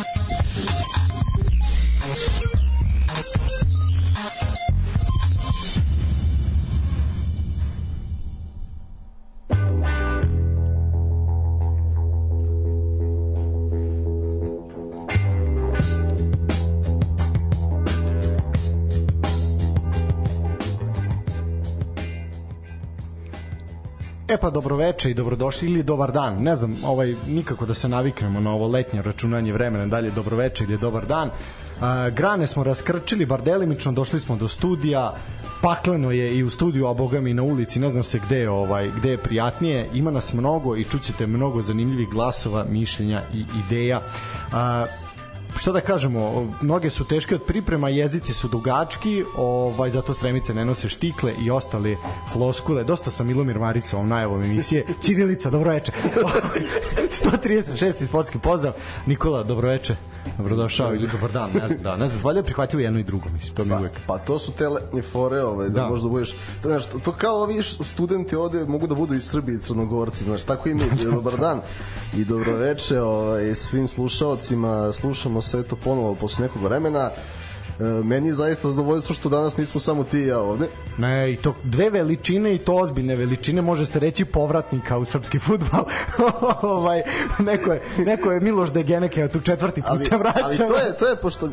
Uh-huh. E pa dobroveče i dobrodošli ili dobar dan. Ne znam, ovaj nikako da se naviknemo na ovo letnje računanje vremena, dalje dobroveče ili dobar dan. Uh, grane smo raskrčili bar delimično, došli smo do studija. Pakleno je i u studiju, a boga mi na ulici, ne znam se gde je ovaj gde je prijatnije. Ima nas mnogo i čućete mnogo zanimljivih glasova, mišljenja i ideja. Uh, šta da kažemo, noge su teške od priprema, jezici su dugački, ovaj, zato stremice ne nose štikle i ostale floskule. Dosta sam Milomir Marica ovom najavom emisije. Činilica, dobroveče. 136. sportski pozdrav. Nikola, dobroveče. Dobrodošao ili dobar dan, ne znam, da, ne znam, valjda prihvatio jedno i drugo, mislim, to mi pa, uvek. Pa to su te letnje fore, ovaj, da, da. možda budeš, to, znaš, to, to kao ovi studenti ovde mogu da budu iz Srbije i Crnogorci, znaš, tako i mi, dobar dan i dobroveče ovaj, svim slušaocima, slušamo sve to ponovo posle nekog vremena. E, meni je zaista zadovoljstvo što danas nismo samo ti i ja ovde. Ne, i to dve veličine i to ozbiljne veličine može se reći povratnika u srpski fudbal. ovaj neko je neko je Miloš Degeneke tu četvrti put se vraća. Ali to je to je pošto e,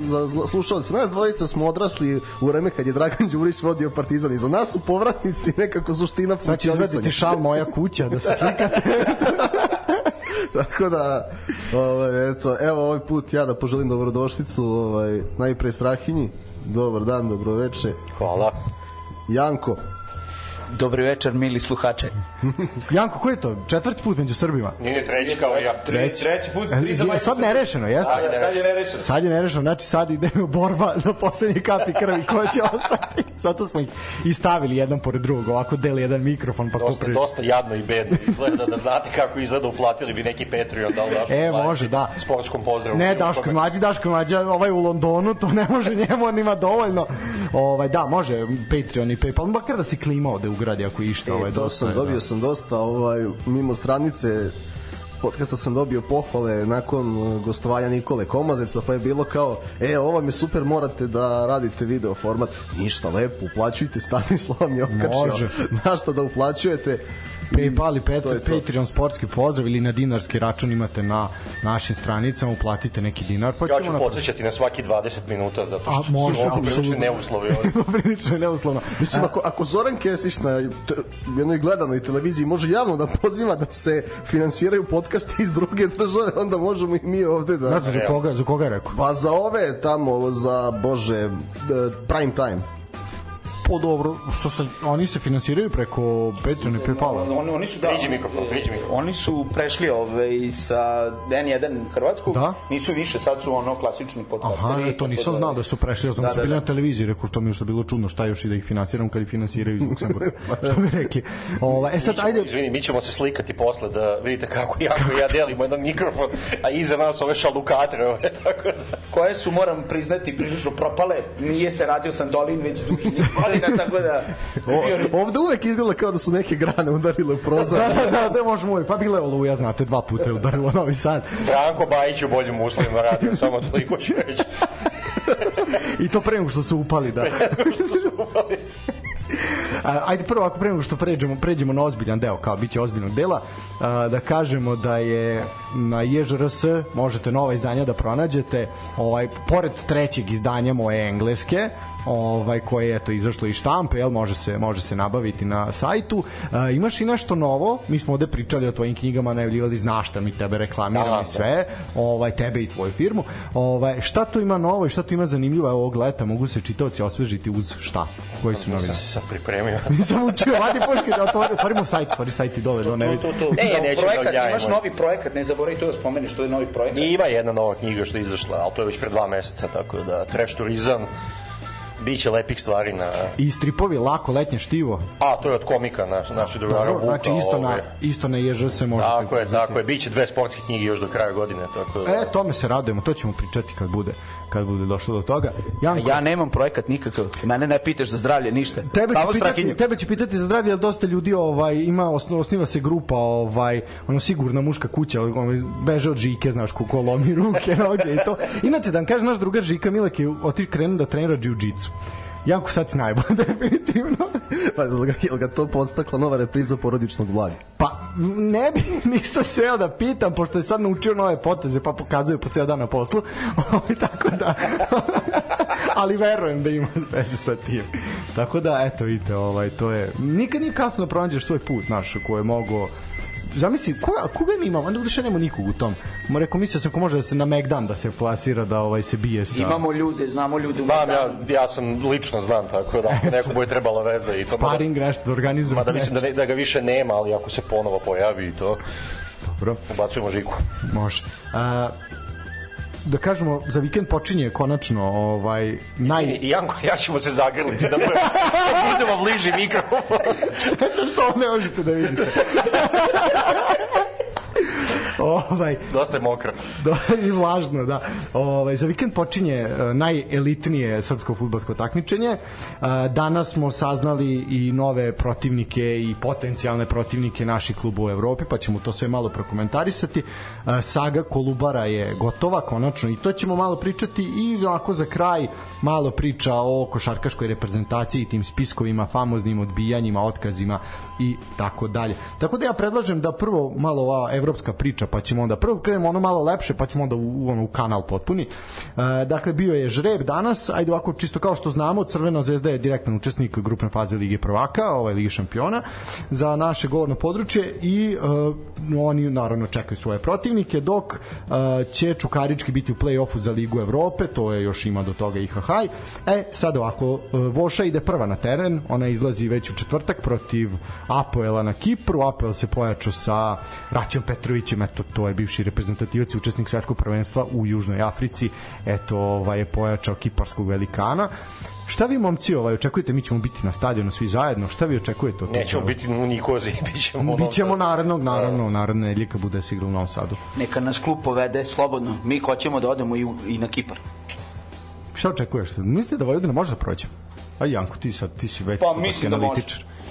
za slušaoce nas dvojica smo odrasli u vreme kad je Dragan Đurić vodio Partizan i za nas su povratnici nekako suština Sad će izvaditi šal moja kuća da se slikate. Tako da, ovaj, eto, evo ovaj put ja da poželim dobrodošlicu ovaj, najpre Strahinji. Dobar dan, dobroveče. Hvala. Janko, Dobri večer, mili sluhače. Janko, ko je to? Četvrti put među Srbima? Nije treći kao ja. Treći. Treći put. Tri za sad nerešeno, jeste? Da, sad je nerešeno. Sad je nerešeno, znači sad ide u borba do poslednje kapi krvi ko će ostati. Zato smo ih i stavili jedan pored drugog, ovako deli jedan mikrofon pa dosta, kupri. dosta jadno i bedno izgleda da znate kako izgleda uplatili bi neki Patreon da li Daško E, može, da. Sportskom pozdravu. Ne, Daško mlađi, Daško mlađi, ovaj u Londonu, to ne može njemu, on ima dovoljno. Ovaj, da, može Patreon i PayPal, makar da se klima ovde ugradi ako išta. Ovaj, e, to dosta, sam, dobio da. sam dosta, ovaj, mimo stranice podcasta sam dobio pohvale nakon uh, gostovanja Nikole Komazeca, pa je bilo kao, e, ovo mi je super, morate da radite video format. Ništa, lepo, uplaćujte, Stanislav mi okačio. Na šta da uplaćujete PayPal i Peter, Patreon sportski pozdrav ili na dinarski račun imate na našim stranicama, uplatite neki dinar. Pa ja ću na... podsjećati na svaki 20 minuta, zato što A, može, su prilično neuslovi. prilično neuslovno. Mislim, ako, ako Zoran Kesić na jednoj gledanoj televiziji može javno da poziva da se finansiraju podcasti iz druge države, onda možemo i mi ovde da... Ne znam, za koga, za koga je rekao? Pa za ove tamo, za, bože, prime time po dobro, što se oni se finansiraju preko Patreon i PayPala. Oni oni su da. Priđi mikrofon, priđi mikrofon. Oni su prešli ovaj sa N1 Hrvatsku. Da? Nisu više, sad su ono klasični podcasteri. Aha, to nisam znao da su prešli, ja znam da, su da, bili da. na televiziji, rekao što mi je što bilo čudno, šta još i da ih finansiram kad ih finansiraju iz Luksemburga. što bi rekli. Ova, e sad ajde. Izvini, mi ćemo se slikati posle da vidite kako jako ja delimo jedan mikrofon, a iza nas ove šalukatre, ove, tako da. Koje su moram priznati prilično propale. Nije se radio Sandolin već duži godina, tako da... O, ovde uvek izgleda kao da su neke grane udarile u prozor. da, da, da, da, možemo uvek. Pa bile oluja, znate, dva puta je udarilo Novi Sad. Branko Bajić u boljim uslovima radio, samo toliko ću reći. I to pre nego što su upali, da. Pre nego što su upali. ajde prvo ako prema što pređemo, pređemo na ozbiljan deo, kao biće ozbiljnog dela, da kažemo da je na JRS možete nova izdanja da pronađete, ovaj pored trećeg izdanja moje engleske, ovaj koje je to izašlo iz štampe, jel može se može se nabaviti na sajtu. E, imaš i nešto novo? Mi smo ovde pričali o tvojim knjigama, najavljivali znaš šta mi tebe reklamiramo da, da. sve, ovaj tebe i tvoju firmu. Ovaj šta tu ima novo i šta tu ima zanimljivo ovog leta? Mogu se čitaoci osvežiti uz šta? Koji su novine? Nisam se sad pripremio. Nisam učio, vadi puške da otvori, otvorimo sajt, otvori sajt i dole, do ne vidi. To, to, to. E, neću projekat, da imaš novi projekat, ne zaboravi to da spomeniš, to je novi projekat. Ima jedna nova knjiga što je izašla, ali to je već pre dva meseca, tako da trash turizam Biće lepih stvari na... I stripovi lako letnje štivo. A, to je od komika naš, naši drugara Dobro, Vuka. znači isto na ovaj. isto na jež se može. Tako je, tako je. Biće dve sportske knjige još do kraja godine, tako da... E, tome se radujemo, to ćemo pričati kad bude kad bude došlo do toga. Janko, Ja nemam projekat nikakav. Mene ne pitaš za zdravlje, ništa. Tebe Samo ću, pitati, tebe ću pitati za zdravlje, jer dosta ljudi ovaj, ima, osno- osniva se grupa, ovaj, ono sigurna muška kuća, ovaj, beže od žike, znaš, ko lomi ruke, noge i to. Inače, da vam kaže, naš drugar Žika Milek je otiš krenuo da trenira jiu-jitsu. Janko sad si najbolj, definitivno. Pa, jel ga, jel ga to podstakla nova repriza porodičnog blaga? Pa, ne bi, nisam seo da pitam, pošto je sad naučio nove poteze, pa pokazuje po ceo dan na poslu. Ovaj, tako da, ali verujem da ima veze sa tim. Tako da, eto, vidite, ovaj, to je, nikad nije kasno da pronađeš svoj put, naš, ko je mogo Zamisli, koga, koga mi imamo? Onda udeše nema nikog u tom. Ma rekao, mislio sam ko može da se na Megdan da se plasira, da ovaj se bije sa... Imamo ljude, znamo ljude. u Znam, ja, ja sam lično znam, tako da ako neko bude trebala veza i to... mada- Sparing nešto da organizujemo. Mada mislim da, ne, da ga više nema, ali ako se ponovo pojavi i to, Dobro. ubacujemo žiku. Može. A, da kažemo, za vikend počinje konačno ovaj, naj... I Janko, ja ćemo se zagrliti da budemo, da budemo bliži mikrofon. to ne možete da vidite. ovaj, Dosta je mokro. da, i vlažno, da. Ovaj, za vikend počinje e, najelitnije srpsko futbolsko takmičenje. E, Danas smo saznali i nove protivnike i potencijalne protivnike naših kluba u Evropi, pa ćemo to sve malo prokomentarisati. E, Saga Kolubara je gotova, konačno, i to ćemo malo pričati i onako za kraj malo priča o košarkaškoj reprezentaciji i tim spiskovima, famoznim odbijanjima, otkazima i tako dalje. Tako da ja predlažem da prvo malo ova evropska priča, pa ćemo onda prvo krenemo ono malo lepše, pa ćemo onda u, ono, u kanal potpuni. E, dakle, bio je žreb danas, ajde ovako čisto kao što znamo, Crvena zvezda je direktan učesnik grupne faze Lige prvaka, ovaj Lige šampiona, za naše govorno područje i e, oni naravno čekaju svoje protivnike, dok e, će Čukarički biti u play-offu za Ligu Evrope, to je još ima do toga i Hahaj. E, sad ovako, e, Voša ide prva na teren, ona izlazi već u četvrtak protiv Apoela na Kipru, Apoel se pojačao sa Raćom Petrovićem, eto, to je bivši reprezentativac i učesnik svetskog prvenstva u Južnoj Africi, eto, ovaj, je pojačao kiparskog velikana. Šta vi momci ovaj očekujete? Mi ćemo biti na stadionu svi zajedno. Šta vi očekujete od toga? Nećemo biti u Nikozi, Bićemo Sadu. narednog, naravno, naredne nedelje kad bude se igralo u Novom Sadu. Neka nas klub povede slobodno. Mi hoćemo da odemo i, u, i na Kipar. Šta očekuješ? Mislite da Vojvodina može da prođe? A Janko, ti sad, ti si već Pa mislim da može.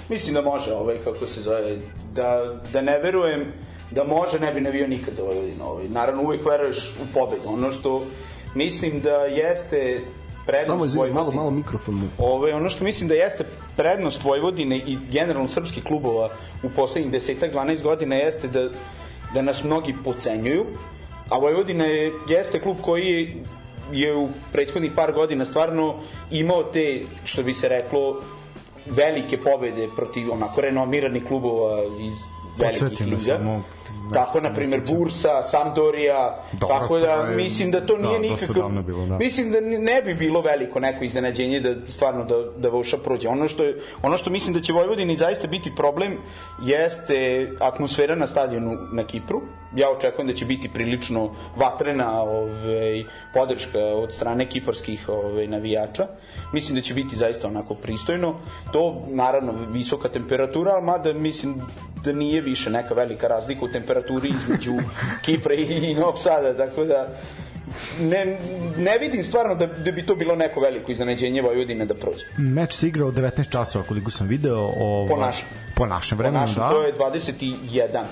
Mislim da može, ovaj, kako se zove, da, da ne verujem da može, ne bi navio nikad za Vojvodinu. Ovaj. Naravno, uvek veruješ u pobedu. Ono što mislim da jeste prednost Samo izvini, malo, Vojvodine- malo mikrofon mu. Ove, ono što mislim da jeste prednost Vojvodine i generalno srpskih klubova u poslednjih 10-12 godina jeste da, da nas mnogi pocenjuju, a Vojvodina je, jeste klub koji je, je u prethodnih par godina stvarno imao te, što bi se reklo, velike pobede protiv onako renomiranih klubova iz podsjetimo samo Da Tako, da na primjer. Bursa, Sampdoria, Dobro, tako da je- mislim da to nije da, dosta nikakav... davno bilo, da. Mislim da ne bi bilo veliko neko iznenađenje da stvarno da, da Voša prođe. Ono što, je, ono što mislim da će Vojvodini zaista biti problem jeste atmosfera na stadionu na Kipru. Ja očekujem da će biti prilično vatrena ovaj, podrška od strane kiparskih ovaj, navijača. Mislim da će biti zaista onako pristojno. To, naravno, visoka temperatura, ali mada mislim da nije više neka velika razlika u temperaturi između Kipra i, Novog Sada, tako da ne, ne vidim stvarno da, da bi to bilo neko veliko iznenađenje Vojvodine da prođe. Meč se igrao 19 časova koliko sam video. Ovo, Po našem. Po našem Po vremenu, našem, da. to je 21.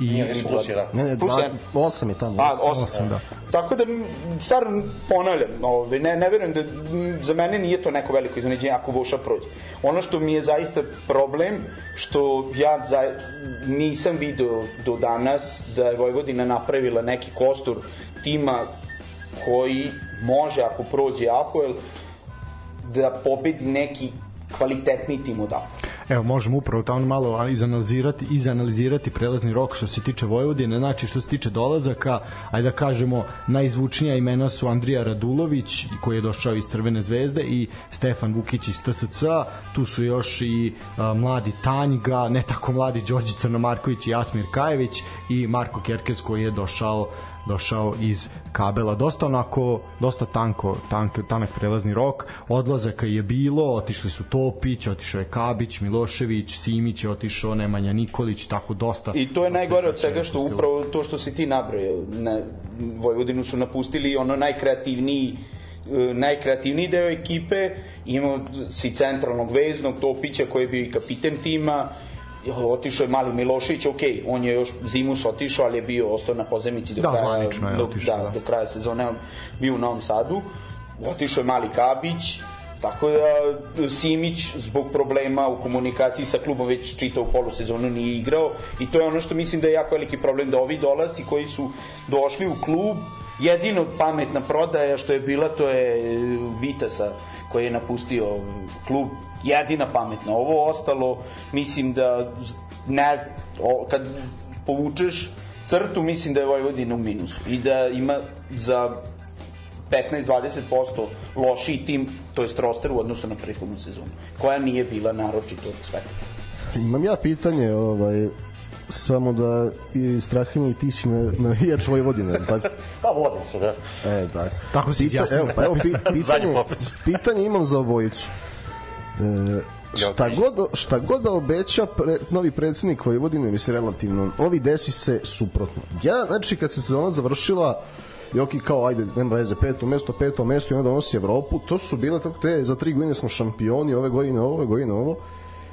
I, Nije više plus jedan. Ne, ne, Plus dva, jedan. osam je tamo. A, osam. 8, Osam, da. Tako da, m, stvarno ponavljam, ovaj, ne, ne verujem da, za mene nije to neko veliko iznenađenje ako Voša prođe. Ono što mi je zaista problem, što ja za, nisam video do danas da je Vojvodina napravila neki kostur tima koji može, ako prođe Apoel, da pobedi neki kvalitetni tim od Apoel. Evo, možemo upravo tamo malo izanalizirati, izanalizirati prelazni rok što se tiče Vojvodine, znači što se tiče dolazaka, ajde da kažemo, najzvučnija imena su Andrija Radulović, koji je došao iz Crvene zvezde, i Stefan Vukić iz TSC, tu su još i a, mladi Tanjga, ne tako mladi Đorđe Crnomarković i Asmir Kajević i Marko Kerkez koji je došao došao iz kabela. Dosta onako, dosta tanko, tank, tanak prelazni rok. Odlazaka je bilo, otišli su Topić, otišao je Kabić, Milošević, Simić je otišao, Nemanja Nikolić, tako dosta. I to je najgore od svega što napustilo. upravo to što si ti nabrojao. Na, Vojvodinu su napustili ono najkreativniji e, najkreativniji deo ekipe, imao si centralnog veznog Topića koji je bio i kapiten tima, otišao je mali Milošević, ok, on je još zimus otišao, ali je bio ostao na pozemici do Da, kraja, je do, otišao, da, da. do kraja sezone on bio u Novom Sadu. Otišao je mali Kabić, Tako da Simić zbog problema u komunikaciji sa klubom već čitao polusezonu nije igrao i to je ono što mislim da je jako veliki problem da ovi dolazi koji su došli u klub jedino pametna prodaja što je bila to je Vitasa koji je napustio klub jedina pametna ovo ostalo mislim da ne znam, kad povučeš crtu mislim da je Vojvodina u minusu i da ima za 15-20% lošiji tim, to jest roster u odnosu na prethodnu sezonu, koja nije bila naročito sve. Imam ja pitanje, ovaj, samo da i Strahinja i ti si na, navijač Vojvodine, tako? Pa vodim se, da. E, tako. Tako si izjasnio. Evo, pa evo, pi, pitanje, pitanje imam za obojicu. E, šta, god, šta god da obeća pre, novi predsednik Vojvodine, mislim relativno, ovi desi se suprotno. Ja, znači, kad se sezona završila, Joki kao, ajde, nema veze, peto mesto, peto mesto i onda donosi Evropu, to su bile tako te, za tri godine smo šampioni, ove godine ovo, ove godine ovo.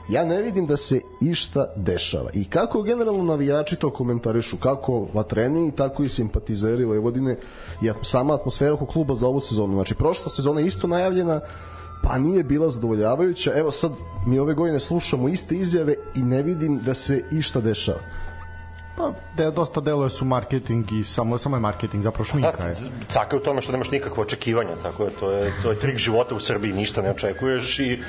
Ja ne vidim da se išta dešava. I kako generalno navijači to komentarišu, kako vatreni, tako i simpatizeri Vojvodine i sama atmosfera oko kluba za ovu sezonu. Znači, prošla sezona je isto najavljena, pa nije bila zadovoljavajuća. Evo sad, mi ove godine slušamo iste izjave i ne vidim da se išta dešava. Pa, de, dosta deluje su marketing i samo, samo je marketing, zapravo šminka je. Caka je u tome što nemaš nikakve očekivanja, tako je, to je, to je trik života u Srbiji, ništa ne očekuješ i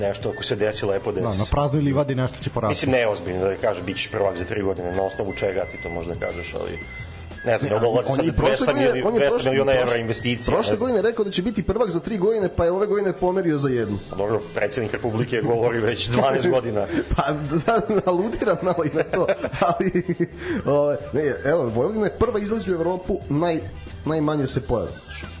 nešto ako se desi, lepo desi. Da, na praznoj livadi nešto će porasti. Mislim, neozbiljno da kaže, bit ćeš prvak za tri godine, na osnovu čega ti to možda kažeš, ali ne znam, ne, dolazi sad i prošle 200 godine- miliona, on je 200 prošle- miliona evra investicija. Prošle godine rekao da će biti prvak za tri godine, pa je ove godine pomerio za jednu. Pa Dobro, predsednik Republike govori već 12 godina. Pa, da, aludiram malo i na to, ali, ove, ne, evo, Vojvodina je prva izlazi u Evropu, naj, najmanje se pojavi.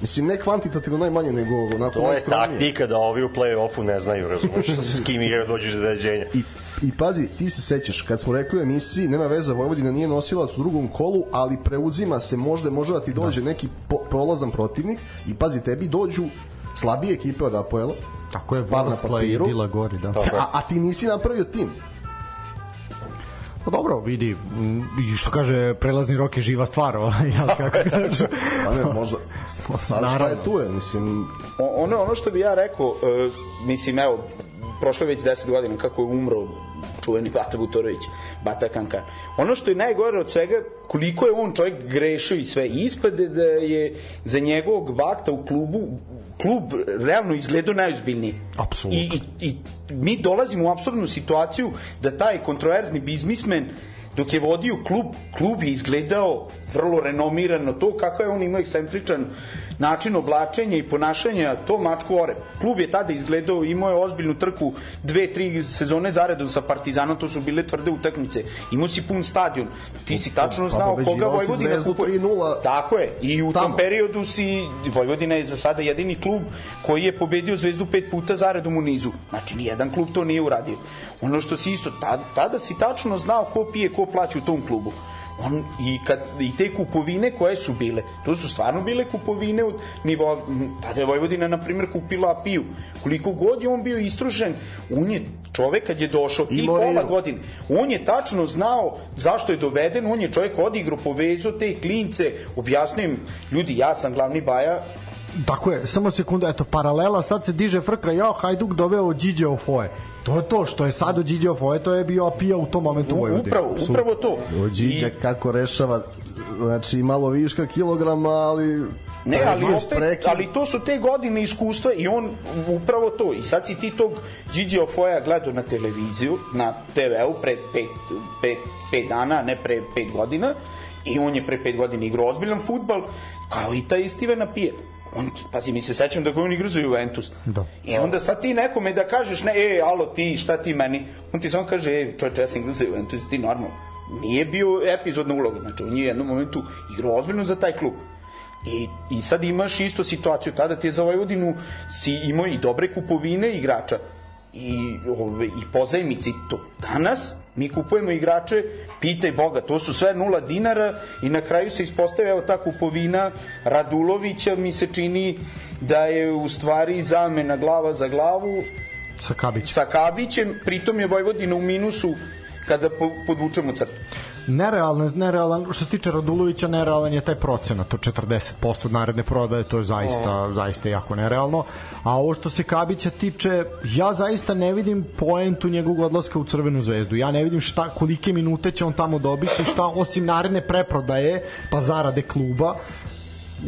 Mislim, ne kvantitativno najmanje, nego onako To je najskromnije. taktika da ovi u play-offu ne znaju, razumeš, s kim igraju dođu iznenađenja. I, I pazi, ti se sećaš, kad smo rekli u emisiji, nema veze, Vojvodina nije nosilac u drugom kolu, ali preuzima se, možda, može da ti dođe neki po, prolazan protivnik i pazi, tebi dođu slabije ekipe od Apoela, Tako je, na Varsla i. Dila Gori, da. Je. a, a ti nisi napravio tim. Pa dobro, vidi, m, i što kaže, prelazni rok je živa stvar, ovaj, jel kako kaže. Pa ne, možda, sad šta je tu je, mislim, O- ono, ono što bi ja rekao, e, mislim, evo, prošlo je već 10 godina kako je umro čuveni Bata Butorović, Bata Kankan. Ono što je najgore od svega, koliko je on čovjek grešio i sve, ispade da je za njegovog vakta u klubu klub realno izgledao najozbiljniji. Apsolutno. I, i, I mi dolazimo u apsurdnu situaciju da taj kontroverzni biznismen dok je vodio klub, klub je izgledao vrlo renomirano to kako je on imao ekscentričan način oblačenja i ponašanja, to mačku ore. Klub je tada izgledao, imao je ozbiljnu trku dve, tri sezone zaredom sa Partizanom, to su bile tvrde utakmice. Imao si pun stadion. Ti si tačno Pa, znao koga pobeđivao si Vojvodina kupuje. 3:0. Tako je. I u Tamo. tom periodu si Vojvodina je za sada jedini klub koji je pobedio Zvezdu pet puta zaredom u nizu. Znači nijedan klub to nije uradio. Ono što si isto tada, tada si tačno znao ko pije, ko plaća u tom klubu. On, i, kad, I te kupovine koje su bile, to su stvarno bile kupovine od nivoa, m, tada je Vojvodina, na primjer, kupila Apiju. Koliko god je on bio istružen, on je čovek kad je došao, Imao pola godine, on je tačno znao zašto je doveden, on je čovjek odigrao, povezao te klince, objasnio im, ljudi, ja sam glavni baja, Tako je, samo sekunda, eto, paralela, sad se diže frka, jao, Hajduk doveo Điđe Ofoje. To je to, što je sad od Điđe Ofoje, to je bio Apija u tom momentu u Vojvodini. upravo, upravo to. Ođiđa kako rešava znači malo viška kilograma, ali Ne, ali opet, ali to su te godine iskustva i on upravo to. I sad si ti tog Gigi Ofoja gledao na televiziju, na TV-u pre pet, pet, pet dana, ne pre pet godina i on je pre pet godina igrao ozbiljan futbal, kao i taj Stevena Pije. On, pazi, mi se sećam da ga on igrao za Juventus. Da. I onda sad ti nekome da kažeš, ne, e, alo, ti, šta ti meni? On ti samo kaže, e, čovječe, ja sam igrao za Juventus, ti normalno. Nije bio epizodna uloga, znači on je u jednom momentu igrao ozbiljno za taj klub. I, I sad imaš isto situaciju, tada ti je za Vojvodinu si imao i dobre kupovine igrača i, ove, i pozajmici to. Danas mi kupujemo igrače, pitaj Boga, to su sve nula dinara i na kraju se ispostavlja evo ta kupovina Radulovića mi se čini da je u stvari zamena glava za glavu Sa Kabićem. sa Kabićem, pritom je Vojvodina u minusu kada po, podvučemo crtu. Nerealan, nerealan, što se tiče Radulovića, nerealan je taj procenat od 40% od naredne prodaje, to je zaista, oh. zaista jako nerealno. A ovo što se Kabića tiče, ja zaista ne vidim poentu njegovog odlaska u Crvenu zvezdu. Ja ne vidim šta, kolike minute će on tamo dobiti, šta osim naredne preprodaje, pa zarade kluba,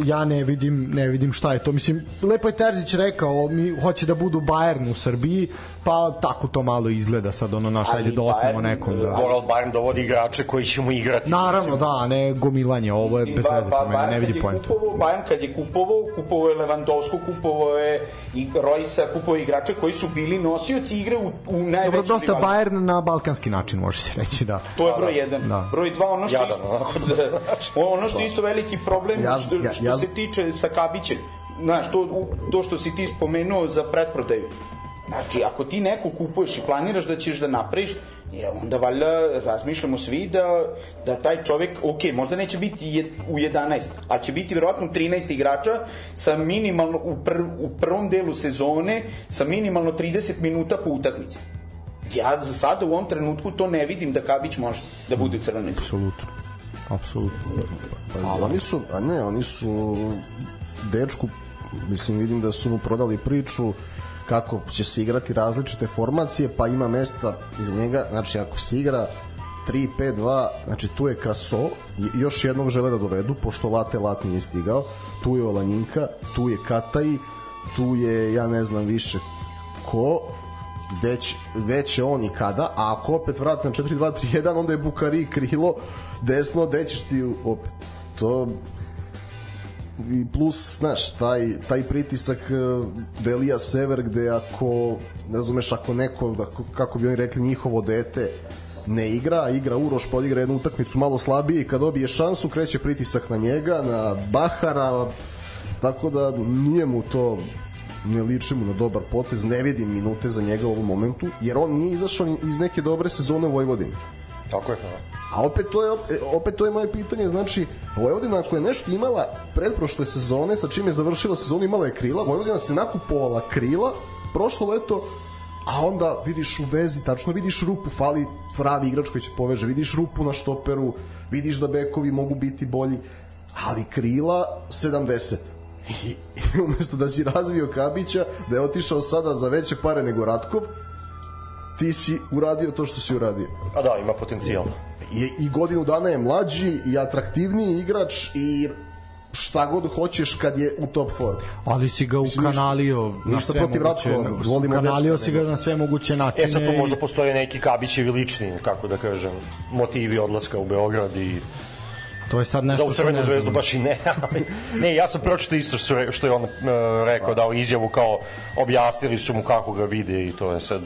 ja ne vidim ne vidim šta je to. Mislim, lepo je Terzić rekao, mi hoće da budu Bayern u Srbiji, pa tako to malo izgleda sad ono naš ajde da otmemo nekom. Da. Moral Bayern dovodi igrače koji će mu igrati. Naravno, da, ne gomilanje, ovo je bez veze po mene, ne vidi poentu. Bayern kad je kupovao, kupovao je Lewandowski, kupovao je i Rojsa, kupovao je igrače koji su bili nosioci igre u, u najvećem Dobro, dosta Bayern na balkanski način, može se reći, da. To je broj 1. Da. Broj 2, ono što, Jadan, isto, ono što isto veliki problem, Ja- ja- što ja- se tiče sa Kabićem. Znaš, to, to što si ti spomenuo za pretprodaju. Znači, ako ti neko kupuješ i planiraš da ćeš da napraviš, je, onda valjda razmišljamo svi da, da taj čovek, ok, možda neće biti u 11, ali će biti verovatno 13 igrača sa minimalno, u, pr, u prvom delu sezone, sa minimalno 30 minuta po utakmici. Ja za sada u ovom trenutku to ne vidim da Kabić može da bude u crvenoj zoni. Apsolutno. Apsolutno. Pazi, oni su, a ne, oni su dečku, mislim, vidim da su mu prodali priču kako će se igrati različite formacije, pa ima mesta iza njega, znači ako se igra 3-5-2, znači tu je Kraso, još jednog žele da dovedu, pošto Late Lat nije stigao, tu je Olanjinka, tu je Kataj, tu je, ja ne znam više ko, gde će, gde će on i kada, a ako opet vrati na 4-2-3-1, onda je Bukari krilo desno, gde ćeš ti opet. To i plus, znaš, taj, taj pritisak eh, Delija Sever gde ako, ne razumeš, ako neko, ako, kako bi oni rekli, njihovo dete ne igra, igra Uroš, pa odigra jednu utakmicu malo slabije i kad dobije šansu, kreće pritisak na njega, na Bahara, tako da nije mu to ne liči mu na dobar potez, ne vidim minute za njega u ovom momentu, jer on nije izašao iz neke dobre sezone u Vojvodini. Tako je. da. A opet to je opet to je moje pitanje, znači Vojvodina ako je nešto imala pretprošle sezone sa čime je završila sezonu imala je krila, Vojvodina se nakupovala krila prošlo leto, a onda vidiš u vezi, tačno vidiš rupu, fali pravi igrač koji će poveže, vidiš rupu na štoperu, vidiš da bekovi mogu biti bolji, ali krila 70. I, i umesto da si razvio Kabića, da je otišao sada za veće pare nego Ratkov, ti si uradio to što si uradio A da, ima potencijal. i, i godinu dana je mlađi i atraktivniji igrač i šta god hoćeš kad je u top formi. Ali si ga ukanalio na sve protiv moguće, ukanalio si ga na sve moguće načine. E sad tu možda postoje neki Kabićevi lični, kako da kažem, motivi odlaska u Beograd i To je sad nešto u što Crvenu ne zvezdu baš i ne. ali- ne, ja sam pročito isto što, je- što je on uh, rekao, dao izjavu kao objasnili su mu kako ga vide i to je sad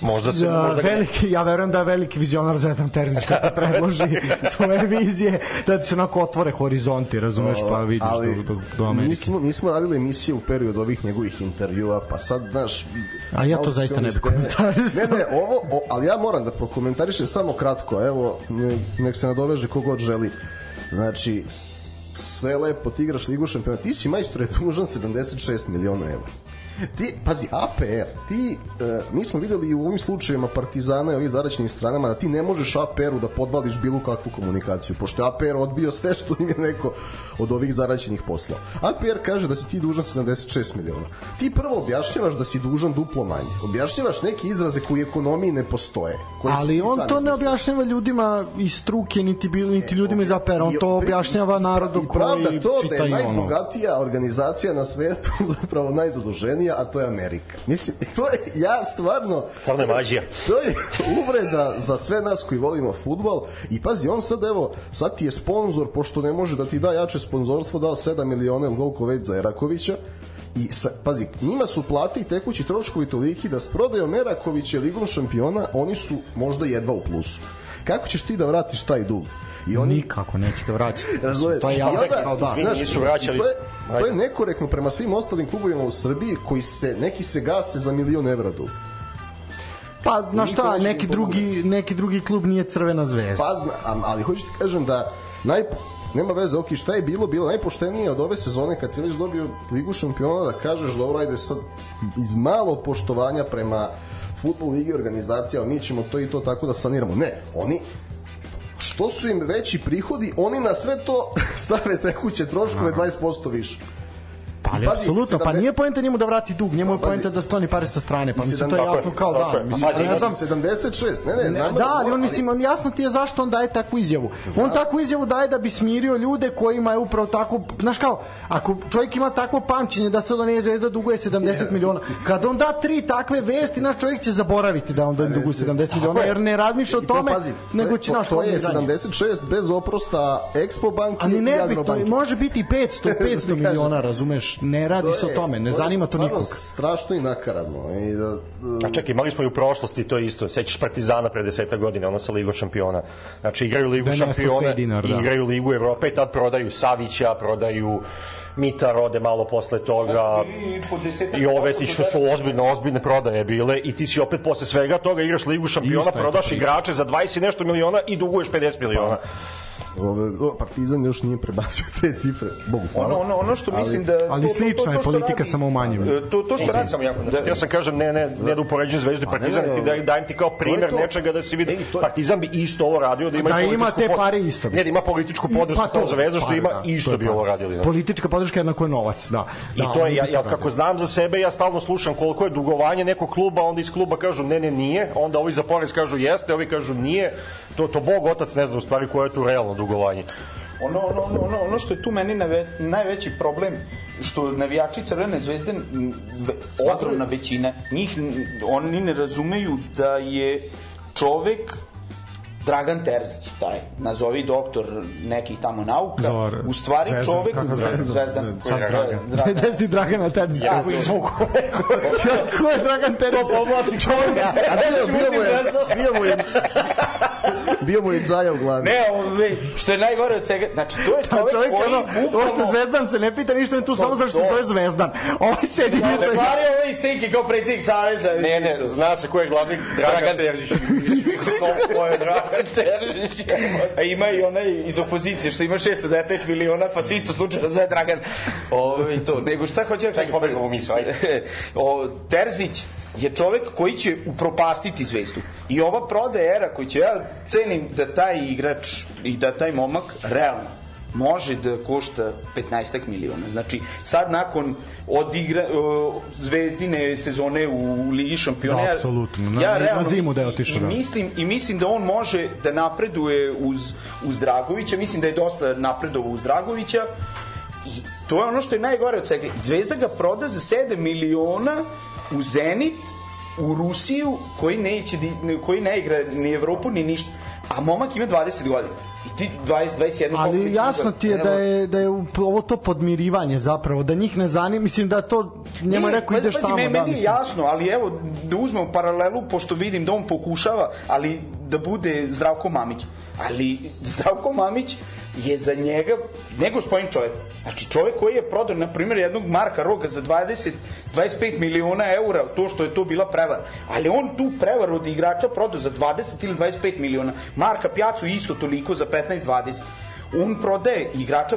možda se Ja, možda veliki, ja verujem da je veliki vizionar Zvezdan Terzić kada predloži svoje vizije, da se onako otvore horizonti, razumeš, pa vidiš ali do, do, do Amerike. nismo, nismo radili emisije u periodu ovih njegovih intervjua, pa sad, znaš... A ja to zaista ne bih komentarisao. Ne, ne, ovo, o, ali ja moram da prokomentarišem samo kratko, evo, ne- nek se nadoveže kogod želi. Znači, sve lepo, ti igraš ligu šampiona, ti si majstor je dužan 76 miliona evra. Ti, pazi, APR, ti, e, mi smo videli i u ovim slučajevima Partizana i ovih zaraćenim stranama da ti ne možeš APR-u da podvališ bilo kakvu komunikaciju, pošto je APR odbio sve što im je neko od ovih zaraćenih posla. APR kaže da si ti dužan 76 miliona. Ti prvo objašnjavaš da si dužan duplo manje. Objašnjavaš neke izraze koji u ekonomiji ne postoje. Koji si Ali on to ne objašnjava ljudima iz struke, niti, bil- niti ljudima iz APR, on to objašnjava narodu i pravda koji to da je ono. najbogatija organizacija na svetu zapravo najzaduženija, a to je Amerika. Mislim, to je, ja stvarno... Stvarno je mađija. To je uvreda za sve nas koji volimo futbal i pazi, on sad evo, sad ti je sponsor, pošto ne može da ti da jače sponzorstvo, dao 7 miliona ili koliko već za Erakovića, I sa, pazi, njima su plate i tekući troškovi toliki da s prodajom Erakovića Ligom šampiona oni su možda jedva u plusu. kako ćeš ti da vratiš taj dug? I oni Nikako neće ga vraćati. To je jasno kao da. Znaš, nisu vraćali to je, to je nekorektno prema svim ostalim klubovima u Srbiji koji se, neki se gase za milion evra dug. Pa, na šta, neće neki drugi, neki drugi klub nije crvena zvezda. Pa, ali hoću ti kažem da naj, nema veze, ok, šta je bilo, bilo najpoštenije od ove sezone kad si već dobio Ligu šampiona da kažeš dobro, ajde sad iz malo poštovanja prema futbol ligi organizacija, mi ćemo to i to tako da saniramo. Ne, oni što su im veći prihodi, oni na sve to stave tekuće troškove 20% više. Pa ali apsolutno, pa 70 nije poenta njemu da vrati dug, njemu je poenta da skloni pare sa strane, pa mislim to je jasno kao tako da. je. Mislim, ne znam, 76, ne, ne, znam da, ali on mislim on jasno ti je zašto on daje takvu izjavu. On takvu izjavu daje da bi smirio ljude kojima je upravo tako, znaš kao, ako čovjek ima takvo pamćenje da sad on je zvezda duguje 70 miliona, kad on da tri takve vesti, naš čovjek će zaboraviti da on da duguje 70 miliona, jer ne razmišlja o tome, nego će naš To je za njim. 76 bez oprosta Expo banke Ali i ne bi, to može biti i 500, 500 kažem. miliona, razumeš? Ne radi se o je- tome, ne je zanima to stvarno nikog. strašno i nakaradno. I da, da, A čekaj, imali smo i u prošlosti to isto. Sećaš Partizana pre deseta godina, ono sa Ligom šampiona. Znači, igraju Ligu Da je šampiona, dinar, da. igraju Ligu Evrope i tad prodaju Savića, prodaju Mita Rode malo posle toga i ove posto ti što su ozbiljne, ozbiljne prodaje bile i ti si opet posle svega toga igraš Ligu šampiona, je to prodaš igrače za 20 i nešto miliona i duguješ 50 miliona. Ove, o, Partizan još nije prebacio te cifre. Bogu hvala. Ono, ono, ono što mislim da... ali slična je politika, samo u manjem. E, To, to što radi... sam jako, da, znači, ja sam kažem ne ne ne da upoređujem Zvezdu i A ne, Partizan, ne, ti da dajem ti kao primer to. nečega da se vidi Ej, to je- Partizan bi isto ovo radio da ima Da ima te pare isto. Ne, da ima političku podršku Pa to, kao Zvezda što pa, ima da, to isto bi pa. ovo radili. znači. Politička podrška jednako je novac, da. I da, to je, ja, ja to kako znam za sebe, ja stalno slušam koliko je dugovanje nekog kluba, onda iz kluba kažu ne, ne, nije, onda ovi za porez kažu jeste, ovi kažu nije, to, to Bog otac ne zna u stvari koje je tu realno dugovanje. Ono, ono, ono, ono, što je tu meni nave, najveći problem što navijači Crvene zvezde ogromna većina njih oni ne razumeju da je čovek Dragan Terzić, taj, nazovi doktor nekih tamo nauka, Dobar. u stvari Zvezdan, čovek Zvezdan? Zvezdan, Sad Dragan. Dragan. Si Dragana Terzića? Ja, Kako izvuku Ko je Dragan Terzić? povlači čovjek. A ne, bio mu je, bio mu je, bio mu je džaja u glavi. Ne, ove, što je najgore od svega, znači to je Pa čovek, čovjek, koji ono, ovo što bukvalno... Zvezdan se ne pita ništa, on je tu samo zašto se to. zove Zvezdan. Ovaj sedi i Ne se... pari ovaj Seki kao predsjednik Saveza. Ne, ne, zna se ko je glavni Dragan Terzić. Ko- je Dragan Terzić? A ima i onaj iz opozicije što ima 619 miliona, pa se isto slučajno zove Dragan. O, i to. Nego šta hoće da kažem? pobegao u misao, ajde. o, Terzić je čovek koji će upropastiti zvezdu. I ova prodaja era koji će, ja cenim da taj igrač i da taj momak realno može da košta 15 miliona. Znači, sad nakon odigra, o, zvezdine sezone u Ligi šampiona, Da, apsolutno. Na- ja na realno zimu da je otišao, i da. mislim, I mislim da on može da napreduje uz, uz Dragovića, mislim da je dosta napredovao uz Dragovića i to je ono što je najgore od svega. Zvezda ga proda za 7 miliona u Zenit, u Rusiju, koji, neće, koji ne igra ni Evropu ni ništa. A momak ima 20 godina. I ti 20, 21 koliko Ali jasno ti je da je, da je ovo to podmirivanje zapravo, da njih ne zanima, mislim da to, njemu je Nije, rekao ideš pazi, tamo, meni da, je mislim. jasno, ali evo, da uzmemo paralelu, pošto vidim da on pokušava, ali da bude Zdravko Mamić. Ali Zdravko Mamić je za njega negospodin čovjek. Znači čovjek koji je prodao, na primjer, jednog Marka Roga za 20, 25 miliona eura, to što je to bila prevara. Ali on tu prevaru od igrača prodao za 20 ili 25 miliona. Marka Pjacu isto toliko za 15-20. On prodaje igrača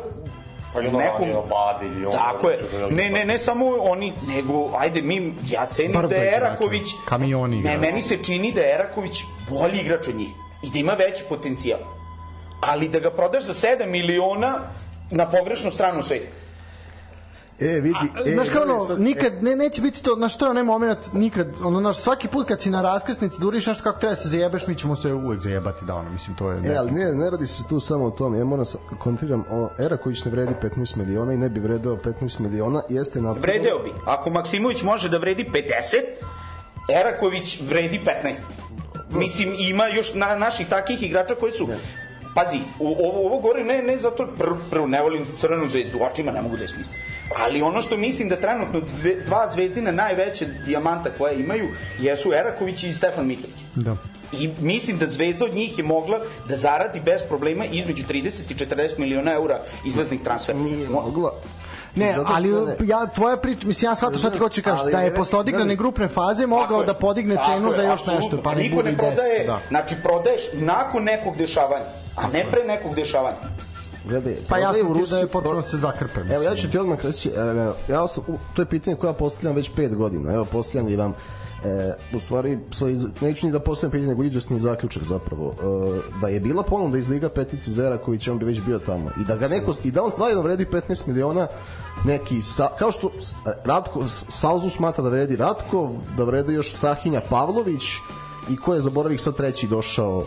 Pa i ono ranije, Obadi ili ono, Tako je. veliki Ne, ne, ne samo oni, nego, ajde, mi, ja cenim Brdo da je igrača, Eraković... kamioni Ne, igrača. meni se čini da je Eraković bolji igrač od njih. I da ima veći potencijal. Ali da ga prodaš za 7 miliona na pogrešnu stranu sveta. E, vidi, e, Znaš kao ono, sad- nikad, ne, neće biti to, znaš to je onaj moment, nikad, ono, znaš, svaki put kad si na raskrsnici da uriš nešto kako treba da se zajebeš, mi ćemo se uvek zajebati, da ono, mislim, to je... E, ali ne, ne radi se tu samo o tome. Ja moram sa, kontriram, o, Eraković ne vredi 15 miliona i ne bi vredeo 15 miliona. Jeste na Vredeo bi. Ako Maksimović može da vredi 50, Eraković vredi 15. Mislim, ima još na, naših takih igrača koji su... Pazi, ovo, ovo govorim ne, ne zato, prvo, prvo ne volim crvenu zvezdu, očima ne mogu da je smislim. Ali ono što mislim da trenutno dve, dva zvezdina najveće dijamanta koje imaju jesu Eraković i Stefan Mitrović. Da. I mislim da Zvezda od njih je mogla da zaradi bez problema između 30 i 40 miliona eura izlaznih transfera. Nije mogla. Ne, ali ne- ja tvoja priča, mislim ja shvatam šta ti hoćeš kažeš, Ali da je posle odigrane ne- grupne faze mogao je. da podigne cenu je, za još apsolutno. nešto, pa ne Niko bude i ne prodaje, 10, da. Znači, prodaješ nakon nekog dešavanja, a ne pre nekog dešavanja. Gledaj, Pa jasno prodaju ti Rusi- da je potpuno se zakrpe. Evo, mislim. ja ću ti odmah reći, evo, ja sam, u- to je pitanje koje ja postavljam već pet godina, evo, postavljam i vam, e, u stvari, sa iz, neću ni da postavljam pitanje, nego izvesni zaključak zapravo, e, da je bila ponuda iz Liga Petici Zeraković, on bi već bio tamo, i da ga neko, i da on stvarno vredi 15 miliona, neki, sa, kao što s- Ratko, Salzu smatra da vredi Ratko, da vredi još Sahinja Pavlović, i ko je, zaboravih, sad treći došao,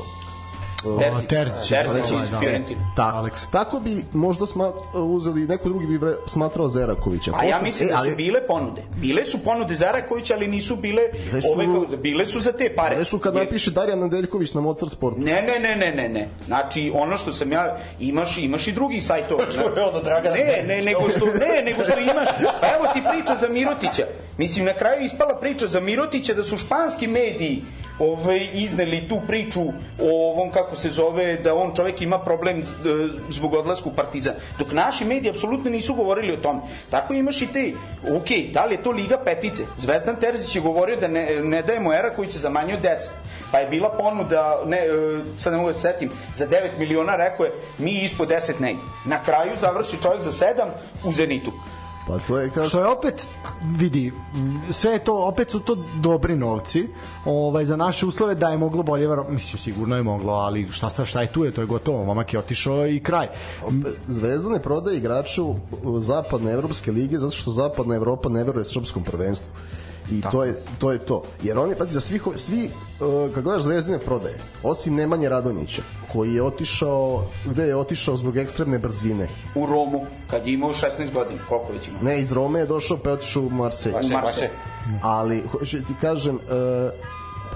Terzić, Terzić, Terzić iz da. Fiorentina. Tako, Alex. tako bi možda sma, uzeli, neko drugi bi smatrao Zerakovića. A ja mislim e, da su bile ponude. Bile su ponude za Rakovića, ali nisu bile, Bile su- ove, kao, bile su za te pare. Gde su kad napiše Darjan Nedeljković na Mozart Sportu? Ne, ne, ne, ne, ne, ne. Znači, ono što sam ja, imaš, imaš i drugih sajtova. Što je ono, Dragana Ne, ne, nego što, ne, nego što imaš, pa evo ti priča za Mirotića. Mislim, na kraju ispala priča za Mirotića da su španski mediji ovaj, izneli tu priču o ovom, kako se zove, da on čovek ima problem zbog odlasku Partizan. Dok naši mediji apsolutno nisu govorili o tome. Tako imaš i te, ok, da li je to Liga petice? Zvezdan Terzić je govorio da ne, ne dajemo era koji će za manje od 10. Pa je bila ponuda, ne, e, sad ne mogu da se setim, za 9 miliona rekao je mi ispod 10 ne ide. Na kraju završi čovjek za 7 u Zenitu. Pa to je kao Što je opet, vidi, sve je to, opet su to dobri novci, ovaj, za naše uslove da je moglo bolje, mislim, sigurno je moglo, ali šta sa šta je tu je, to je gotovo, momak je otišao i kraj. Zvezda ne prodaje igrača u, u zapadne evropske lige zato što zapadna Evropa ne veruje srpskom prvenstvu. I to je, to je to. Jer oni, pazi, za svih, svi, uh, kad gledaš Zvezdine prodaje, osim Nemanje Radonjića, koji je otišao, gde je otišao zbog ekstremne brzine. U Romu, kad je imao 16 godina, koliko već ima? Ne, iz Rome je došao, pa je otišao u Marseille. U Marseille. ali hoću ti kažem uh,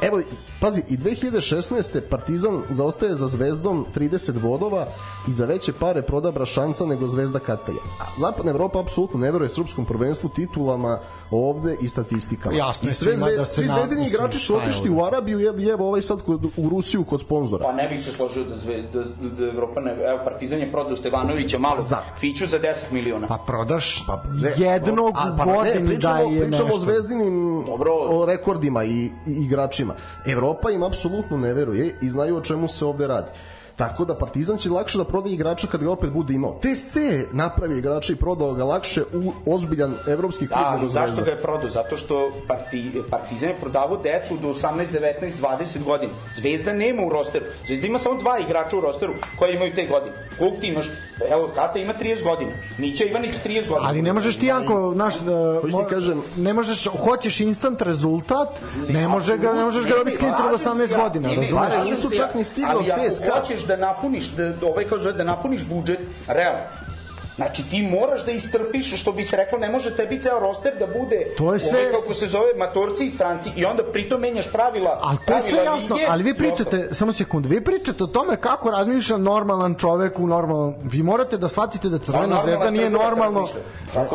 evo pazi i 2016. Partizan zaostaje za Zvezdom 30 bodova i za veće pare proda Brašanca nego Zvezda Katalja. A Zapadna Evropa apsolutno ne veruje srpskom prvenstvu, titulama ovde i statistikama. Jasno je I sve zve, da se svi na- zvezdini mislim, igrači su je otišli u Arabiju i evo ovaj sad kod, u Rusiju kod sponzora. Pa ne bih se složio da, zve, da, da Evropa ne... Evo, Partizan je prodao Stevanovića malo, Za. Fiću za 10 miliona. Pa prodaš Pa, ne, jednog a, pa ne, pričamo, da je pričamo nešto. o zvezdinim Dobro. o rekordima i, i igračima. Evropa im apsolutno ne veruje i znaju o čemu se ovde radi. Tako da Partizan će lakše da prodaje igrača kad ga opet bude imao. TSC je napravio igrača i prodao ga lakše u ozbiljan evropski klub Da, ali zašto ga je prodao? Zato što parti, Partizan je prodavao decu do 18, 19, 20 godina. Zvezda nema u rosteru. Zvezda ima samo dva igrača u rosteru koji imaju te godine. Kog ti imaš? Evo, Kata ima 30 godina. Mića Ivanić 30 godina. Ali ne možeš ti Janko, naš, da, Hoćeš ti kažem- ne možeš, hoćeš instant rezultat, ne može ga, ne možeš ga dobiti s od 18 godina, razumeš? Pare nisu čak ni Ali CSKA. hoćeš da napuniš, da, da ovaj kao zove, da napuniš budžet, realno, Znači ti moraš da istrpiš što bi se reklo ne može tebi ceo roster da bude To je sve- ovaj, kako se zove matorci i stranci i onda pritom menjaš pravila Ali to je sve jasno, lige ali vi pričate, samo sekundu, vi pričate o tome kako razmišlja normalan čovek u normalnom... Vi morate da shvatite da Crvena normalan zvezda nije normalno...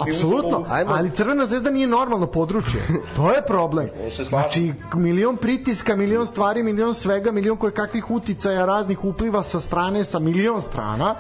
Apsolutno, ali Crvena zvezda nije normalno područje. To je problem. Znači, milion pritiska, milion stvari, milion svega, milion koje kakvih uticaja raznih upliva sa strane, sa milion strana.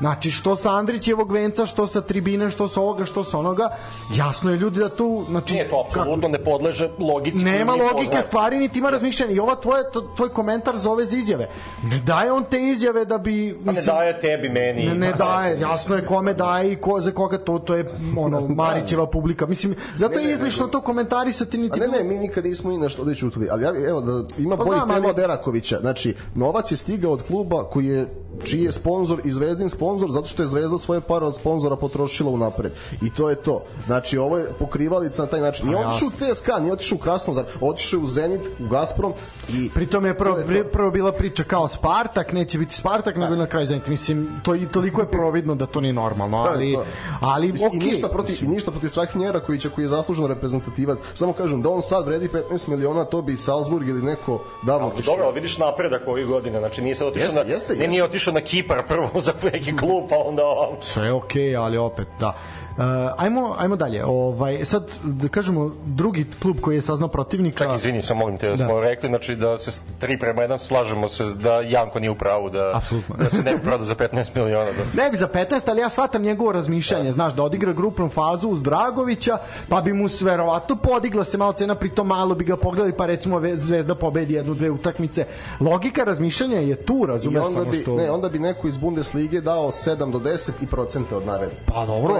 Znači, što sa Andrićevog venca, što sa tribine, što sa ovoga, što sa onoga. Jasno je ljudi da tu... Znači, Nije to apsolutno ne podleže logici. Nema logike poznajemo. stvari, niti ima razmišljanja. I ova tvoje, to, tvoj komentar za ove izjave. Ne daje on te izjave da bi... Pa ne daje tebi, meni. Ne, ne daje, jasno je kome daje i ko, za koga to, to je ono, Marićeva publika. Mislim, zato je izlišno to komentarisati A niti... ne, ne, mi nikad nismo ni nešto ovde čutili, ali ja, evo, da ima Pa bolji tema ali- od Erakovića. Znači, novac je stigao od kluba koji je čiji je sponsor i Zvezdin sponsor zato što je Zvezda svoje pare od sponzora potrošila unapred. I to je to. Znači, ovo je pokrivalica na taj način. Nije otišao u CSKA, nije otišao u Krasnodar, otišao je u Zenit, u Gazprom i Pritom je prvo, je to. prvo bila priča kao Spartak, neće biti Spartak, nego na kraju Zenit. Mislim, to i toliko je providno da to nije normalno, ali, to. ali Mislim, okej. I ništa protiv, i ništa protiv Strahinja Erakovića koji je zaslužen reprezentativac. Samo kažem, da on sad vredi 15 miliona, to bi Salzburg ili neko davno otišao. Dobro, vidiš napredak ovih godina, znači nije sad otišao Jeste, na, jeste, ne, jeste. nije otišao otišao na Kipar prvo za neki klub, pa onda ovo. Sve je okej, okay, ali opet, da. Uh, ajmo, ajmo dalje. Ovaj, sad, da kažemo, drugi klub koji je saznao protivnika... Čak, izvini, sam molim te, da, da. smo rekli, znači da se tri prema jedan slažemo se da Janko nije u pravu, da, Absolutno. da se ne bi prodao za 15 miliona. Da. Ne bi za 15, ali ja shvatam njegovo razmišljanje, da. znaš, da odigra grupnu fazu uz Dragovića, pa bi mu verovatno podigla se malo cena, pritom malo bi ga pogledali, pa recimo Zvezda pobedi jednu, dve utakmice. Logika razmišljanja je tu, razumeš samo bi, što... Ne, onda bi neko iz Bundeslige dao 7 do 10 i procente od naredbe. Pa dobro,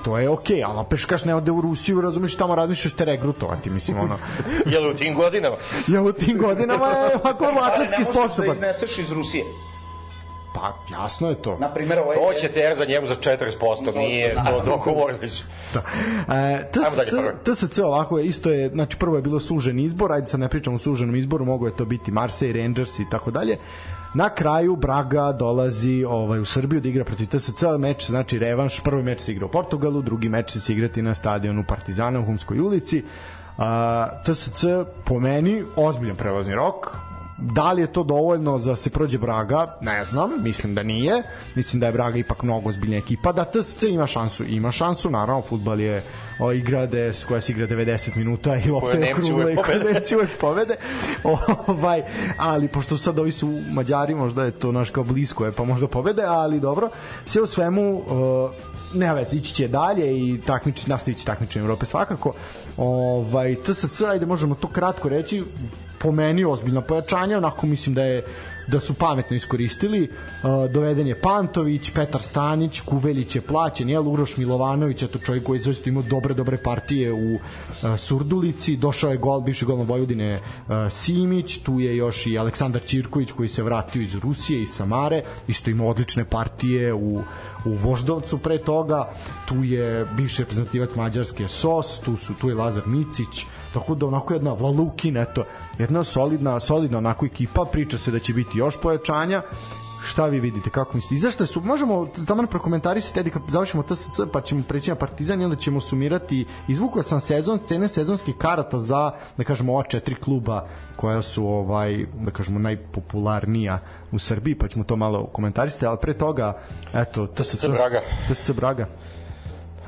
i to je okej, okay, ali opet kaš ne ode u Rusiju, razumiješ, tamo razmišljaš te regrutovati, mislim, ono. Jel u tim godinama? Jel u tim godinama je ovako atletski sposoban. Ali ne možeš da izneseš iz Rusije. Pa, jasno je to. Na primjer, ovaj... Ovo će ter za njemu za 40%, nije to dogovorili su. Da. E, TSC, TSC ovako je, isto je, znači prvo je bilo sužen izbor, ajde sad ne pričamo o suženom izboru, mogo je to biti Marseille, Rangers i tako dalje. Na kraju Braga dolazi ovaj u Srbiju da igra protiv TSC, meč znači revanš, prvi meč se igra u Portugalu, drugi meč će se igrati na stadionu Partizana u Humskoj ulici. A, TSC po meni ozbiljan prelazni rok, Da li je to dovoljno za se prođe Braga? Ne znam, mislim da nije. Mislim da je Braga ipak mnogo ozbiljnija ekipa. Da TSC ima šansu, ima šansu, naravno, futbal je o, igra de, koja se igra 90 minuta i lopta je okrugla i koje Nemci uvek povede. ovaj, ali pošto sad ovi su Mađari, možda je to naš kao blisko je, pa možda pobede, ali dobro. Sve u svemu, uh, nema veze, ići će dalje i takmič, nastavit će takmičenje Evrope svakako. Ovaj, TSC, ajde možemo to kratko reći, po meni ozbiljno pojačanje, onako mislim da je da su pametno iskoristili. Uh, doveden je Pantović, Petar Stanić, Kuvelić je plaćen, jel, Uroš Milovanović, to čovjek koji zaista imao dobre, dobre partije u uh, Surdulici, došao je gol, bivši gol na Vojvodine uh, Simić, tu je još i Aleksandar Čirković koji se vratio iz Rusije, iz Samare, isto ima odlične partije u u Voždovcu pre toga, tu je bivši reprezentativac Mađarske SOS, tu su tu je Lazar Micić, Tako da onako jedna Vlalukin, eto, jedna solidna, solidna onako ekipa, priča se da će biti još pojačanja šta vi vidite, kako mislite? I zašto su, možemo tamo prokomentarisati, edi kad završimo TSC, pa ćemo preći na Partizan i onda ćemo sumirati, izvukao sam sezon, cene sezonskih karata za, da kažemo, ova četiri kluba koja su, ovaj, da kažemo, najpopularnija u Srbiji, pa ćemo to malo komentarisati, ali pre toga, eto, TSC, TSC Braga. TSC Braga.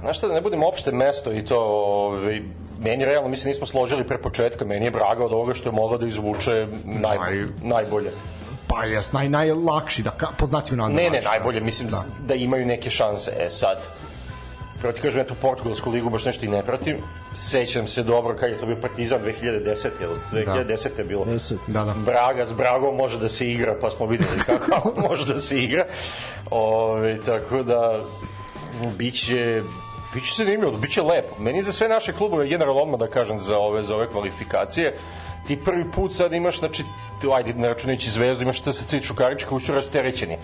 Znaš šta, da ne budemo opšte mesto i to, ovaj, meni realno, mislim, nismo složili pre početka, meni je Braga od ovoga što je mogla da izvuče naj, Naj... najbolje. Pa jes, naj, najlakši, da, po znacima na Ne, ne, najbolje, mislim da. da imaju neke šanse. E sad, prvo ti kažem, eto, Portugalsku ligu baš nešto i ne pratim. Sećam se dobro kad je to bio Partizan 2010. Ili 2010. Da. je bilo. 10, da, da. Braga s Bragom može da se igra, pa smo videli kako može da se igra. Ove, tako da, biće Biće zanimljivo, biće lepo. Meni za sve naše klubove, generalno odmah da kažem za ove, za ove kvalifikacije, ti prvi put sad imaš, znači, ajde, ne računajući zvezdu, imaš TSC i Čukarička koji su rasterećeni.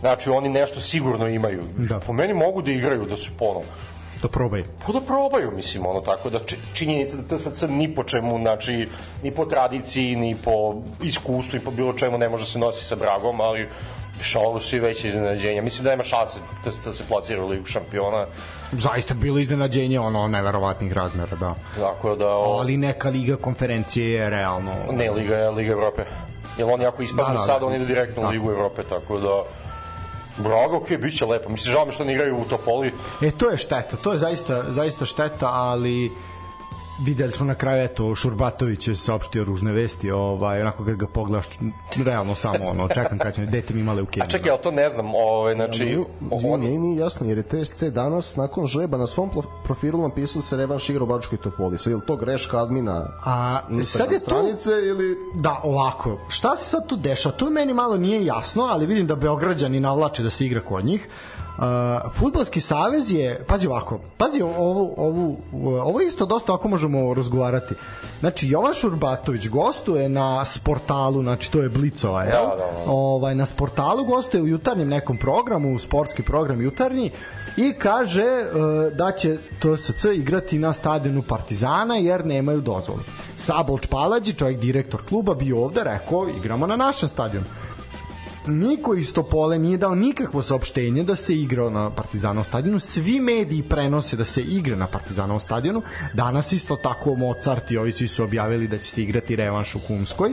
Znači, oni nešto sigurno imaju. Da. Po meni mogu da igraju, da su ponovno da probaju. Pa da probaju, mislim, ono tako da činjenica da TSC ni po čemu, znači, ni po tradiciji, ni po iskustvu, ni po bilo čemu ne može se nosi sa Bragom, ali šalu svi veće iznenađenja. Mislim da nema šanse da se, da se plasira u ligu šampiona. Zaista bilo iznenađenje ono neverovatnih razmera, da. Tako da... O... Ali neka liga konferencije je realno... Ne, liga je Liga Evrope. Jer oni ako ispadnu da, da, sad, oni idu direktno da. u Ligu Evrope, tako da... Braga, okej, okay, bit će lepo. Mislim, žao mi što ne igraju u Topoli. E, to je šteta, to je zaista, zaista šteta, ali videli smo na kraju eto Šurbatović je saopštio ružne vesti, ovaj onako kad ga pogledaš realno samo ono čekam kad će dete mi male u kenu. A čekaj, al to ne znam, ovaj znači on nije ni jasno jer je TSC danas nakon žreba na svom profilu napisao da se revanš igra u Bačkoj Topoli. Sad je to greška admina? A sad je stranice to, ili Da, ovako. Šta se sad tu dešava? To meni malo nije jasno, ali vidim da Beograđani navlače da se igra kod njih. Uh, futbalski savez je, pazi ovako, pazi ovu, ovu, ovo isto dosta ako možemo razgovarati. Znači, Jovan Šurbatović gostuje na sportalu, znači to je Blicova, jel? Da, da, da. Ovaj, na sportalu gostuje u jutarnjem nekom programu, sportski program jutarnji, i kaže uh, da će TSC igrati na stadionu Partizana jer nemaju dozvolu. Sabolč Palađi, čovjek direktor kluba, bio ovde rekao igramo na našem stadionu niko iz Topole nije dao nikakvo saopštenje da se igra na Partizanovom stadionu. Svi mediji prenose da se igra na Partizanovom stadionu. Danas isto tako Mozart i ovi svi su objavili da će se igrati revanš u Humskoj.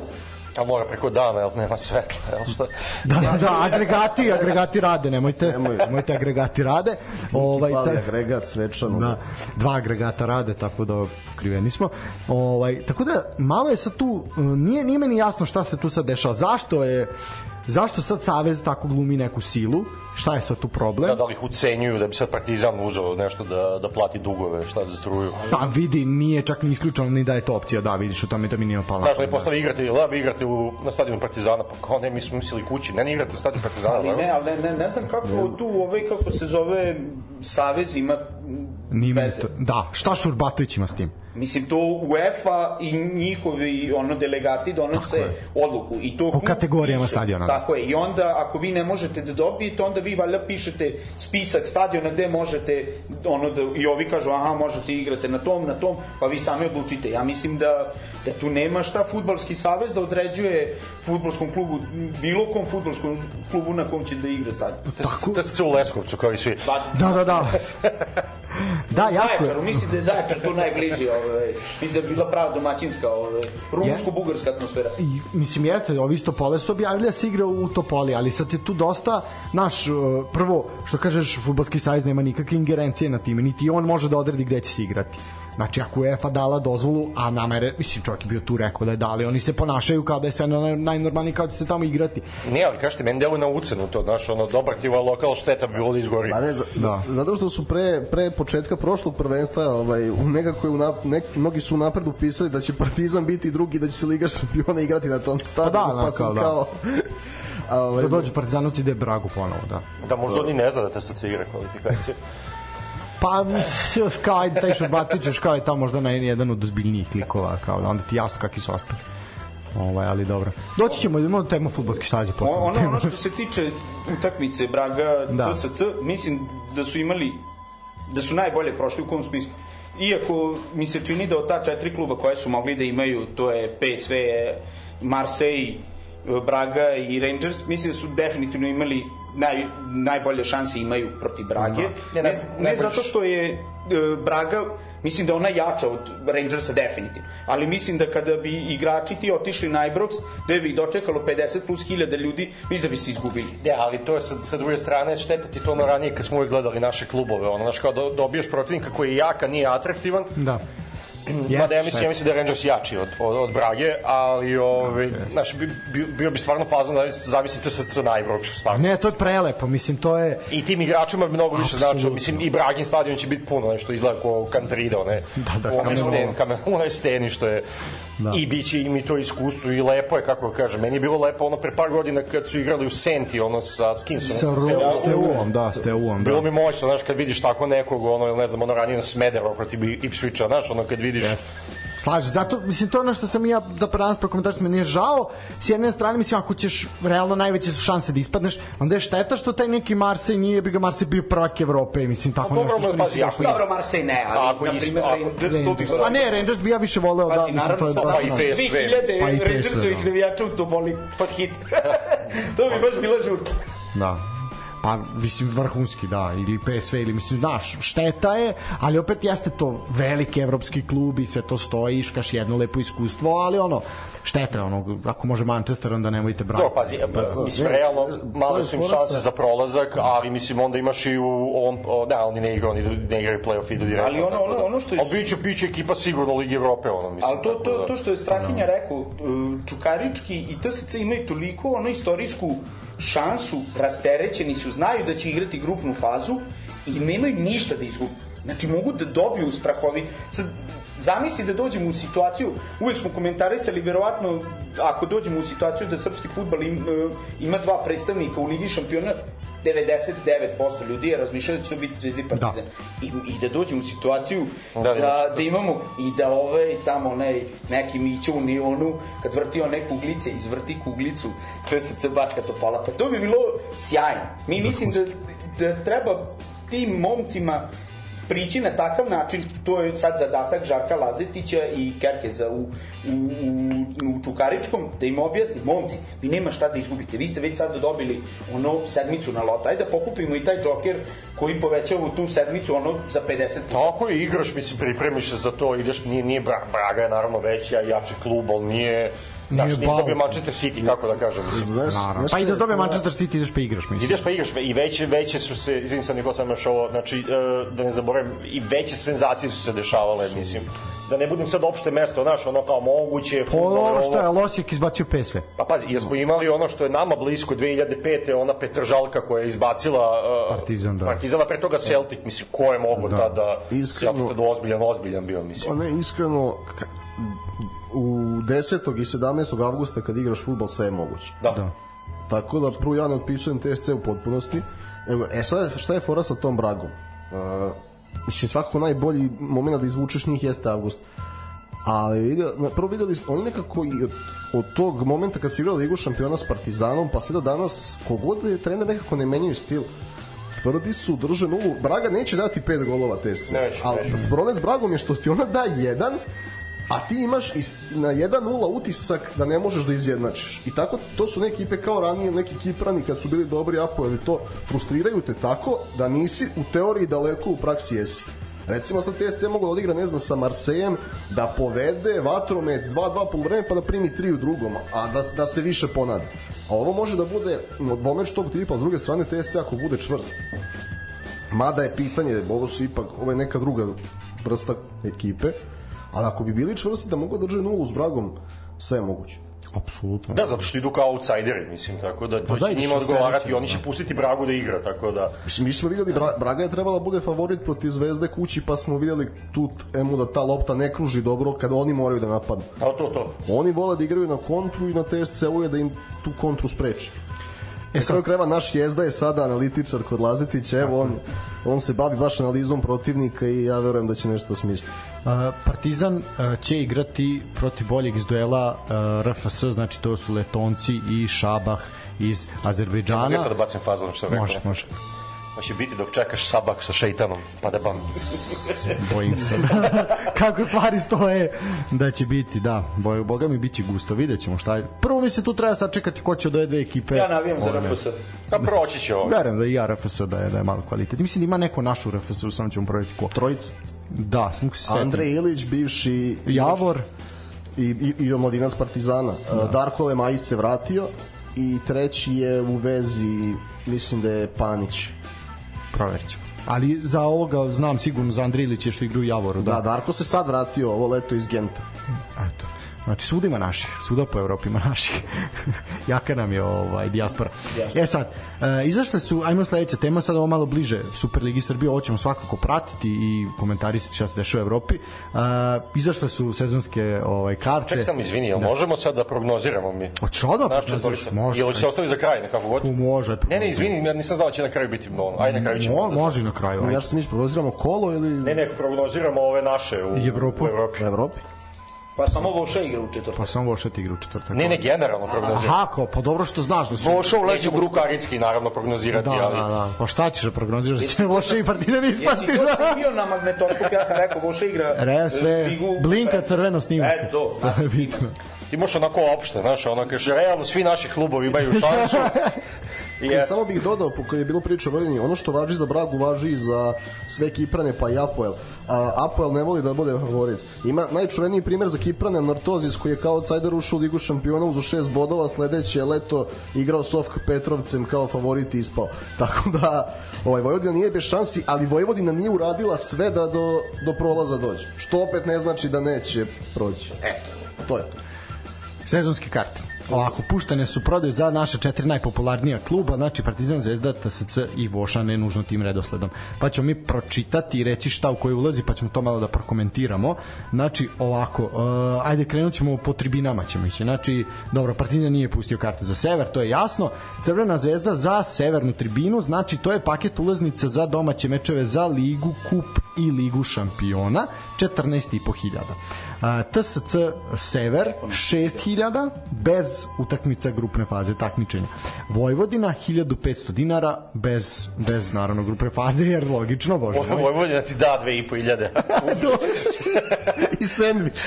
A mora preko dana, jel nema svetla, jel šta? Da, da, da, agregati, agregati rade, nemojte, Nemoj. nemojte agregati rade. Ovaj, Pali taj- agregat svečano. Da, dva agregata rade, tako da pokriveni smo. Ovaj, tako da, malo je sad tu, uh, nije, nije meni jasno šta se tu sad dešava. Zašto je, zašto sad Savez tako glumi neku silu? Šta je sad tu problem? Da, da li ih ucenjuju da bi sad Partizan uzeo nešto da, da plati dugove, šta za struju. Pa vidi, nije čak ni isključeno ni da je to opcija, da vidiš, u tome to mi nije opalo. Znaš, ne postavi igrate, jel da vi igrate u, na stadionu Partizana, pa kao ne, mi smo mislili kući, ne, ne igrate na stadionu Partizana, Ali da? ne, ali ne, ne, ne znam kako tu ovaj, kako se zove, Savez ima meni veze. to, da, šta Šurbatović ima s tim? Mislim, to UEFA i njihovi ono, delegati donose odluku. I to O kategorijama piše. stadiona, da. Tako je. I onda, ako vi ne možete da dobijete, onda vi valjda pišete spisak stadiona gde možete, ono da, i ovi kažu, aha, možete igrate na tom, na tom, pa vi sami odlučite. Ja mislim da, da tu nema šta futbalski savez da određuje futbolskom klubu, bilo kom futbolskom klubu na kom će da igra stadion. Te se u Leskovcu, kao i svi. Pa, Da, da, da. da, jako je. Zaječaru, mislim da je Zaječar tu najbliži, ovaj, mislim da je bila prava domaćinska, ovaj, rumunsko-bugarska atmosfera. I, mislim jeste, ovi isto pole su objavili da se igra u Topoli, ali sad je tu dosta, naš, uh, prvo, što kažeš, futbalski sajz nema nikakve ingerencije na time, niti on može da odredi gde će se igrati. Znači, ako je UEFA dala dozvolu, a nama je, mislim, čovjek je bio tu rekao da je dali, oni se ponašaju kao da je sve naj- najnormalnije, kao da se tamo igrati. Ne, ali kažete, meni deluje na ucenu to, znaš, ono, dobar ti ovaj lokal šteta bi bilo da izgori. Pa ne, za, Da. da. zato što su pre, pre početka prošlog prvenstva ovaj, u nekako je u nap, nek, mnogi su napred upisali da će Partizan biti drugi, da će se Liga šampiona igrati na tom stadionu, Pa da, pa, sam kao, da. kao... A, ovaj, Da dođu Partizanovci ide Bragu ponovo, da. Da možda oni ne zna da te sad se igra kvalifikacije. Pa, kao ajde, taj Šurbatović još kao je tamo možda na jedan od ozbiljnijih klikova, kao da onda ti jasno kakvi su ostali. Ovaj, ali dobro. Doći ćemo, idemo na temu futbolski stazi posle. Ono, ono što se tiče utakmice Braga da. TSC, mislim da su imali da su najbolje prošli u kom smislu. Iako mi se čini da od ta četiri kluba koje su mogli da imaju, to je PSV, Marseille, Braga i Rangers, mislim da su definitivno imali naj, najbolje šanse imaju protiv Brage. Ne, Ne, ne, ne, zato što je e, Braga, mislim da ona jača od Rangersa definitivno, ali mislim da kada bi igrači ti otišli na Ibrox, gde bi ih dočekalo 50 plus hiljada ljudi, mislim da bi se izgubili. Ne, ali to je sa, sa druge strane šteta ti to ono ranije kad smo uvijek gledali naše klubove, ono, znaš, kao do, dobiješ protivnika koji je jak, a nije atraktivan, Da. Mada ja mislim, ja mislim da je Rangers jači od, od, od Brage, ali ovaj, znaš, bi, bi, bio bi stvarno fazno da zavisite sa sa Najbroču, stvarno. Ne, to je prelepo, mislim, to je... I tim igračima bi mnogo više znači, Apsolutno. mislim i Bragin stadion će biti puno nešto izgleda kao Kantrida, one. Da, da, u onoj kamenolomu. steni, što je Da. i biće im i to iskustvo i lepo je kako kažem. Meni je bilo lepo ono pre par godina kad su igrali u Senti, ono sa s kim su, Sa sa- s Teuom, da, s Teuom, da. Bilo mi moćno, znaš, kad vidiš tako nekog, ono, ili ne znam, ono ranije na Smederova protiv Ipswicha, znaš, ono, kad vidiš... Jeste. Slažem, zato, mislim, to je ono što sam ja da danas prokomentario, mi nije žao, s jedne strane, mislim, ako ćeš, realno najveće su šanse da ispadneš, onda je šteta što taj neki Marsej nije, bi ga Marsej bio prvak Evrope, mislim, tako Pa nešto što nisi ako tako Dobro, Marseille ne, ali, Ako na primjer, Rangers, to bi Rangers. A ne, Rangers bi ja više voleo da, mislim, to je baš... pa i ono- PSV. 2000 Pa i PSV, Rangersovih da. navijača u Topoli, pa hit. to bi baš bila žurka. Da. Pa, mislim, vrhunski, da, ili PSV, ili, mislim, znaš, šteta je, ali opet jeste to veliki evropski klub i sve to stoji, iškaš jedno lepo iskustvo, ali ono, šteta je, ono, ako može Manchester, onda nemojte brati. Dobro, pazi, pa, mislim, ne, realno, male je su im šanse za prolazak, ali mislim, onda imaš i u, on, o, da, oni ne igraju, oni ne igraju play-off, idu direktno. Ali ono- ono- da. ono što je- A biće, biće ekipa sigurno Ligi Evrope, ono, mislim. Ali to, to, da- to što je Strahinja rekao, uh, Čukarički i TSC imaju toliko ono istorijsku šansu, rasterećeni su, znaju da će igrati grupnu fazu i nemaju ništa da izgubi. Znači mogu da dobiju strahovi. Sad, zamisli da dođemo u situaciju, uvek smo komentarisali, verovatno, ako dođemo u situaciju da srpski futbal im, uh, ima dva predstavnika u Ligi šampiona, 99% ljudi je razmišljalo da će to biti Zvezda i Partizan. I, I da dođemo u situaciju Da, da, da. da, da imamo i da ovaj tamo onaj neki Mićo u Nionu kad vrti one kuglice, izvrti kuglicu TSC Bačka Topola, pa to bi bilo sjajno. Mi mislim da, da treba tim momcima prići na takav način, to je sad zadatak Žarka Lazetića i Kerkeza u, u, u, u Čukaričkom, da im objasni, momci, vi nema šta da izgubite, vi ste već sad dobili ono sedmicu na lot, ajde da pokupimo i taj džoker koji povećava tu sedmicu ono za 50 Tako je, igraš, mislim, pripremiš se za to, ideš, nije, nije Bra- Braga je naravno veća, jači klub, ali nije, Znaš, Nije dobio Manchester City, kako da kažem. Mislim. Znaš, Naravno. znaš Pa i da fora? Manchester City ideš pa igraš, mislim. Ideš pa igraš i veće, veće su se, izvini sam Nikola sam još ovo, znači, e, da ne zaboravim, i veće senzacije su se dešavale, mislim. Da ne budem sad opšte mesto, znaš, ono kao moguće, Pa fudbal, ovo što je. Losijek izbacio PSV. Pa pazi, jesmo imali ono što je nama blisko 2005. ona Petržalka koja je izbacila uh, Partizan, da. Partizan, a pre toga Celtic, mislim, ko je mogo Da. da. tada Iskreno- Celtic tada ozbiljan, ozbiljan bio, mislim. Pa ne, iskreno, u 10. i 17. avgusta kad igraš futbal sve je moguće. Da. Da. Tako da prvo ja ne otpisujem TSC u potpunosti. Evo, e sad, šta je fora sa tom Bragom? Uh, mislim, svakako najbolji moment da izvučeš njih jeste avgust. Ali prvo videli smo, oni nekako i od, od tog momenta kad su igrali Ligu šampiona s Partizanom, pa sve do danas, kogod je trener nekako ne menjaju stil. Tvrdi su, drže nulu. Braga neće dati pet golova TSC. Neće, Ali problem s Bragom je što ti ona da jedan, a ti imaš na 1-0 utisak da ne možeš da izjednačiš. I tako, to su neke ekipe kao ranije, neki kiprani kad su bili dobri apo ili to, frustriraju te tako da nisi u teoriji daleko, u praksi jesi. Recimo sad TSC mogu da odigra, ne znam, sa Marsejem, da povede vatromet 2-2 polovreme pa da primi 3 u drugom, a da, da se više ponada. A ovo može da bude dvomeč tog tipa, s druge strane TSC ako bude čvrst. Mada je pitanje, ovo su ipak, ovo je neka druga vrsta ekipe, ali ako bi bili čvrsti da mogu da drže nulu s Bragom, sve je moguće. Apsolutno. Da, zato što idu kao outsideri, mislim, tako da to da, će njima odgovarati oni će pustiti Bragu da igra, tako da... Mislim, mi smo vidjeli, Bra, Braga je trebala da bude favorit protiv Zvezde kući, pa smo vidjeli tu emu da ta lopta ne kruži dobro kada oni moraju da napadnu. A to, to. Oni vole da igraju na kontru i na TSC-u je da im tu kontru spreči. E, sad... kreva naš jezda je sada analitičar kod Lazetića, evo on, on se bavi baš analizom protivnika i ja verujem da će nešto smisliti. Uh, Partizan uh, će igrati protiv boljeg iz duela uh, RFS, znači to su Letonci i Šabah iz Azerbejdžana. Mogu ja sad da bacim fazon što rekao? Može, može. Pa će biti dok čekaš sabak sa šeitanom, pa da bam. Bojim se. Kako stvari stoje da će biti, da. Boj, boga mi biće gusto, vidjet ćemo šta je. Prvo mi se tu treba sačekati ko će od ove dve ekipe. Ja navijam za RFS. Pa proći će ovo. Verujem da i ja RFS da je, da je malo kvalitet. Mislim da ima neko našu RFS, samo ćemo provjeriti ko. Trojica. Da, samo se setim. Andrej Ilić, bivši Javor, i, i, i omladinac Partizana. Da. Darko Lemajić se vratio i treći je u vezi, mislim da je Panić. Proverit ćemo. Ali za ovoga znam sigurno za Andrilića što igra u Javoru. Da, Da. Darko se sad vratio ovo leto iz Genta. Eto. Znači, svuda ima naših, svuda po Evropi ima naših. Jaka nam je ovaj, dijaspora. E sad, e, izašle su, ajmo sledeća tema, sad ovo malo bliže Superligi Srbije, ovo ćemo svakako pratiti i komentarisati šta se dešava u Evropi. E, izašle su sezonske ovaj, karte. Ček sam, izvini, jel možemo sad da prognoziramo mi? Odmah Naš prognoziraš? Može. Ili će se ostavi za kraj, nekako god? Tu može. Ne, ne, izvini, ja nisam znao da će na kraju biti ono. Ajde, na kraju ćemo. Mo, da- može na kraju. Ja Ajde. što se mi prognoziramo kolo ili Ne, ne, prognoziramo ove naše u Evropu. U Evropi. u Evropi? Pa samo Voša igra u četvrtak. Pa samo Vošet igra u četvrtak. Ne, ne, generalno prognoziramo. Aha, kao, pa dobro što znaš da su... Voša ulazi u grupu Karinski, naravno, prognozirati, Da, ali... da, da. Pa šta ćeš da prognoziraš? Da će Voša i Partizan Jesi ispasti, šta? snimio na magnetoskop, ja sam rekao, Voša igra Re, sve, ligu- blinka crveno snima se. E, to, je znači, snima se. Ti možeš onako opšte, znaš, ono kaže, realno svi naši klubovi imaju šansu. I Ja. je, Samo bih dodao, po kojoj je bilo priča o Vojvodini, ono što važi za Bragu, važi i za sve Kiprane, pa i Apoel. A, Apoel ne voli da bude favorit. Ima najčuveniji primjer za Kiprane, Nartozis, koji je kao outsider ušao u Ligu šampiona uz šest bodova, sledeće je leto igrao s OFK Petrovcem kao favorit i ispao. Tako da, ovaj, Vojvodina nije bez šansi, ali Vojvodina nije uradila sve da do, do prolaza dođe. Što opet ne znači da neće proći. Eto, to je to. Sezonske karte. Ovako, puštene su prodaju za naše četiri najpopularnija kluba, znači Partizan, Zvezda, TSC i Voša, ne nužno tim redosledom. Pa ćemo mi pročitati i reći šta u koji ulazi, pa ćemo to malo da prokomentiramo. Znači, ovako, uh, ajde krenut ćemo po tribinama ćemo ići. Znači, dobro, Partizan nije pustio karte za sever, to je jasno. Crvena zvezda za severnu tribinu, znači to je paket ulaznica za domaće mečeve za Ligu, Kup i Ligu šampiona, 14.500. TSC Sever 6000 bez utakmica grupne faze takmičenja. Vojvodina 1500 dinara bez bez naravno grupne faze jer logično bože. moj. Vojvodina ti da dve i.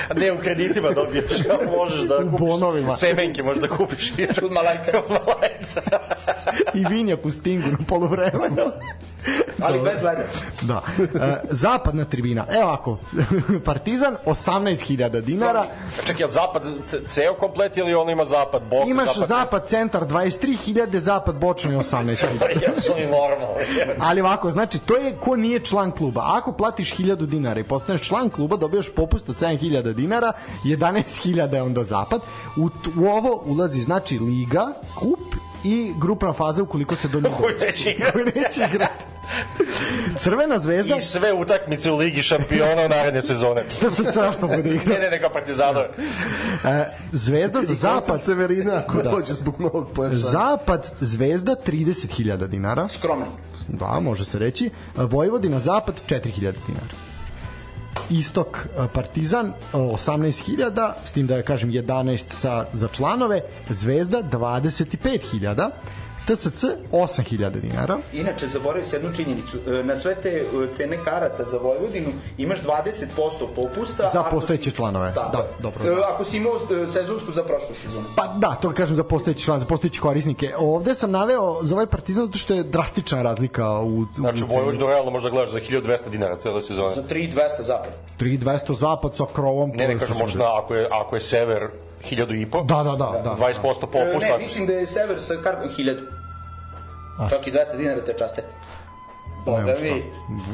A ne, u kreditima dobiješ, a možeš da U kupiš bonovima. semenke, možeš da kupiš. Kod Malajca. Kod Malajca. I vinjak u stingu na poluvremenu. Ali bez leda. Da. E, zapadna tribina. Evo ovako, Partizan 18.000 dinara. Čekaj, je li zapad ce- ceo komplet ili ono ima zapad, bok, Imaš zapad centar 23.000, zapad bočno je 18.000. Jesu li normalni? Ali ovako, znači, to je ko nije član kluba. Ako platiš 1000 dinara i postaneš član kluba, dobijaš popust od 7000 dinara, 11.000 je onda zapad. U, u ovo ulazi, znači, liga, kup i grupna faza ukoliko se do njih Koju dođe. igrati. Koju neće igrati. Crvena zvezda, I sve utakmice u Ligi šampiona u naredne sezone. to se zašto bude Ne, igra. ne, neka partizanove. E, zvezda za Zapad Severina, ako Da. dođe zbog novog pojačanja. zapad zvezda 30.000 dinara. Skromno. Da, može se reći. Vojvodina zapad 4000 dinara. Istok e, Partizan e, 18.000, s tim da je kažem 11 sa, za članove, Zvezda 25.000, TSC 8.000 dinara. Inače, zaboravio se jednu činjenicu. E, Na sve te e, cene karata za Vojvodinu imaš 20% popusta. Za postojeće si- članove. Tako. Da, dobro, E, da. Ako si imao sezonsku za prošlu sezonu. Pa da, to kažem za postojeći član, za postojeći korisnike. Ovde sam naveo za ovaj Partizan zato što je drastična razlika u, u Znači, ceni. Vojvodinu realno možda gledaš za 1200 dinara cele sezone. Za 3200 zapad. 3200 zapad sa krovom. Ne, ne kažem možda ako je, ako je sever 1000 i po, Da, da, da. da. 20% E, popusta. Ne, mislim da je Sever sa kartom 1000. Čak i 200 dinara te časte. Boga mi.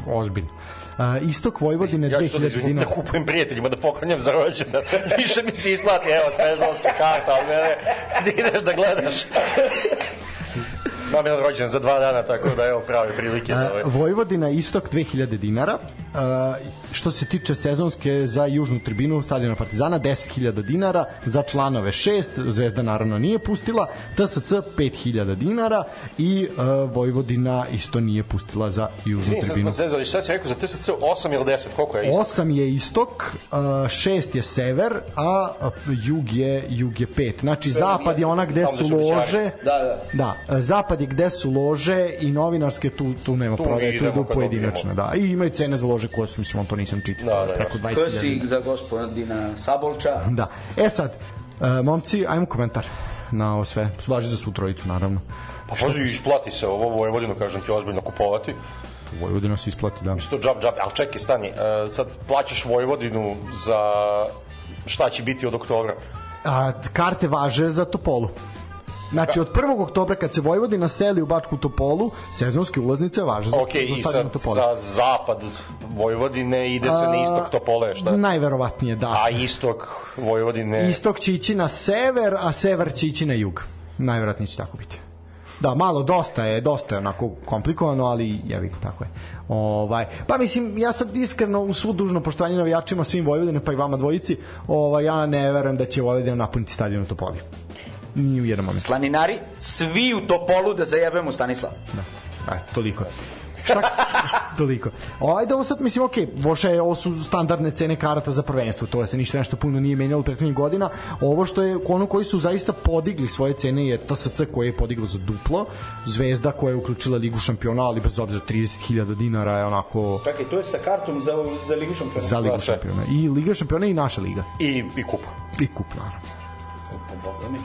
Ozbiljno. Uh, istok Vojvodine Ja ću to da 2000 izvinim, dinara. da kupujem prijateljima, da poklanjam za rođendan. Više mi se isplati, evo, sezonska karta, ali mene, gde ideš da gledaš. Imam jedan rođendan za dva dana, tako da evo prave prilike. Da, ovaj. Uh, Vojvodina istok 2000 dinara. Uh, što se tiče sezonske za južnu tribinu stadiona Partizana 10.000 dinara, za članove 6, Zvezda naravno nije pustila, TSC 5.000 dinara i uh, Vojvodina isto nije pustila za južnu sad tribinu. smo zezali, šta si rekao za TSC 8 ili 10, koliko je isto? 8 je istok, 6 je sever, a uh, jug je jug je 5. Znači zapad je ona gde su lože. Da, da. Da, zapad je gde su lože i novinarske tu tu nema Tu prodaje, tu idu pojedinačno, da. I imaju cene za lože koje su mislim on to nisam čitao. Da, da, preko jasno. 20.000. To si za gospodina Sabolča. Da. E sad, uh, momci, ajmo komentar na ovo sve. Važi za svu trojicu, naravno. Pa pazi, isplati se ovo Vojvodinu, kažem ti, ozbiljno kupovati. Vojvodina se isplati, da. To džab, džab, ali čekaj, stani, uh, sad plaćaš Vojvodinu za šta će biti od oktobra. A, karte važe za Topolu. Znači, od 1. oktobra kad se Vojvodina seli u Bačku Topolu, sezonske ulaznice važe za, Ok, za i stadion Topole. sa zapad Vojvodine ide se na istok Topole, šta? Najverovatnije, da. A istok Vojvodine... Istok će ići na sever, a sever će ići na jug. Najverovatnije će tako biti. Da, malo dosta je, dosta je onako komplikovano, ali jevi, tako je. Ovaj, pa mislim, ja sad iskreno u svu dužno poštovanje navijačima svim Vojvodine, pa i vama dvojici, ovaj, ja ne verujem da će Vojvodina napuniti stadion u Topoli. Ni u jednom momentu. Slaninari, svi u Topolu da zajebemo Stanislav. Da. Aj, toliko. Šta? toliko. Ajde, ovo sad, mislim, ok, voše je, ovo su standardne cene karata za prvenstvo, to se ništa nešto puno nije menjalo u prethodnih godina. Ovo što je, ono koji su zaista podigli svoje cene je TSC koji je podigao za duplo, Zvezda koja je uključila Ligu šampiona, ali bez obzira 30.000 dinara je onako Čekaj, to je sa kartom za, za Ligu šampiona. za Ligu Da, šampiona. I Liga šampiona i naša liga. I, i kup. I kup, naravno. Boga mi.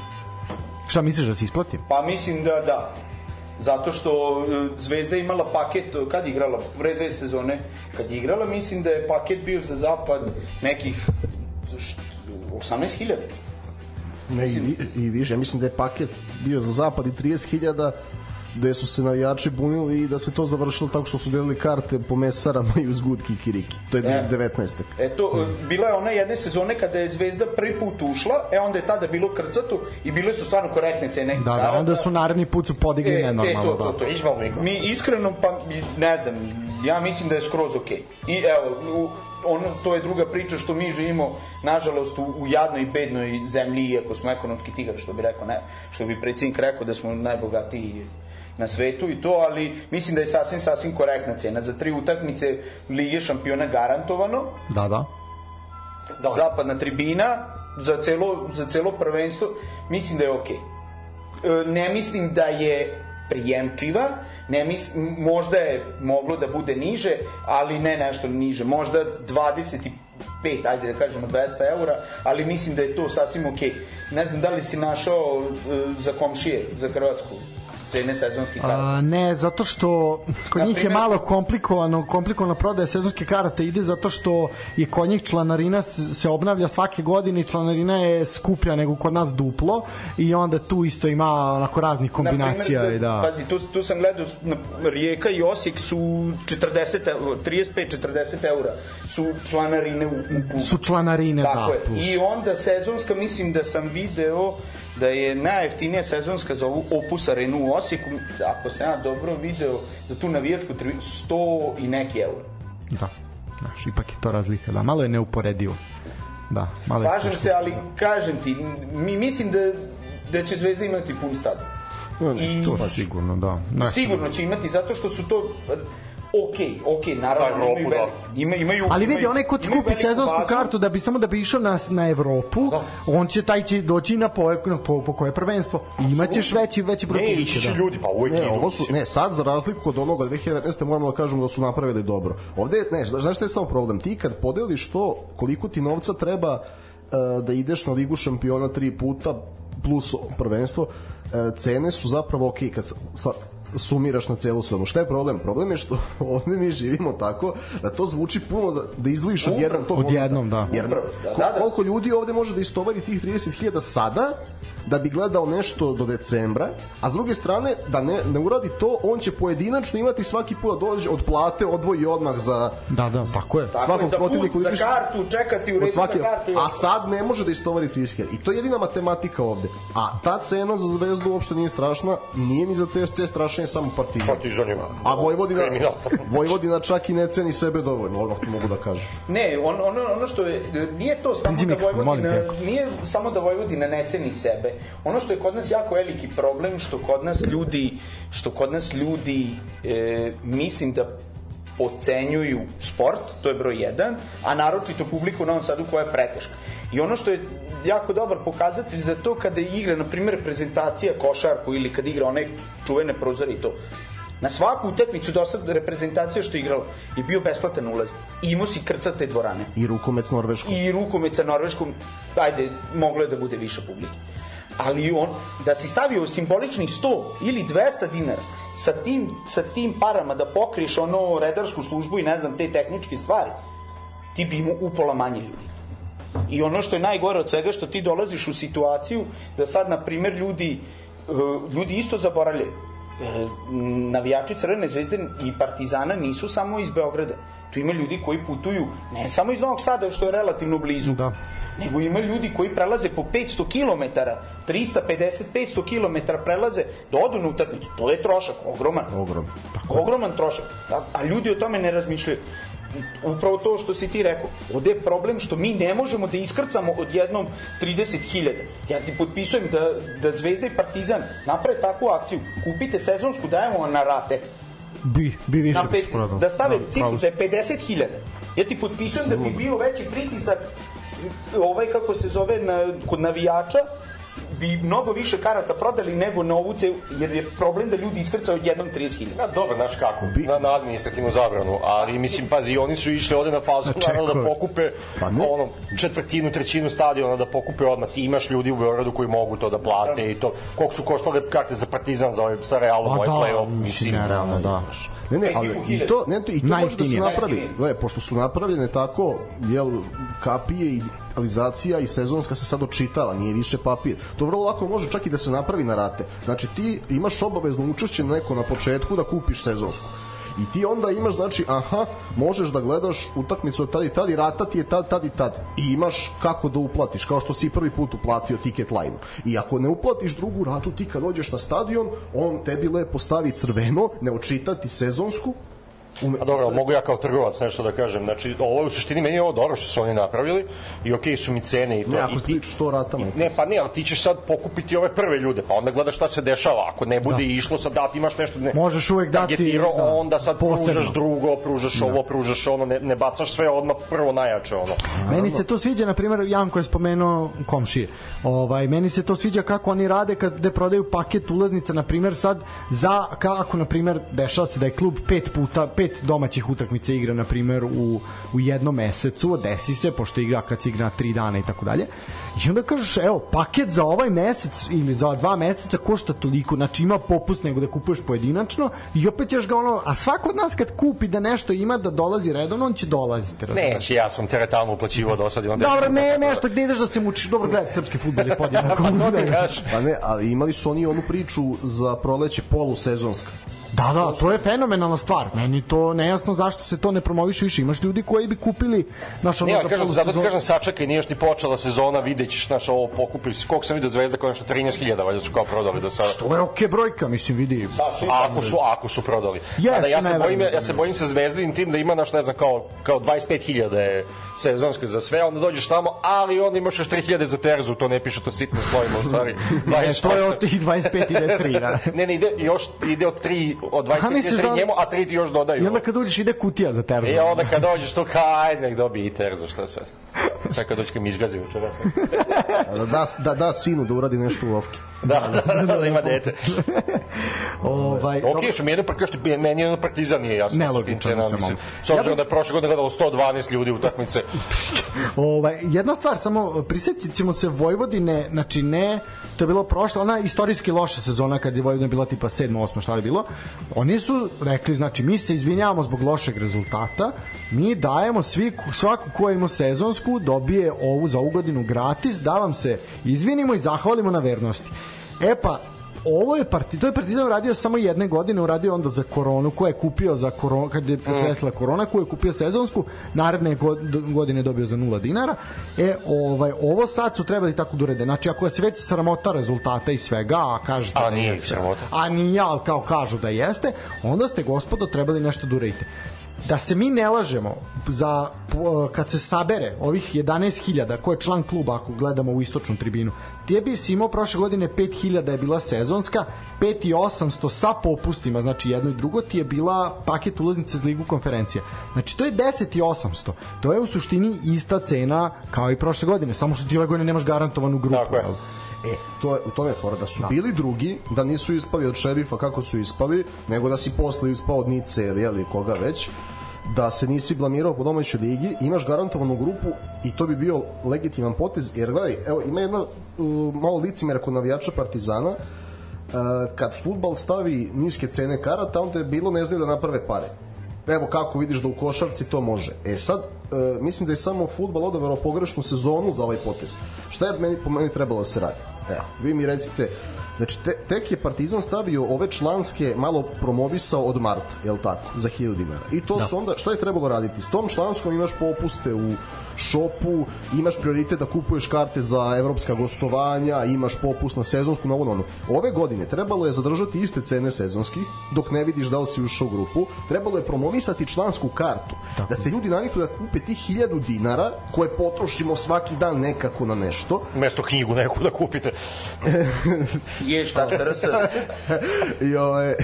Šta misliš da se isplati? Pa mislim da da. Zato što e, Zvezda je imala paket, kad je igrala, pre dve sezone, kad je igrala, mislim da je paket bio za zapad nekih št- 18.000. Ne, i, i više, ja mislim da je paket bio za zapad i 30.000 gde su se navijači bunili i da se to završilo tako što su delili karte po mesarama i uz gudki i kiriki. To je E. 19. Eto, e, bila je ona jedne sezone kada je Zvezda prvi put ušla, e onda je tada bilo krcato i bile su stvarno korektne cene. Da, da, onda su naredni put su podigli E, nenormalno, e, to, to, da. to. Malo mikro. Mi iskreno, pa ne znam, ja mislim da je skroz okej. I evo, u, ono, to je druga priča što mi živimo, nažalost, u, u jadnoj i bednoj zemlji, iako smo ekonomski tigar, što bi rekao, ne, što bi predsjednik rekao da smo najbogatiji na svetu i to, ali mislim da je sasvim, sasvim korektna cena. Za tri utakmice Lige šampiona garantovano, Da, da. Da, zapadna tribina za celo, za celo prvenstvo, mislim da je okej. E, Ne mislim da je prijemčiva, ne mislim, možda je moglo da bude niže, ali ne nešto niže, možda 25, ajde da kažemo 200 eura, ali mislim da je to sasvim okej. Ne znam da li si našao e, za komšije, za Hrvatsku cene sezonskih karata? A, ne, zato što kod Na njih je primer- malo komplikovano, komplikovana prodaja sezonske karate ide zato što je kod njih članarina se obnavlja svake godine i članarina je skuplja nego kod nas duplo i onda tu isto ima onako raznih kombinacija Na primer, i da. Pazi, tu, tu sam gledao, na, Rijeka i Osijek su 40, evo, 35-40 eura su članarine u, u klubu. Su članarine, Tako da. je. plus. I onda sezonska, mislim da sam video da je najjeftinija sezonska za ovu Opus Arenu u Osijeku, ako sam ja dobro video, za tu navijačku tribinu, 100 i neki euro. Da. Znaš, ipak je to razlika, da. Malo je neuporedivo. Da, malo je Slažem teško. se, ali kažem ti, mi mislim da, da će Zvezda imati pun stadion. I To sigurno, da. Znaš, sigurno će imati, zato što su to ok, ok, naravno Za Evropu, imaju, da. veli- ima, imaju, Ali vidi, onaj ko ti kupi sezonsku bazu. kartu da bi samo da bi išao na, na Evropu, on će taj će doći na po, na po, po koje prvenstvo. I imaćeš veći veći broj Ne, publike, ići će da. ljudi, pa uvijek Ne, idu. ovo su, ne, sad za razliku od onoga 2019. moramo da kažemo da su napravili dobro. Ovde, ne, zna- znaš šta je samo problem? Ti kad podeliš to koliko ti novca treba uh, da ideš na ligu šampiona tri puta plus prvenstvo, uh, cene su zapravo ok kad sumiraš na celu sezonu. Šta je problem? Problem je što ovde mi živimo tako da to zvuči puno da, da izliš odjednom tog Odjednom, da. Jer Da, da, da. koliko ljudi ovde može da istovari tih 30.000 sada da bi gledao nešto do decembra, a s druge strane da ne, ne uradi to, on će pojedinačno imati svaki put da dođe od plate, odvoji odmah za Da, da, tako je. Tako je, svakog za put, protivnika za kartu, čekati u od redu svake, za kartu. a sad ne može da istovari 30.000 i to je jedina matematika ovde a ta cena za zvezdu uopšte nije strašna nije ni za TSC strašna je samo partizan Partizan ima. a Vojvodina, Kriminal. Vojvodina čak i ne ceni sebe dovoljno, odmah to mogu da kažem. Ne, on, ono, ono što je, nije to samo Priđi da Vojvodina, nije samo da Vojvodina ne ceni sebe. Ono što je kod nas jako veliki problem, što kod nas ljudi, što kod nas ljudi, e, mislim da pocenjuju sport, to je broj jedan, a naročito publiku u Novom Sadu koja je preteška. I ono što je jako dobar pokazatelj za to kada igra, na primjer, reprezentacija košarku ili kad igra one čuvene prozore i to. Na svaku utakmicu do sad reprezentacija što je igrala je bio besplatan ulaz. I imao si krcate dvorane I rukomec Norveško. i rukomet sa Norveškom, ajde, moglo je da bude više publike. Ali on, da si stavio simboličnih 100 ili 200 dinara sa tim, sa tim parama da pokriješ ono redarsku službu i ne znam, te tehničke stvari, ti bi imao upola manje ljudi. I ono što je najgore od svega, što ti dolaziš u situaciju da sad, na primer, ljudi, eh, ljudi isto zaboravljaju. E, navijači Crvene zvezde i Partizana nisu samo iz Beograda. Tu ima ljudi koji putuju ne samo iz Novog Sada, što je relativno blizu, Da. nego ima ljudi koji prelaze po 500 km, 350-500 km prelaze da odu na utakmicu. To je trošak, ogroman. Ogrom. Ogroman trošak. A, a ljudi o tome ne razmišljaju. Upravo to što si ti rekao. Ovde je problem što mi ne možemo da iskrcamo odjednom 30.000. Ja ti potpisujem da, da Zvezda i Partizan naprave takvu akciju. Kupite sezonsku, dajemo na rate. Bi, bi više Na bi pet, prodalo. da stave Da, cifru da je 50.000. Ja ti potpisujem da bi bio veći pritisak ovaj kako se zove na, kod navijača bi mnogo više karata prodali nego na ovu celu, jer je problem da ljudi iskrcaju jednom 30.000. Na, dobro, znaš kako, na, na administrativnu zabranu, ali mislim, pazi, oni su išli ovde na fazu, Na naravno da pokupe Pa ne. ono, četvrtinu, trećinu stadiona, da pokupe odmah. Ti imaš ljudi u Beogradu koji mogu to da plate i to. Koliko su koštale karte za Partizan, za ovaj, sa Realom, Pa ovaj da, play-off, mislim, nerealno, da. Ne, ne, ali i to, ne, to, i to može da se napravi. Gle, pošto su napravljene tako, jel, kapije i digitalizacija i sezonska se sad očitava, nije više papir. To vrlo lako može čak i da se napravi na rate. Znači ti imaš obavezno učešće neko na početku da kupiš sezonsku. I ti onda imaš, znači, aha, možeš da gledaš utakmicu od tad i tad i rata ti je tad, tad i tad. I imaš kako da uplatiš, kao što si prvi put uplatio ticket line. I ako ne uplatiš drugu ratu, ti kad dođeš na stadion, on tebi lepo stavi crveno, ne očitati sezonsku, Ume, A dobro, mogu ja kao trgovac nešto da kažem. Znači, ovo u suštini meni je ovo dobro što su oni napravili i okej su mi cene i to. Ne, ako ti- što ratama. Ne, pa ne, ali ti ćeš sad pokupiti ove prve ljude, pa onda gledaš šta se dešava. Ako ne bude išlo, sad da ti imaš nešto... Ne, Možeš uvek dati, da, onda sad posebno. pružaš drugo, pružaš ovo, pružaš ono, ne, ne bacaš sve odmah prvo najjače ono. Meni se to sviđa, na primjer, Janko je spomenuo komšije. Ovaj, meni se to sviđa kako oni rade kad gde prodaju paket ulaznica, na primjer, sad za, kako, na primjer, dešava se da je klub pet puta, pet pet domaćih utakmica igra na primer u, u jednom mesecu, desi se pošto igra kad se igra na tri dana i tako dalje. I onda kažeš, evo, paket za ovaj mesec ili za dva meseca košta toliko, znači ima popust nego da kupuješ pojedinačno i opet ćeš ga ono, a svako od nas kad kupi da nešto ima da dolazi redovno, on će dolaziti. razumeš? Neće, ja sam teretalno uplaćivao do sad. i onda- Dobro, ne, nešto gde ideš da se mučiš. Dobro, gledaj, srpski futbol je podjednako. Pa. Pa ne, ali imali su oni onu priču za proleće polusezonska. Da, da, to je fenomenalna stvar. Meni to nejasno zašto se to ne promoviše više. Imaš ljudi koji bi kupili naš ono Ne, ja za kažem, zato polusezon- kažem sačekaj, nije još ni počela sezona, videćeš naš ovo pokupili. Koliko sam vidio Zvezda kao nešto 13.000 valjda su kao prodali do sada. To je okej brojka, mislim, vidi. Ako su, ako su prodali. A da ja se ne bojim, ja se bojim sa Zvezdinim tim da ima naš ne znam kao kao 25.000 je sezonske za sve, onda dođeš tamo, ali onda imaš još 3.000 za Terzu, to ne piše to sitno slovima u stvari. E, to je od tih 25 ide 3, da. ne, ne, ide još ide od 3 od Aha, 25 misliš ide 3 da- njemu, a 3 ti još dodaju. I onda kad uđeš ide kutija za terzu. I onda kad dođeš tu, kao, ajde, nek dobije i Terzu, šta sad? Sad kad dođe kad mi izgazi učera. Da, da, da, da sinu da uradi nešto u ofki. da, da, da, da, ima dete. Ovaj, Ok, što mi je jedno što meni je jedno partizan nije jasno. Nelogično, sa tim mislim, malo. S obzirom da je prošle godine gledalo 112 ljudi utakmice. Ovaj, jedna stvar, samo prisjetit ćemo se Vojvodine, znači ne, to je bilo prošlo, ona istorijski loša sezona kad je Vojvodina bila tipa 7. 8. šta je bilo. Oni su rekli, znači mi se izvinjavamo zbog lošeg rezultata, mi dajemo svi, svaku ko ima sezonsku dobije ovu za ovu godinu gratis, da vam se izvinimo i zahvalimo na vernosti. E pa, ovo je parti, to je Partizan uradio samo jedne godine, uradio onda za koronu, ko je kupio za koronu, kad je se desila korona, ko je kupio sezonsku, naredne god- godine je dobio za 0 dinara. E, ovaj, ovo sad su trebali tako da urede. Znači, ako je se već sramota rezultata i svega, a kažete A da nije jeste, sramota. a nije, ali kao kažu da jeste, onda ste, gospodo, trebali nešto da uradite da se mi ne lažemo za kad se sabere ovih 11.000 ko je član kluba ako gledamo u istočnu tribinu tebi si imao prošle godine 5.000 je bila sezonska 5.800 sa popustima znači jedno i drugo ti je bila paket ulaznice za ligu konferencija. Znači to je 10.800 to je u suštini ista cena kao i prošle godine samo što ti ove godine nemaš garantovanu grupu Tako je. E, to je, u tome je fora, da su bili drugi, da nisu ispali od šerifa kako su ispali, nego da si posle ispao od Nice ili jeli, koga već, da se nisi blamirao po domaćoj ligi, imaš garantovanu grupu i to bi bio legitiman potez, jer gledaj, evo, ima jedna uh, malo licimera kod navijača Partizana, uh, kad futbal stavi niske cene karata, onda je bilo ne znaju da naprave pare. Evo kako vidiš da u košarci to može. E sad, e, mislim da je samo futbal odabrao pogrešnu sezonu za ovaj potez. Šta je meni, po meni trebalo da se radi? Evo, vi mi recite, Znači, te, tek je Partizan stavio ove članske malo promovisao od marta, je tako, za 1000 dinara. I to da. su onda, šta je trebalo raditi? S tom članskom imaš popuste u šopu, imaš prioritet da kupuješ karte za evropska gostovanja, imaš popust na sezonsku, na ono. Ove godine trebalo je zadržati iste cene sezonskih, dok ne vidiš da li si ušao u grupu, trebalo je promovisati člansku kartu, tako. da se ljudi naviknu da kupe tih 1000 dinara koje potrošimo svaki dan nekako na nešto, Mesto knjigu neku da kupite. Ješ.rs I ovaj...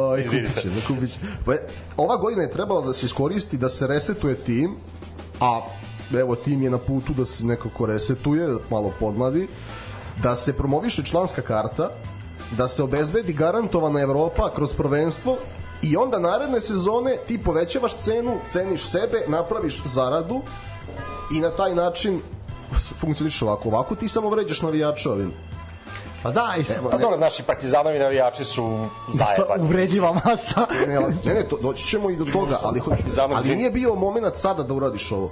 ovaj Izvini kupit će, kupit će. Pa, je, ova godina je trebala da se iskoristi da se resetuje tim, a evo tim je na putu da se nekako resetuje, da malo podmladi, da se promoviše članska karta, da se obezbedi garantovana Evropa kroz prvenstvo i onda naredne sezone ti povećavaš cenu, ceniš sebe, napraviš zaradu i na taj način funkcioniš ovako. Ovako ti samo vređaš navijača ovim. Pa da i Pa dobro, naši partizanovi navijači su zajebani. uvredljiva masa Ne, ne, ne, to, doći ćemo i do toga, ali, hoću, ali nije bio moment sada da uradiš ovo.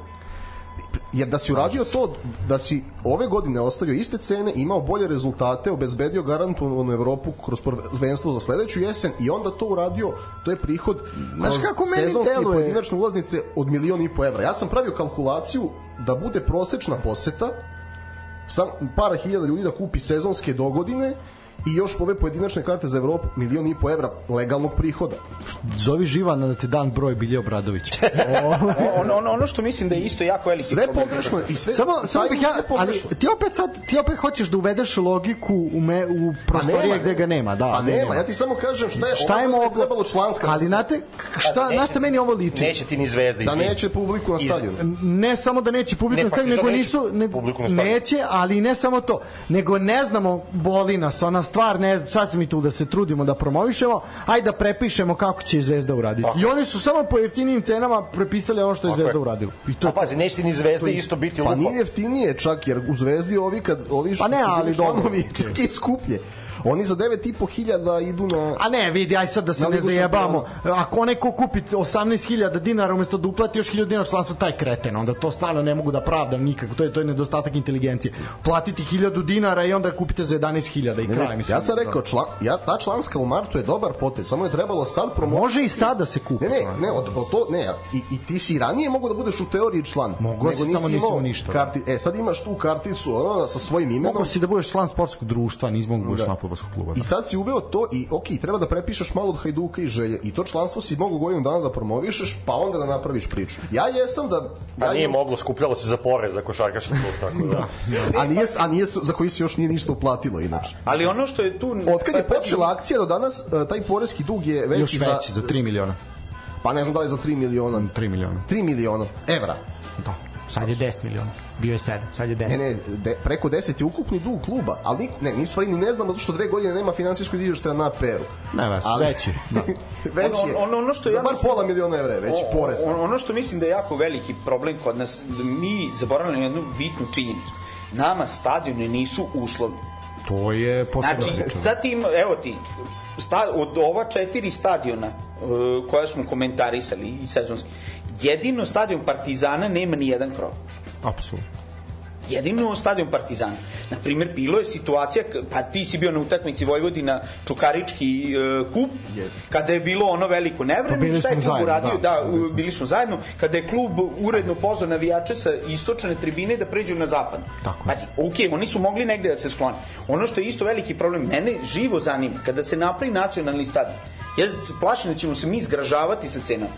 Jer da si uradio to, da si ove godine ostavio iste cene, imao bolje rezultate, obezbedio garantovanu Evropu kroz prvenstvo za sledeću jesen i onda to uradio, to je prihod Znaš kroz kako meni sezonske i deluje? pojedinačne ulaznice od milion i po evra. Ja sam pravio kalkulaciju da bude prosečna poseta sam para hiljada ljudi da kupi sezonske dogodine i još ove pojedinačne karte za Evropu milion i po evra legalnog prihoda. Zovi Živana da te dan broj Bilje Obradović. ono, ono, ono što mislim da je isto jako veliki Sve problem. pogrešno i sve samo samo bih ja ali ti opet sad ti opet hoćeš da uvedeš logiku u me, u prostorije gde ga nema, da. Pa gde nema, ja ti samo kažem šta je, Šta je moglo? trebalo članska. da Ali se- znate šta na šta meni ovo liči? Neće ti ni zvezda, da neće publiku na stadionu. ne samo da neće publiku Ne, na pa stadionu, što nego neće nisu stadionu? neće, ali ne samo to, nego ne znamo boli nas ona stvar, ne znam, šta se mi tu da se trudimo da promovišemo, ajde da prepišemo kako će Zvezda uraditi. Tako. I oni su samo po jeftinim cenama prepisali ono što je Tako Zvezda uradila. I to A pazi, neće ni zvezde isto biti Pa lupa. nije jeftinije čak, jer u Zvezdi ovi, kad, ovi što Pa ne, su bili ali dobro. članovi, čak i skuplje. Oni za 9,5 hiljada idu na... A ne, vidi, aj sad da se ne zajebamo. Ako neko kupi 18.000 dinara umesto da uplati još 1000 dinara članstva, taj kreten, onda to stvarno ne mogu da pravdam nikako. To je to je nedostatak inteligencije. Platiti 1000 dinara i onda kupite za 11.000 i Ne, kraj mislim. ja sam rekao, član, ja, ta članska u martu je dobar potez, samo je trebalo sad promovisati. Može i sad da se kupi. Ne, ne, ne, od, od to, ne, i, i ti si ranije mogu da budeš u teoriji član. Mogao si, samo nisi imao ništa. Karti, e, sad imaš tu karticu, ono, sa svojim imenom. Mogu si da budeš član sportskog društva, nisi mogu da budeš član fudbalskog kluba. I sad si uveo to i ok, treba da prepišeš malo od Hajduka i Želje i to članstvo si mogu godinu dana da promovišeš, pa onda da napraviš priču. Ja jesam da... A ja nije imam- moglo, skupljalo se za porez za košarkaški klub, tako da. A nije, a nije za koji se još nije ništa uplatilo inače. Ali ono što je tu... Od kad je pa- počela akcija do danas, e, taj poreski dug je veći Još veći, za 3 miliona. Pa ne znam da li je za 3 miliona. 3 miliona. 3 miliona evra. Da. Sad je 10 miliona. Bio je 7, sad je 10. Ne, ne, de, preko 10 je ukupni dug kluba, ali nik, ne, nisu stvari ni ne znamo zato što dve godine nema finansijskog izveštaja na peru. Ne, vas, Ali- veći. Da. veći je. Ono- ono- ono što za ja bar mislim- pola miliona evra je veći O- porez. o- Ono što mislim da je jako veliki problem kod nas, da mi zaboravljamo jednu bitnu činjenicu. Nama stadioni nisu uslovni. To je posebna Znači, priča. sad ti, ima- evo ti, sta, od ova četiri stadiona uh, koja smo komentarisali i sezonski, jedino stadion Partizana nema ni jedan krov. Apsolutno. Jedino stadion Partizana. Na primjer, bilo je situacija, pa ti si bio na utakmici Vojvodina Čukarički uh, kup, kada je bilo ono veliko Pa nevreme, bili šta je klub zajedno, uradio? da. Da, u- bili smo zajedno. Kada je klub uredno pozvao navijače sa istočne tribine da pređu na zapad. Tako. Pazi, ok, oni su mogli negde da se sklone. Ono što je isto veliki problem, mene živo zanima, kada se napravi nacionalni stadion, ja se plašim da ćemo se mi zgražavati sa cenama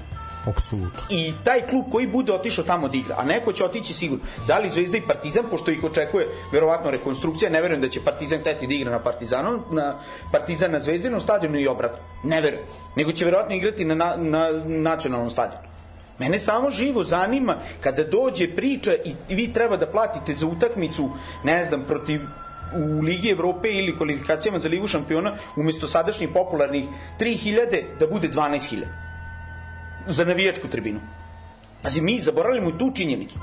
Apsolutno. i taj klub koji bude otišao tamo da igra, a neko će otići sigurno. Da li Zvezda i Partizan, pošto ih očekuje verovatno rekonstrukcija, ne verujem da će Partizan teti da igra na Partizanom, na Partizan na Zvezdinom stadionu i obratno. Ne verujem. Nego će verovatno igrati na, na, na nacionalnom stadionu. Mene samo živo zanima kada dođe priča i vi treba da platite za utakmicu, ne znam, protiv u Ligi Evrope ili kvalifikacijama za Ligu šampiona umesto sadašnjih popularnih 3000 da bude 12000 za navijačku tribinu. Pazi, mi zaboravljamo i tu činjenicu.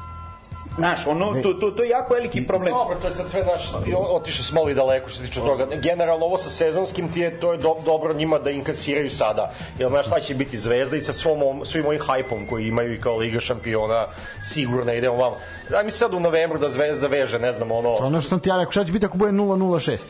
Znaš, ono, to, to, to je jako veliki problem. Dobro, to je sad sve naš, otišli smo ali daleko što se tiče toga. Generalno ovo sa sezonskim ti je, to je do, dobro njima da inkasiraju sada. Jer znaš šta će biti zvezda i sa svom, svim ovim hajpom koji imaju i kao Liga šampiona, sigurno idemo vam. Daj mi sad u novembru da zvezda veže, ne znam, ono... Ono što sam ti ja rekao, šta će biti ako bude 006?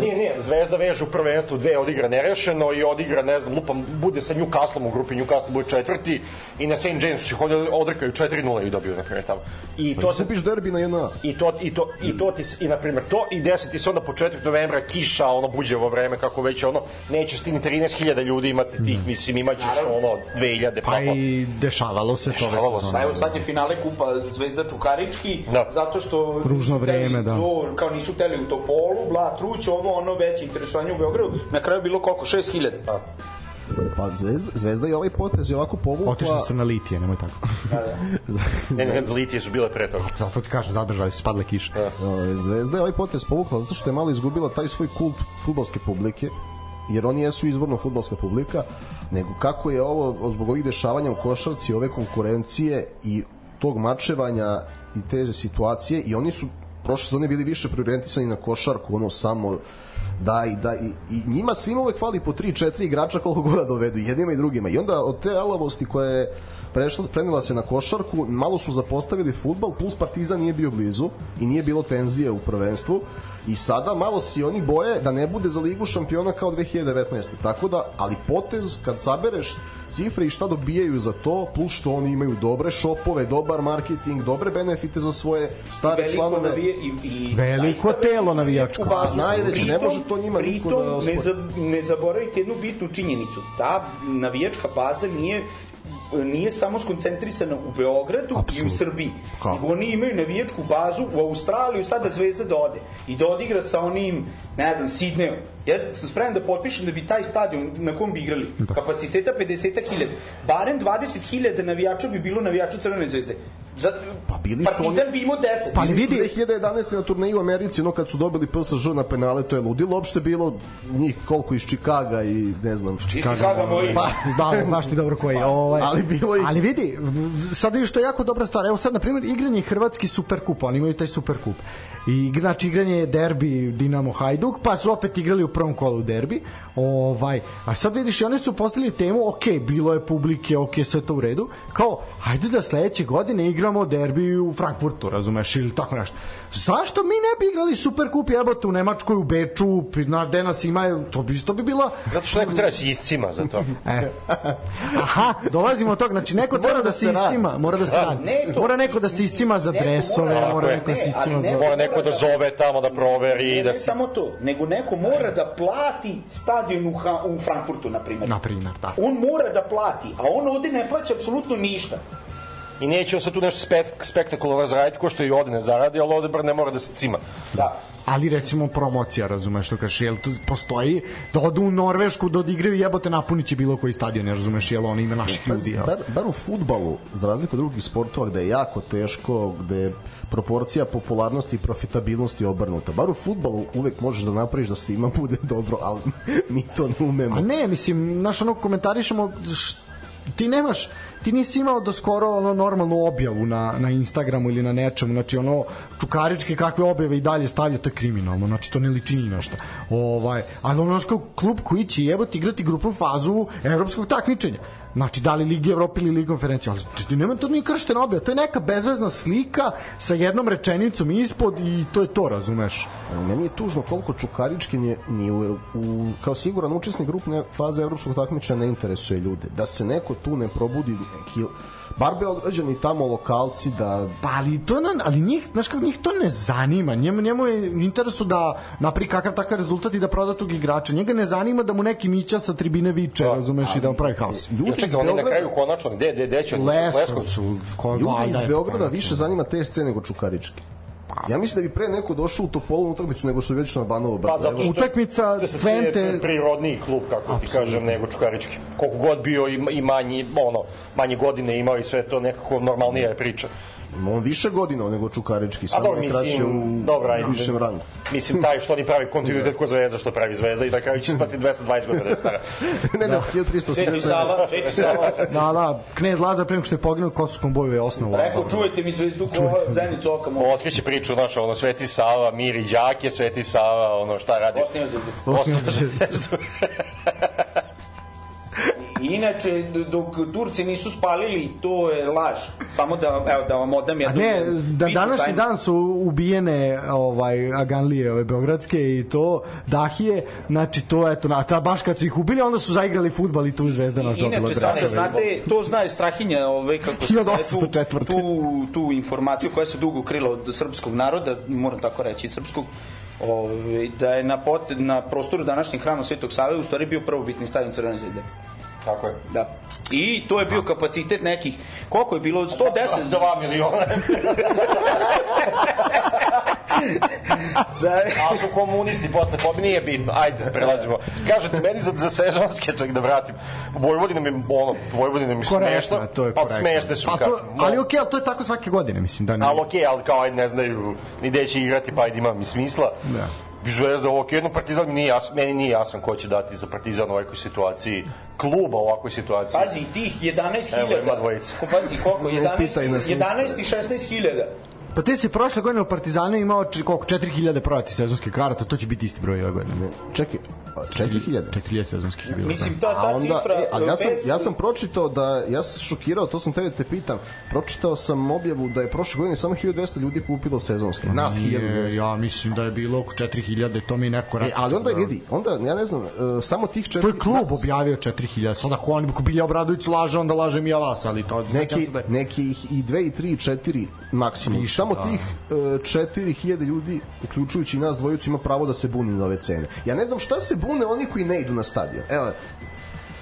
Nije, nije, Zvezda veže u prvenstvu dve odigra nerešeno i odigra, ne znam, lupam, bude sa Newcastlom u grupi, Newcastle bude četvrti i na St. James će odrkaju 4-0 i dobiju, na primjer, tamo. I to To se Skupiš derbi na jedna. I to, i to, i to ti, i na primjer to, i desi ti se onda početak novembra kiša, ono buđevo vreme, kako već ono, nećeš ti ni 13.000 ljudi imati tih, mislim, imaćeš ono 2000, pa, Pa i dešavalo se to ove Dešavalo se. sezone. Evo sad je finale kupa Zvezda Čukarički, Da. zato što Ružno vreme, da. To, kao nisu teli u Topolu, Bla, Truć, ovo ono veće interesovanje u Beogradu. Na kraju bilo koliko? 6000. Pa. Pa Zvezda, Zvezda je ovaj potez je ovako povukla... Otišli su na litije, nemoj tako. ne, ne, litije su bile pre toga. Zato ti kažem, zadržali su, spadle kiše. Ovaj, Zvezda je ovaj potez povukla zato što je malo izgubila taj svoj kult futbalske publike jer oni jesu izvorno futbalska publika nego kako je ovo zbog ovih dešavanja u košarci ove konkurencije i tog mačevanja i te situacije i oni su prošle sezone bili više priorijentisani na košarku ono samo da i da i, i njima svima uvek fali po 3-4 igrača koliko god da dovedu jednima i drugima i onda od te alavosti koja je prešla, prenila se na košarku, malo su zapostavili futbal, plus Partizan nije bio blizu i nije bilo tenzije u prvenstvu i sada malo si oni boje da ne bude za ligu šampiona kao 2019. Tako da, ali potez kad sabereš cifre i šta dobijaju za to, plus što oni imaju dobre šopove, dobar marketing, dobre benefite za svoje stare Veliko članove. navije i, i Veliko telo navijačko. bazu. Najveće, ne može to njima niko da pritom, ospori. ne, za, ne zaboravite jednu bitnu činjenicu. Ta navijačka baza nije nije samo skoncentrisana u Beogradu i u. Srbiji. Kako? Nego oni imaju navijačku bazu u Australiju, sada Zvezda da ode. I da odigra sa onim, ne znam, Sidnejom. Ja sam spreman da potpišem da bi taj stadion na kom bi igrali, kapaciteta 50.000, barem 20.000 navijača bi bilo navijača Crvene zvezde. Za, Pa bili su Partizan oni- bi imao 10. Pa vidi- 2011. na turneji u Americi, no kad su dobili PSG na penale, to je ludilo. Uopšte bilo njih koliko iz Čikaga i ne znam. Chicago moji. Pa, da, znaš ti dobro koji je. Ovaj, ali bilo i- Ali vidi, sad vidiš što je jako dobra stvar. Evo sad, na primjer, igranje Hrvatski Superkup, oni imaju taj Superkup. I znači igranje je derbi Dinamo Hajduk, pa su opet igrali u prvom kolu derbi. Ovaj, a sad vidiš, i oni su postavili temu, ok, bilo je publike, ok, sve to u redu. Kao, ajde da sledeće godine igramo derbi u Frankfurtu, razumeš, ili tako nešto. Zašto mi ne bi igrali Superkup jebote u Nemačkoj, u Beču, znaš, gde nas ima, to bi isto bi bila Zato što neko treba da se iscima za to. E. Aha, dolazimo od toga. Znači, neko treba da se iscima, mora da se radi. Ne, to- Mora neko da se iscima za dresove, mora- mora je. neko da se Ne, iscima za... ne- Mora neko da zove tamo da proveri Ne, i da ne se... samo to, nego neko mora da plati stadion u, ha, u Frankfurtu, na primjer. Na primjer, tako. On mora da plati, a on ovde ne plaća apsolutno ništa. I neće on sad tu nešto spek, spektakularno zaraditi, ko što i ovde ne zaradi, ali ovde bar ne mora da se cima. Da. Ali recimo promocija, razumeš što kažeš, jel tu postoji da odu u Norvešku da odigraju jebote napunit će bilo koji stadion, razumeš, jel on ima naših ljudi, jel? Bar, bar u futbalu, za razliku od drugih sportova gde je jako teško, gde je proporcija popularnosti i profitabilnosti obrnuta. Bar u futbalu uvek možeš da napraviš da svima bude dobro, ali mi to ne umemo. A ne, mislim, naš ono komentarišemo š, ti nemaš ti nisi imao do skoro ono normalnu objavu na, na Instagramu ili na nečemu, znači ono čukaričke kakve objave i dalje stavlja, to je kriminalno, znači to ne liči ni na šta. Ovaj, ali ono što klub koji će jebati igrati grupnu fazu evropskog takmičenja. Znači, da li Ligi Evrope ili Liga konferencija, ali ti- nema to ni krštena objava, to je neka bezvezna slika sa jednom rečenicom ispod i to je to, razumeš? Meni je tužno koliko Čukarički nije, nije u, u, kao siguran učesnik grupne faze evropskog takmičenja ne interesuje ljude. Da se neko tu ne probudi neki bar Beograđani tamo lokalci da Pa ali to na, ali njih, znaš kako njih to ne zanima. Njemu njemu je u interesu da napravi kakav takav rezultat i da proda tog igrača. Njega ne zanima da mu neki mića sa tribine viče, razumeš, i da mu pravi haos. ljudi Ja iz čekaj, oni na Beograda kraju konačno, gde, gde, gde će? Leskovcu, ko Ljudi iz Beograda više zanima te scene nego Čukarički. Ja mislim da bi pre neko došao u Topolnu utakmicu nego što je već na Banovo Pa Brdo. zato što Utakmica sad Twente- prirodniji klub kako ti Apsolutno. kažem nego Čukarički. Koliko god bio i, i manji ono manje godine imao i sve to nekako normalnija je priča. On više godina nego Čukarički, samo je kraće u dobro, ajde. višem rangu. Mislim, taj što oni pravi kontinuitet ko zvezda, što pravi zvezda i na kraju će spasti 220 godina da je stara. ne, ne, Sveti 1387. Sava, Sveti Sava. Da, da, knez Lazar prema što je poginuo kosovskom boju je osnovu. Rekao, čujete mi zvezdu ko zenicu oka mogu. Otkriće priču, znaš, ono, Sveti Sava, Miri Đake, Sveti Sava, ono, šta radi? Osnija zvezdu. Osnija zvezdu. Inače, dok Turci nisu spalili, to je laž. Samo da, evo, da vam odam A jednu... ne, da današnji tajnu. dan su ubijene ovaj Aganlije ove beogradske i to Dahije, znači to eto na ta baš kad su ih ubili onda su zaigrali fudbal i tu Zvezda naš dobila Inače, grad. sad, znate, to zna je Strahinja, ovaj, kako se zove, 1804. tu, tu, tu informaciju koja se dugo krila od srpskog naroda, moram tako reći, srpskog, ovaj, da je na, pot, na prostoru današnjeg hrama Svetog Save u stvari bio prvobitni stadion Crvene zvezde. Tako je. Da. I to je bio kapacitet nekih, koliko je bilo, 110? 2 miliona. Da, A su komunisti posle pobjede, nije bitno, ajde, prelazimo. Kažete, meni za, za sezonske, čak da vratim, Vojvodina mi, ono, Vojvodina mi smešna, to je pa smešne su. Pa to, ali okej, ali to je tako svake godine, mislim, da ne. Ali okej, ali kao ajde ne znaju ni gde će igrati, pa ajde ima mi smisla. Da. Bi Zvezda ovo jedno Partizan nije jasan, meni nije jasan ko će dati za Partizan u ovakvoj situaciji, kluba u ovakvoj situaciji. Pazi, tih 11.000. Evo, ima dvojica. Ko, Pazi, koliko? 11, pitaj nas 11 i 16.000. Pa ti si prošle godine u Partizanu imao koliko 4000 prodati sezonske karata, to će biti isti broj ove godine. Ne, čekaj, 4000? 4000 sezonskih je bilo. Mislim, da. ta, A ta onda, cifra... e, ali ja sam, ja sam pročitao da, ja sam šokirao, to sam tebe da te pitam, pročitao sam objavu da je prošle godine samo 1200 ljudi kupilo sezonske. Nas 1200. Nije, ja mislim da je bilo oko 4000, to mi neko E, rekao. ali onda da- vidi, onda, ja ne znam, e, samo tih četiri... To je klub objavio 4000. Sad ako oni Bilja Obradović laže, onda lažem i ja vas, ali to neki, da je- neki ih i dve i tri i četiri maksimum. Više, Samo da. tih e, 4000 ljudi, uključujući nas dvojicu, ima pravo da se buni na ove cene. Ja ne znam šta se bune oni koji ne idu na stadion. Evo,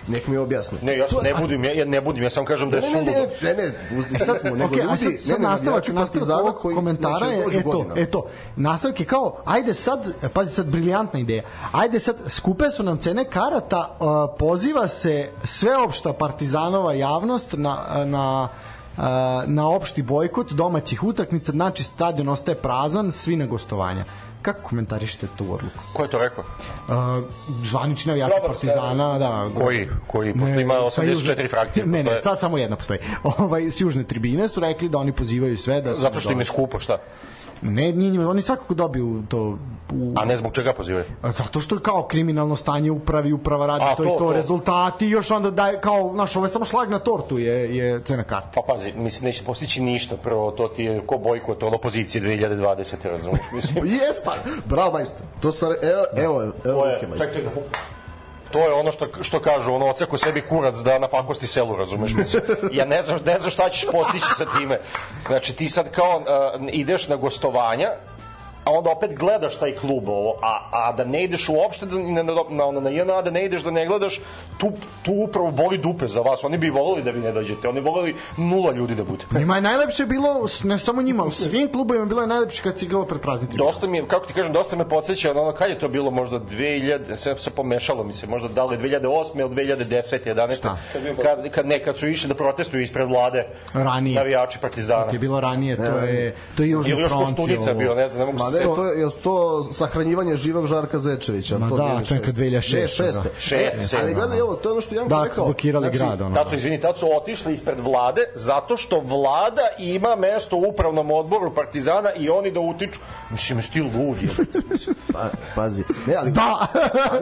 nek mi objasne. Ne, ja ne budim, ja, ja ne budim, ja samo kažem da je ne, ne, suludo. ne, ne, ne, uzdi E sad, smo, nego okay, ljudi, sad, sad ne, ne, nastavak, nastavak ovog koji, komentara znači, je, eto, eto, nastavak je kao, ajde sad, pazi sad, briljantna ideja, ajde sad, skupe su nam cene karata, uh, poziva se sveopšta partizanova javnost na, na na opšti bojkot domaćih utakmica, znači stadion ostaje prazan, svi na gostovanja. Kako komentarišete tu odluku? Ko je to rekao? Uh, zvanični navijači Partizana, da. Koji? Koji? Pošto ima 84 frakcije. Ne, ne, sad samo jedna postoji. Ovaj, s južne tribine su rekli da oni pozivaju sve da... Zato što im je skupo, šta? Ne, nije njima, oni svakako dobiju to u... A ne zbog čega pozivaju? Zato što kao kriminalno stanje upravi, uprava radi A, to, to, i to, to, rezultati, još onda daje kao, znaš, ovo je samo šlag na tortu je, je cena karta. Pa pazi, mislim, neće postići ništa, prvo to ti je ko bojkot od opozicije 2020. razumiješ, mislim. Jes, pa, bravo, majstor, to sam, evo, evo, evo, evo, ruke, majstor. Ček, ček, to je ono što, što kažu, ono oceku sebi kurac da napakosti selu, razumeš? Mislim, ja ne znam, ne znam šta ćeš postići sa time. Znači, ti sad kao uh, ideš na gostovanja, a onda opet gledaš taj klub ovo, a, a da ne ideš uopšte da, na, na, na, na JNA, da ne ideš da ne gledaš, tu, tu upravo boli dupe za vas. Oni bi voleli da vi ne dođete, oni voleli nula ljudi da bude. Njima je najlepše bilo, ne samo njima, u svim klubovima bilo je najlepše kad si igralo pred praznicima. Dosta mi, kako ti kažem, dosta me podsjeća, ono, kad je to bilo možda 2000, se, se pomešalo mi se, možda da li 2008. ili 2010. 11. Šta? Kad, kad ne, kad su išli da protestuju ispred vlade ranije. navijači Partizana. je bilo ranije, to je, to je Južni front. Ili još ko Študica bio, ne znam, ne mogu se ne, to, je to sahranjivanje živog Žarka Zečevića. Ma to da, to je kad 2006. Ne, šeste. Šeste, ali gledaj, evo, to je ono što Janko da, rekao. Da, blokirali znači, grad. Ono. Su, izvini, tad su otišli ispred vlade zato što vlada ima mesto u upravnom odboru Partizana i oni da utiču. Mislim, sti ludi. pa, pazi. Ne, ali... Da!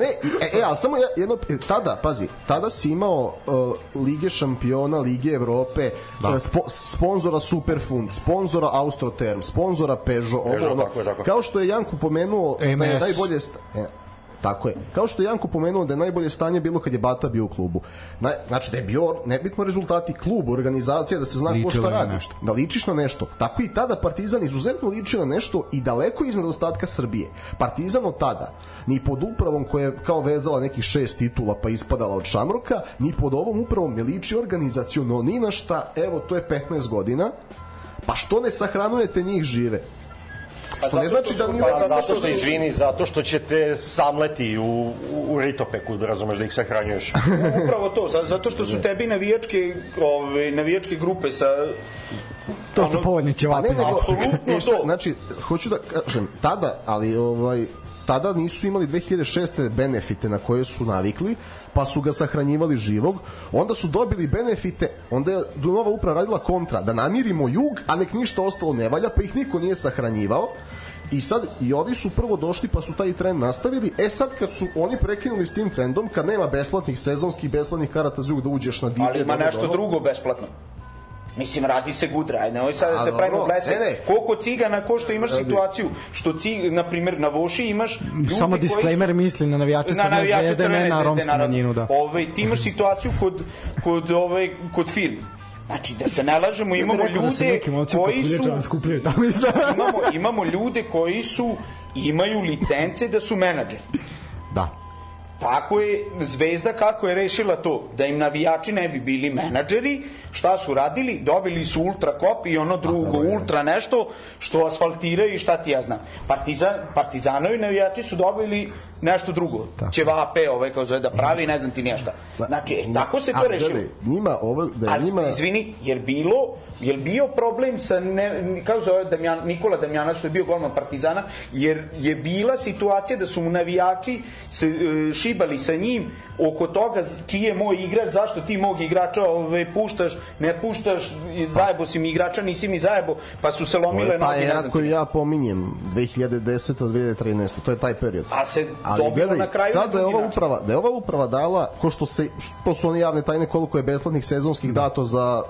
ne, e, e, ali samo jedno, tada, pazi, tada si imao uh, Lige šampiona, Lige Evrope, da. uh, spo, sponzora Superfund, sponzora Austroterm, sponzora Peugeot, Peugeot ovo, ono, tako je, tako. Kao što je Janko pomenuo MS. da je najbolje sta... e, Tako je. Kao što je Janko pomenuo da je najbolje stanje bilo kad je Bata bio u klubu. Na, znači da je bio nebitno rezultati klub, organizacija, da se zna ko šta radi. Nešto. Da ličiš na nešto. Tako i tada Partizan izuzetno liči na nešto i daleko iznad ostatka Srbije. Partizan od tada, ni pod upravom koja je kao vezala nekih šest titula pa ispadala od Šamroka, ni pod ovom upravom ne liči organizaciono ni na šta, evo to je 15 godina, pa što ne sahranujete njih žive? Pa što ne znači da mi pa, zato što izvini, zato što ćete samleti u, u, u ritopeku, da razumeš da ih sahranjuješ. Upravo to, zato što su tebi navijačke, ove, navijačke grupe sa to što povodni će vapi. Pa apsolutno to. Znači, hoću da kažem, tada, ali ovaj, tada nisu imali 2006. benefite na koje su navikli, pa su ga sahranjivali živog, onda su dobili benefite, onda je nova uprava radila kontra, da namirimo jug, a nek ništa ostalo ne valja, pa ih niko nije sahranjivao, I sad i ovi su prvo došli pa su taj trend nastavili. E sad kad su oni prekinuli s tim trendom, kad nema besplatnih sezonskih besplatnih karata za jug da uđeš na divlje. Ali ima nešto drugo besplatno. Mislim, radi se gudra, ajde, nemoj sad da se pravimo blese. Ne, ne. Koliko cigana, ko što imaš situaciju, što cig, na primjer, na Voši imaš ljudi Samo disclaimer su, misli na navijače na navijače zvezde, ne na romsku manjinu, da. Ove, ovaj, ti imaš situaciju kod, kod, ove, ovaj, kod film. Znači, da se ne lažemo, imamo da ljude koji su... imamo, imamo ljude koji su imaju licence da su menadžeri. Da. Tako je Zvezda kako je rešila to da im navijači ne bi bili menadžeri, šta su radili? Dobili su ultra kop i ono drugo Aha, ultra nešto što asfaltiraju i šta ti ja znam. Partizan, partizanovi navijači su dobili nešto drugo. Tako. Ćevape, ovaj kao zove da pravi, ne znam ti niješta. Znači, e, tako se to rešilo. Njima ovo, da Ali, njima... izvini, jer bilo, jer bio problem sa, ne, kako zove Damjan, Nikola Damjanac, što je bio golman Partizana, jer je bila situacija da su mu navijači se, e, šibali sa njim oko toga čiji je moj igrač, zašto ti mog igrača ove, puštaš, ne puštaš, zajebo si mi igrača, nisi mi zajebo, pa su se lomile noge. Pa era koju ja pominjem, 2010. 2013. To je taj period. Ali se ali gledaj, na kraju sad da je ova uprava, da je ova uprava dala, ko što se, što su one javne tajne koliko je besplatnih sezonskih dato za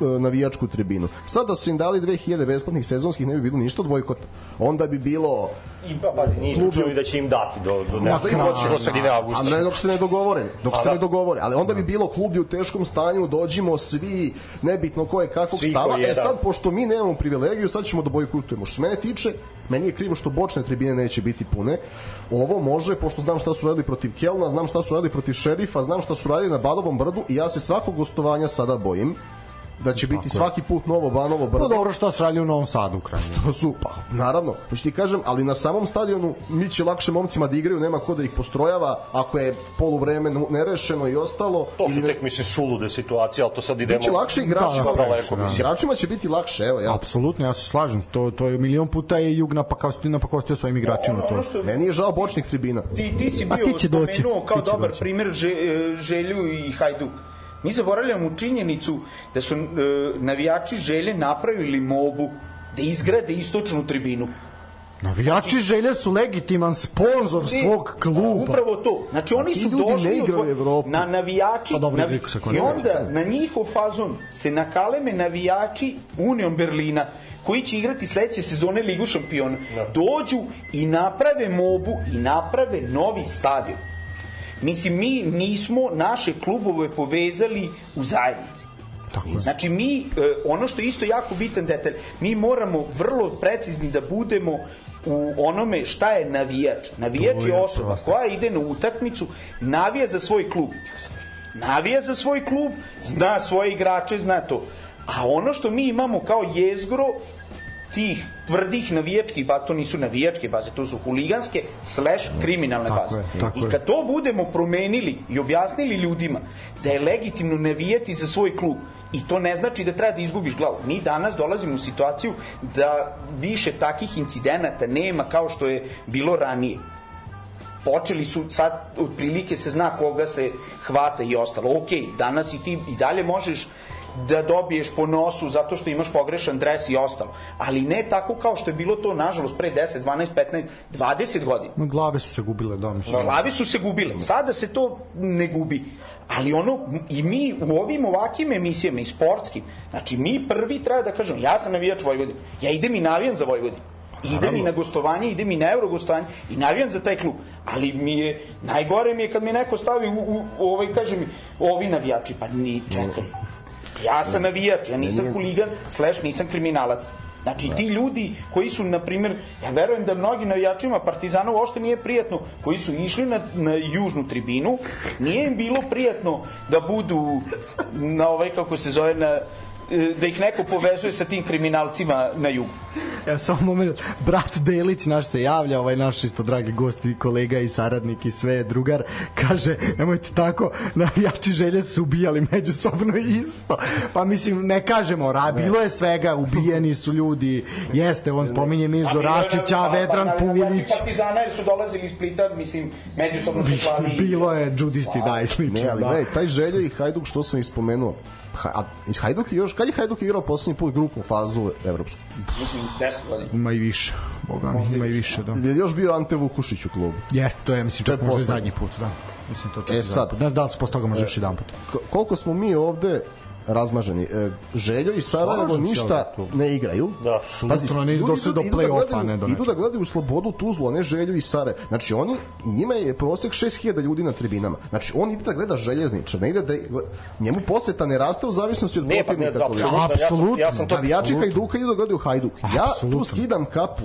e, navijačku tribinu. Sad da su im dali 2000 besplatnih sezonskih ne bi bilo ništa od bojkota. Onda bi bilo I pa pazi, nisu čuli da će im dati do do ne znam hoće do sredine avgusta. A ne dok se ne dogovore, dok se ne dogovore, ali onda bi bilo klub u teškom stanju, dođimo svi, nebitno ko je kakvog stava. Je, e sad da. pošto mi nemamo privilegiju, sad ćemo da bojkotujemo. Što se mene tiče, meni je krivo što bočne tribine neće biti pune. Ovo može, pošto znam šta su radili protiv Kelna, znam šta su radili protiv Šerifa, znam šta su radili na Badovom brdu i ja se svakog gostovanja sada bojim da će biti svaki put Novo Banovo Pa Brdo. dobro što su radili u Novom Sadu u kraju. To su, pa, naravno, hoću ti kažem, ali na samom stadionu mi će lakše momcima da igraju, nema ko da ih postrojava, ako je poluvreme nerešeno i ostalo. To su tek, mislim, sulude situacije, ali to sad idemo... Biće lakše igračima, Da, da, daleko, da. Igračima će biti lakše, evo, ja. Apsolutno, ja se slažem. To, to je milion puta je Jug napakostio, napakostio svojim igračima. Ono, To. ono što Meni je žao bočnih tribina. ti, ti si bio ti će doći, spomenuo kao dobar doći. primjer že, e, Želju i Hajduk. Mi zaboravljamo činjenicu da su e, navijači Želje napravili mobu da izgrade istočnu tribinu. Navijači želje su legitiman sponsor svog kluba. Upravo to. Znači oni su ljudi došli ne igraju od- na navijači Pa dobro, navi- i onda na njihov fazon se nakaleme navijači Union Berlina koji će igrati sledeće sezone Ligu šampiona. Dođu i naprave mobu i naprave novi stadion. Mislim, mi nismo naše klubove povezali u zajednici. Tako je. Znači mi, e, ono što je isto jako bitan detalj, mi moramo vrlo precizni da budemo u onome šta je navijač. Navijač je osoba koja ide na utakmicu, navija za svoj klub. Navija za svoj klub, zna svoje igrače, zna to. A ono što mi imamo kao jezgro tih tvrdih navijačkih baza, to nisu navijačke baze, to su huliganske slash kriminalne Tako baze. je, tako I kad to budemo promenili i objasnili ljudima da je legitimno navijati za svoj klub i to ne znači da treba da izgubiš glavu. Mi danas dolazimo u situaciju da više takih incidenata nema kao što je bilo ranije počeli su sad otprilike se zna koga se hvata i ostalo. Ok, danas i ti i dalje možeš da dobiješ po nosu zato što imaš pogrešan dres i ostalo. Ali ne tako kao što je bilo to, nažalost, pre 10, 12, 15, 20 godina. No, glave su se gubile, da, mislim. Glavi su se gubile. Sada se to ne gubi. Ali ono, i mi u ovim ovakvim emisijama i sportskim, znači mi prvi treba da kažemo, ja sam navijač Vojvodine, ja idem i navijam za Vojvodinu. Idem i na gostovanje, idem i na eurogostovanje i navijam za taj klub. Ali mi je, najgore mi je kad mi neko stavi u, u, u ovaj, kaže mi, ovi navijači, pa ni, čekaj. Ja sam navijač, ja nisam huligan, slash nisam kriminalac. Znači ti ljudi koji su, na primjer, ja verujem da mnogi navijačima Partizana uopšte nije prijatno, koji su išli na, na južnu tribinu, nije im bilo prijatno da budu na ovaj, kako se zove, na, da ih neko povezuje sa tim kriminalcima na jugu. Ja samo moment, brat Delić naš se javlja, ovaj naš isto dragi gost i kolega i saradnik i sve drugar, kaže, nemojte tako, navijači želje su ubijali međusobno isto. Pa mislim, ne kažemo, ra, bilo je svega, ubijeni su ljudi, jeste, on pominje Mirzo Račića, Vedran Pulić, Partizana jer su dolazili iz Splita, mislim, međusobno su klali. bilo je džudisti, da, i slično. Ne, ali da. gledaj, taj Željo i Hajduk što sam ispomenuo. A Hajduk je još, kad je Hajduk igrao poslednji put grupnu fazu evropsku? Mislim, 10 godina. Ima i više, boga mi, ima i više, da. Je li još bio Ante Vukušić u klubu? Jeste, to je, mislim, je čak možda zadnji put, da. Mislim, to čak E sad. Ne znam da li se posle toga može još jedan put. Koliko smo mi ovde razmaženi. E, Željo i Sarajevo ništa ne igraju. Da. Apsolutno, nisu ljudi došli idu- do idu da ne do Idu da gledaju Slobodu Tuzlu, a ne Želju i Sare. Znači oni, njima je prosek 6000 ljudi na tribinama. Znači on ide da gleda željezničar, ne ide da njemu poseta ne raste u zavisnosti od Ne, pa ne, protivnika. da, apsolutno, ja sam, ja sam to... Navijači. Hajduka idu da gledaju Hajduk. Ja tu skidam kapu.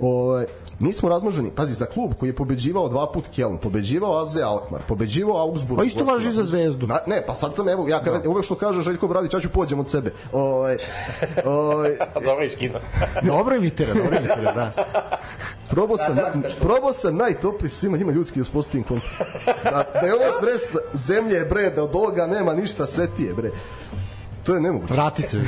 O, mi smo razmaženi, pazi, za klub koji je pobeđivao dva put Keln, pobeđivao AZ Alkmaar, pobeđivao Augsburg. Pa isto važi za Zvezdu. Na, ne, pa sad sam, evo, ja kada, uvek što kaže Željko Bradić, ja ću pođem od sebe. Ovaj, ovaj, Dobro iskina. Dobro imitira, dobro imitira, da. probao sam, probao sam najtopli svima njima ljudski da uspostavim kontakt. Da, da je ovo dres zemlje, bre, da od ovoga nema ništa svetije, bre. To je nemoguće. Vrati se.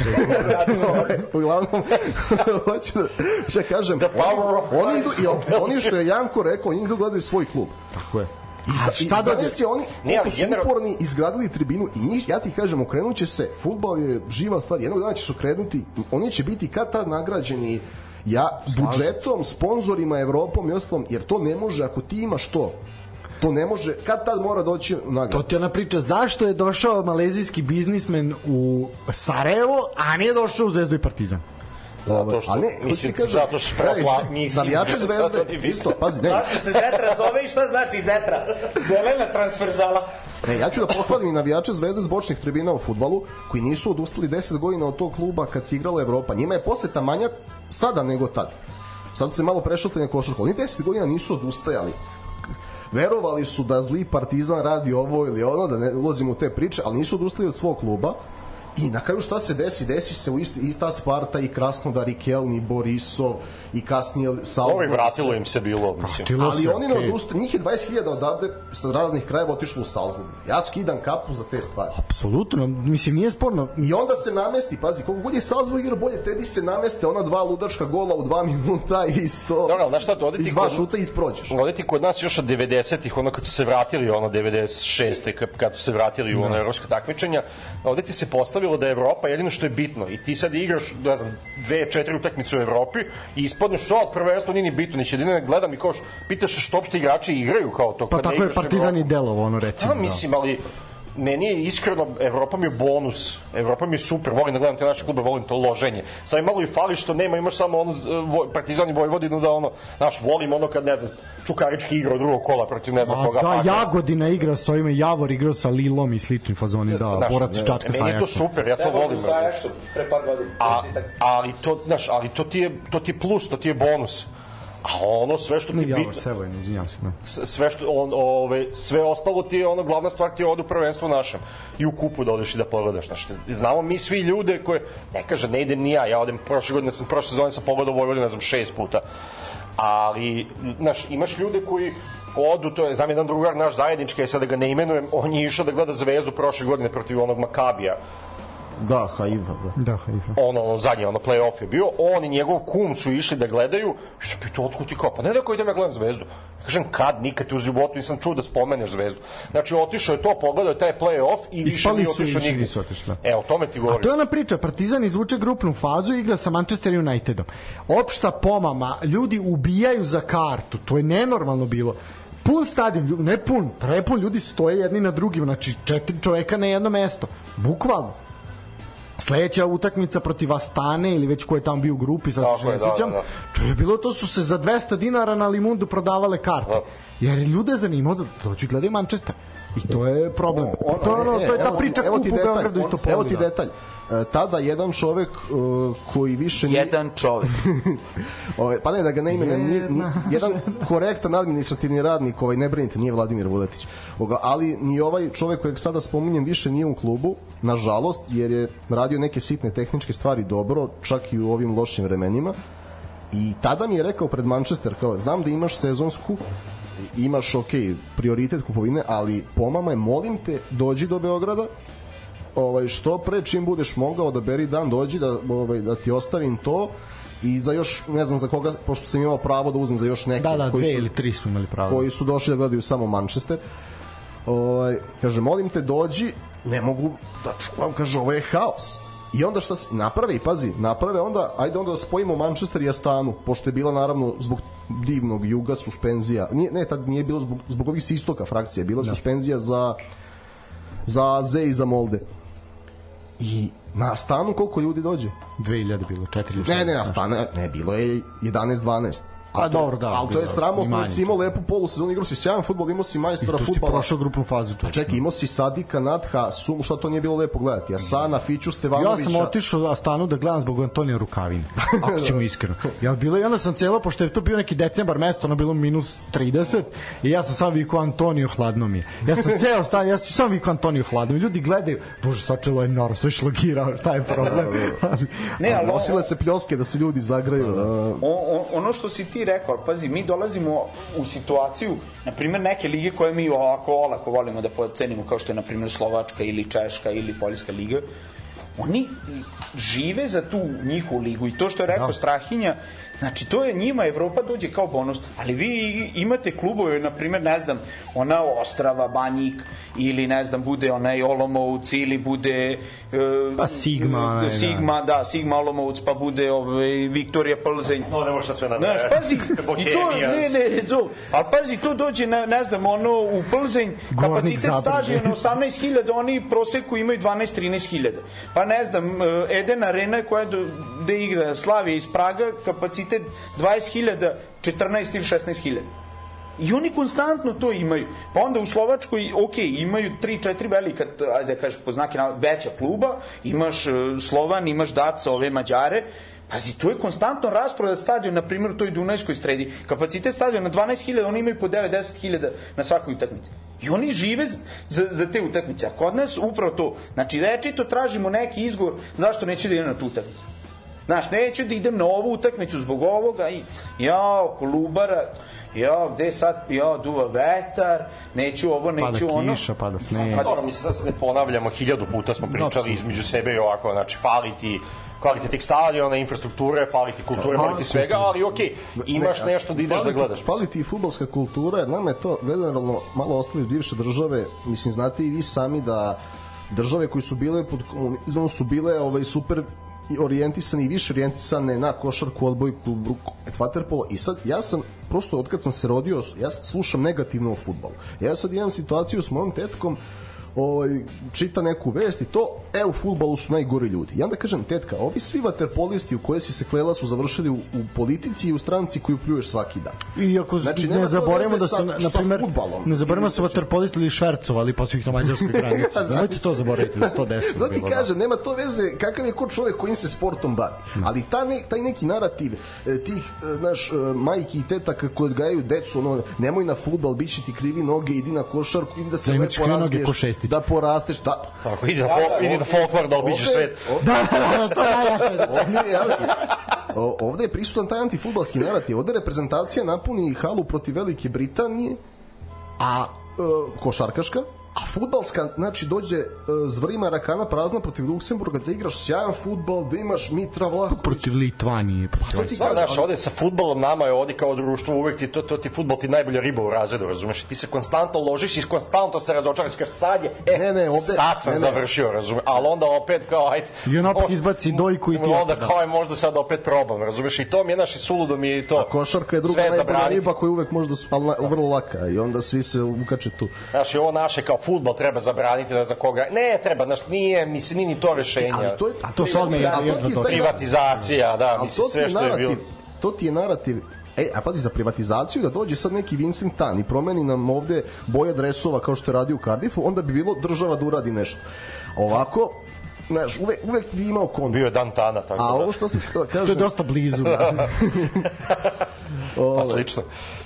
Uglavnom, hoću da, šta kažem, power of oni, oni idu, i oni što je Janko rekao, oni idu gledaju svoj klub. Tako je. I A šta i dođe? zamisli oni Ne, ali su generalno- uporni izgradili tribinu i njih, ja ti kažem, okrenut će se, futbal je živa stvar, jednog dana će se okrenuti, oni će biti kad tad nagrađeni ja, budžetom, sponzorima, Evropom i ostalom, jer to ne može ako ti imaš to. To ne može, kad tad mora doći u To ti ona priča, zašto je došao malezijski biznismen u Sarajevo, a nije došao u Zvezdu i Partizan? Zato što, A ne, mislim, kažem, zato što prosla, mislim, navijači zato zvezde, isto, pazi, ne, Zašto se Zetra zove i šta znači Zetra? Zelena transferzala. Ne, ja ću da pohvalim i navijače Zvezde s bočnih tribina u futbalu, koji nisu odustali 10 godina od tog kluba kad se igrala Evropa. Njima je poseta manja sada nego tad. Sad su se malo prešaltali na košarku. Oni 10 godina nisu odustajali. Verovali su da zli partizan radi ovo ili ono, da ne ulazimo u te priče, ali nisu odustali od svog kluba I na kraju šta se desi? Desi se u isti, i ta Sparta i Krasnodar i Kelni i Borisov i kasnije Salzburg. Ovi vratilo im se bilo, mislim. Ali se, oni ne okej. odustaju, njih je 20.000 odavde sa raznih krajeva otišlo u Salzburg. Ja skidam kapu za te stvari. Apsolutno, mislim, nije sporno. I onda se namesti, pazi, koliko god je Salzburg igra bolje, tebi se nameste ona dva ludačka gola u dva minuta i isto. Dobro, ali znaš šta, to ovde ti iz dva kod- šuta i prođeš. Ovde ti kod nas još od 90-ih, ono kad su se vratili, ono 96. kad, kad su se vratili u ono evropska takmičenja, ovde ti se postavilo da je Evropa jedino što je bitno. I ti sad igraš, ne znam, dve, četiri utakmice u Evropi i ispadneš sad prvenstvo nije ni bitno, ni će jedino gledam i kao š- pitaš se što uopšte igrači igraju kao to. Pa tako je Partizan i. Delovo, ono recimo. Da, mislim, ali meni je iskreno, Evropa mi je bonus. Evropa mi je super, volim da gledam te naše klube, volim to loženje. Sad mi malo i fali što nema, imaš samo ono, Partizan i Vojvodinu da ono, znaš, volim ono kad, ne znam, Čukarički igra od drugog kola protiv ne znam A, koga. da. Jagodina igra sa ovime, Javor igrao sa Lilom i sličnim fazoni, da, Znaš, borac iz Čačka sa Meni je to Ajaxom. super, ja to Evo, volim. u Ajaxu pre par godina. A, ali to, znaš, ali to ti je, to ti je plus, to ti je bonus. A ono sve što ti je Javor, bitno, Sevojno, izvinjam se. Da. s- sve što on ove sve ostalo ti je ono glavna stvar ti je odu prvenstvo našem i u kupu da odeš i da pogledaš znači znamo mi svi ljude koje ne kaže ne idem ni ja ja odem prošle godine sam prošle sezone sam pogledao Vojvodinu ne znam šest puta ali znaš imaš ljude koji odu, to je znam jedan drugar naš zajednički, sad da ga ne imenujem, on je išao da gleda Zvezdu prošle godine protiv onog Makabija, Da, Haiva, da. Da, Haifa. ono, ono zadnje, ono play-off je bio, on i njegov kum su išli da gledaju, i sam pitao, otkud ti kao, pa ne da ko idem ja gledam zvezdu. Ja kažem, kad, nikad ti u životu nisam čuo da spomeneš zvezdu. Znači, otišao je to, pogledao je taj play-off i više Ispali nije otišao nigde. nisu otišli, da. E, o tome ti A govorim. to je ona priča, Partizan izvuče grupnu fazu i igra sa Manchester Unitedom. Opšta pomama, ljudi ubijaju za kartu, to je nenormalno bilo. Pun stadion, ne pun, prepun, ljudi stoje jedni na drugim, znači četiri čoveka na jedno mesto. Bukvalno. Sledeća utakmica protiv Astane ili već ko je tamo bio u grupi, sad Tako se ne da, sećam. da, da. To je bilo, to su se za 200 dinara na Limundu prodavale karte. Da. Jer je ljude zanimao da dođu i gledaju Manchester. I to je problem. Ono, to je, ono, to je ta priča evo kup ti u detalj, Beogradu i to Evo ti detalj. E, tada jedan čovek e, koji više nije, Jedan čovek. Ove, pa ne da ga ne imenem, nije, nije, jedan korektan administrativni radnik, ovaj, ne brinite, nije Vladimir Vuletić. Oga, ali ni ovaj čovek kojeg sada spominjem više nije u klubu, nažalost, jer je radio neke sitne tehničke stvari dobro, čak i u ovim lošim vremenima. I tada mi je rekao pred Manchester, kao, znam da imaš sezonsku, imaš, ok, prioritet kupovine, ali pomama je, molim te, dođi do Beograda, ovaj što pre čim budeš mogao da beri dan dođi da ovaj da ti ostavim to i za još ne znam za koga pošto sam imao pravo da uzmem za još neke Da, da, koji dve su ili tri smo imali pravo. koji su došli da gledaju samo Manchester. Ovaj kaže molim te dođi, ne mogu da čuvam, kaže ovo je haos. I onda šta se naprave pazi, naprave onda, ajde onda da spojimo Manchester i Astanu, pošto je bila naravno zbog divnog juga suspenzija. Nije, ne, tad nije bilo zbog, zbog ovih istoka frakcija, bila da. suspenzija za za AZ i za Molde. I na Astanu koliko ljudi dođe? 2000 bilo, 4 ili Ne, ne, šest, Astana, ne, bilo je 11-12. Pa to- dobro, da, Ali to je je sramotno, i si imao lepu polusezonu, igrao si sjajan futbol, imao si I majstora tu si futbala. prošao grupnu fazu. Pa čekaj, imao si Sadika, Nadha, Sum, šta to nije bilo lepo gledati? Asana, Fiću, Ja Stevanovića. sam otišao da stanu da gledam zbog Antonija Rukavina. Ako ćemo iskreno. Ja bilo i onda sam celo pošto je to bio neki decembar mesec, ono bilo minus 30 i ja sam sam vikao Antonio hladno mi je. Ja sam ceo stan, ja sam sam vikao Antonio hladno mi. Ljudi gledaju, bože sačelo je noro, sve šlogirao, šta je problem? Ne, ali Nosile se pljoske da se ljudi zagraju. da. O, o, ono što si ti rekao, ali pazi, mi dolazimo u situaciju, na primjer, neke lige koje mi ovako olako volimo da pocenimo, kao što je, na primjer, Slovačka ili Češka ili Poljska liga, oni žive za tu njihovu ligu i to što je rekao da. Strahinja, znači to je njima Evropa dođe kao bonus, ali vi imate klubove, na primjer, ne znam, ona Ostrava, Banjik ili ne znam, bude onaj Olomouc ili bude e, Pa Sigma, da. Sigma, da, Sigma Olomouc, pa bude ovaj, Viktorija Plzeň. No, ne možeš sad sve na Znaš, pazi, i to, ne, ne, to, ali pazi, to dođe, na, ne znam, ono, u Plzeň, kapacitet stadiona 18.000, oni proseku imaju 12-13.000. Pa ne znam, e, Eden Arena koja do, gde igra Slavija iz Praga, kapacitet 20.000, 14 ili 16.000. I oni konstantno to imaju. Pa onda u Slovačkoj, ok, imaju 3-4 velika, ajde da kažeš, po znake navoda, veća kluba, imaš e, Slovan, imaš Daca, ove Mađare, Pazi, to je konstantno rasprodat stadion, na primjer u toj Dunajskoj stredi. Kapacitet stadiona 12.000, oni imaju po 9-10.000 na svakoj utakmici. I oni žive za, za te utakmice. A kod nas upravo to. Znači, rečito tražimo neki izgovor zašto neću da idem na tu utakmicu. Znaš, neću da idem na ovu utakmicu zbog ovoga i ja, Kolubara, ja, gde sad, ja, duva vetar, neću ovo, neću pada ono. kiša, pada sneg. Pa dobro, mislim, sad se ne ponavljamo, hiljadu puta smo pričali između sebe i ovako, znači, fali ti kvalitet tih stadiona, infrastrukture, fali ti kulture, fali ti svega, ali okej, imaš nešto da ideš da gledaš. Fali ti i futbolska kultura, jer nama je to generalno malo ostalo iz bivše države, mislim, znate i vi sami da države koji su bile pod komunizmom su bile ovaj super i orijentisane i više orijentisane na košarku, odbojku, rukomet, vaterpolo i sad ja sam prosto od kad sam se rodio, ja slušam negativno o futbolu. Ja sad imam situaciju s mojom tetkom ovaj, čita neku vest i to, e, u futbalu su najgori ljudi. Ja onda kažem, tetka, ovi svi vaterpolisti u koje si se klela su završili u, u politici i u stranci koju pljuješ svaki dan. I ako znači, ne zaboravimo da su, na primer, ne zaboravimo da su vaterpolisti ili švercovali pa su ih na mađarskoj granici. Nemojte to zaboraviti, da se to desilo. Da ti kažem, nema to veze kakav je ko čovek kojim se sportom bavi. Ali ta ne, taj neki narativ e, tih, e, znaš, e, majki i tetaka koji odgajaju decu, ono, nemoj na futbal, bit će ti krivi noge, idi na košarku, idi da se da lepo razviješ, da porasteš, da. Tako, idi na, fol, idi na folklor da obiđeš svet. Da, da, da, to je najjače. Ovde je prisutan taj antifutbalski narativ. Ovde reprezentacija napuni halu protiv Velike Britanije, a e, košarkaška, a futbalska, znači dođe uh, zvrima rakana prazna protiv Luksemburga, da igraš sjajan futbal, da imaš Mitra Vlahović. Protiv Litvanije. Pa, to ti kažeš, znaš, ovde sa futbalom nama je ovde kao društvo uvek ti, to, to ti futbal ti najbolja riba u razredu, razumeš? Ti se konstantno ložiš i konstantno se razočaraš, kaže sad je, e, ne, ne, ovde, sad sam ne, ne. završio, razumeš? Ali onda opet kao, ajde. I on opet izbaci dojku i ti. Onda kao je možda sad opet probam, razumeš? I to mi je naši suludo mi je i to. A košarka je druga najbolja riba koja uvek možda, ali vrlo laka i onda svi se ukače tu. Znaš, i ovo naše kao futbal treba zabraniti da za koga ne treba znaš nije mislim ni to rešenje. Ali to je a to se odme jedno privatizacija da mislim sve što je bilo to ti je narativ. E, a pazi, za privatizaciju da dođe sad neki Vincent Tan i promeni nam ovde boja dresova kao što je radio u Cardiffu, onda bi bilo država da uradi nešto. Ovako, znaš, uvek, uvek bi imao kon. Bio je dan Tana, tako A da. ovo što se kaže... to je dosta blizu. pa slično.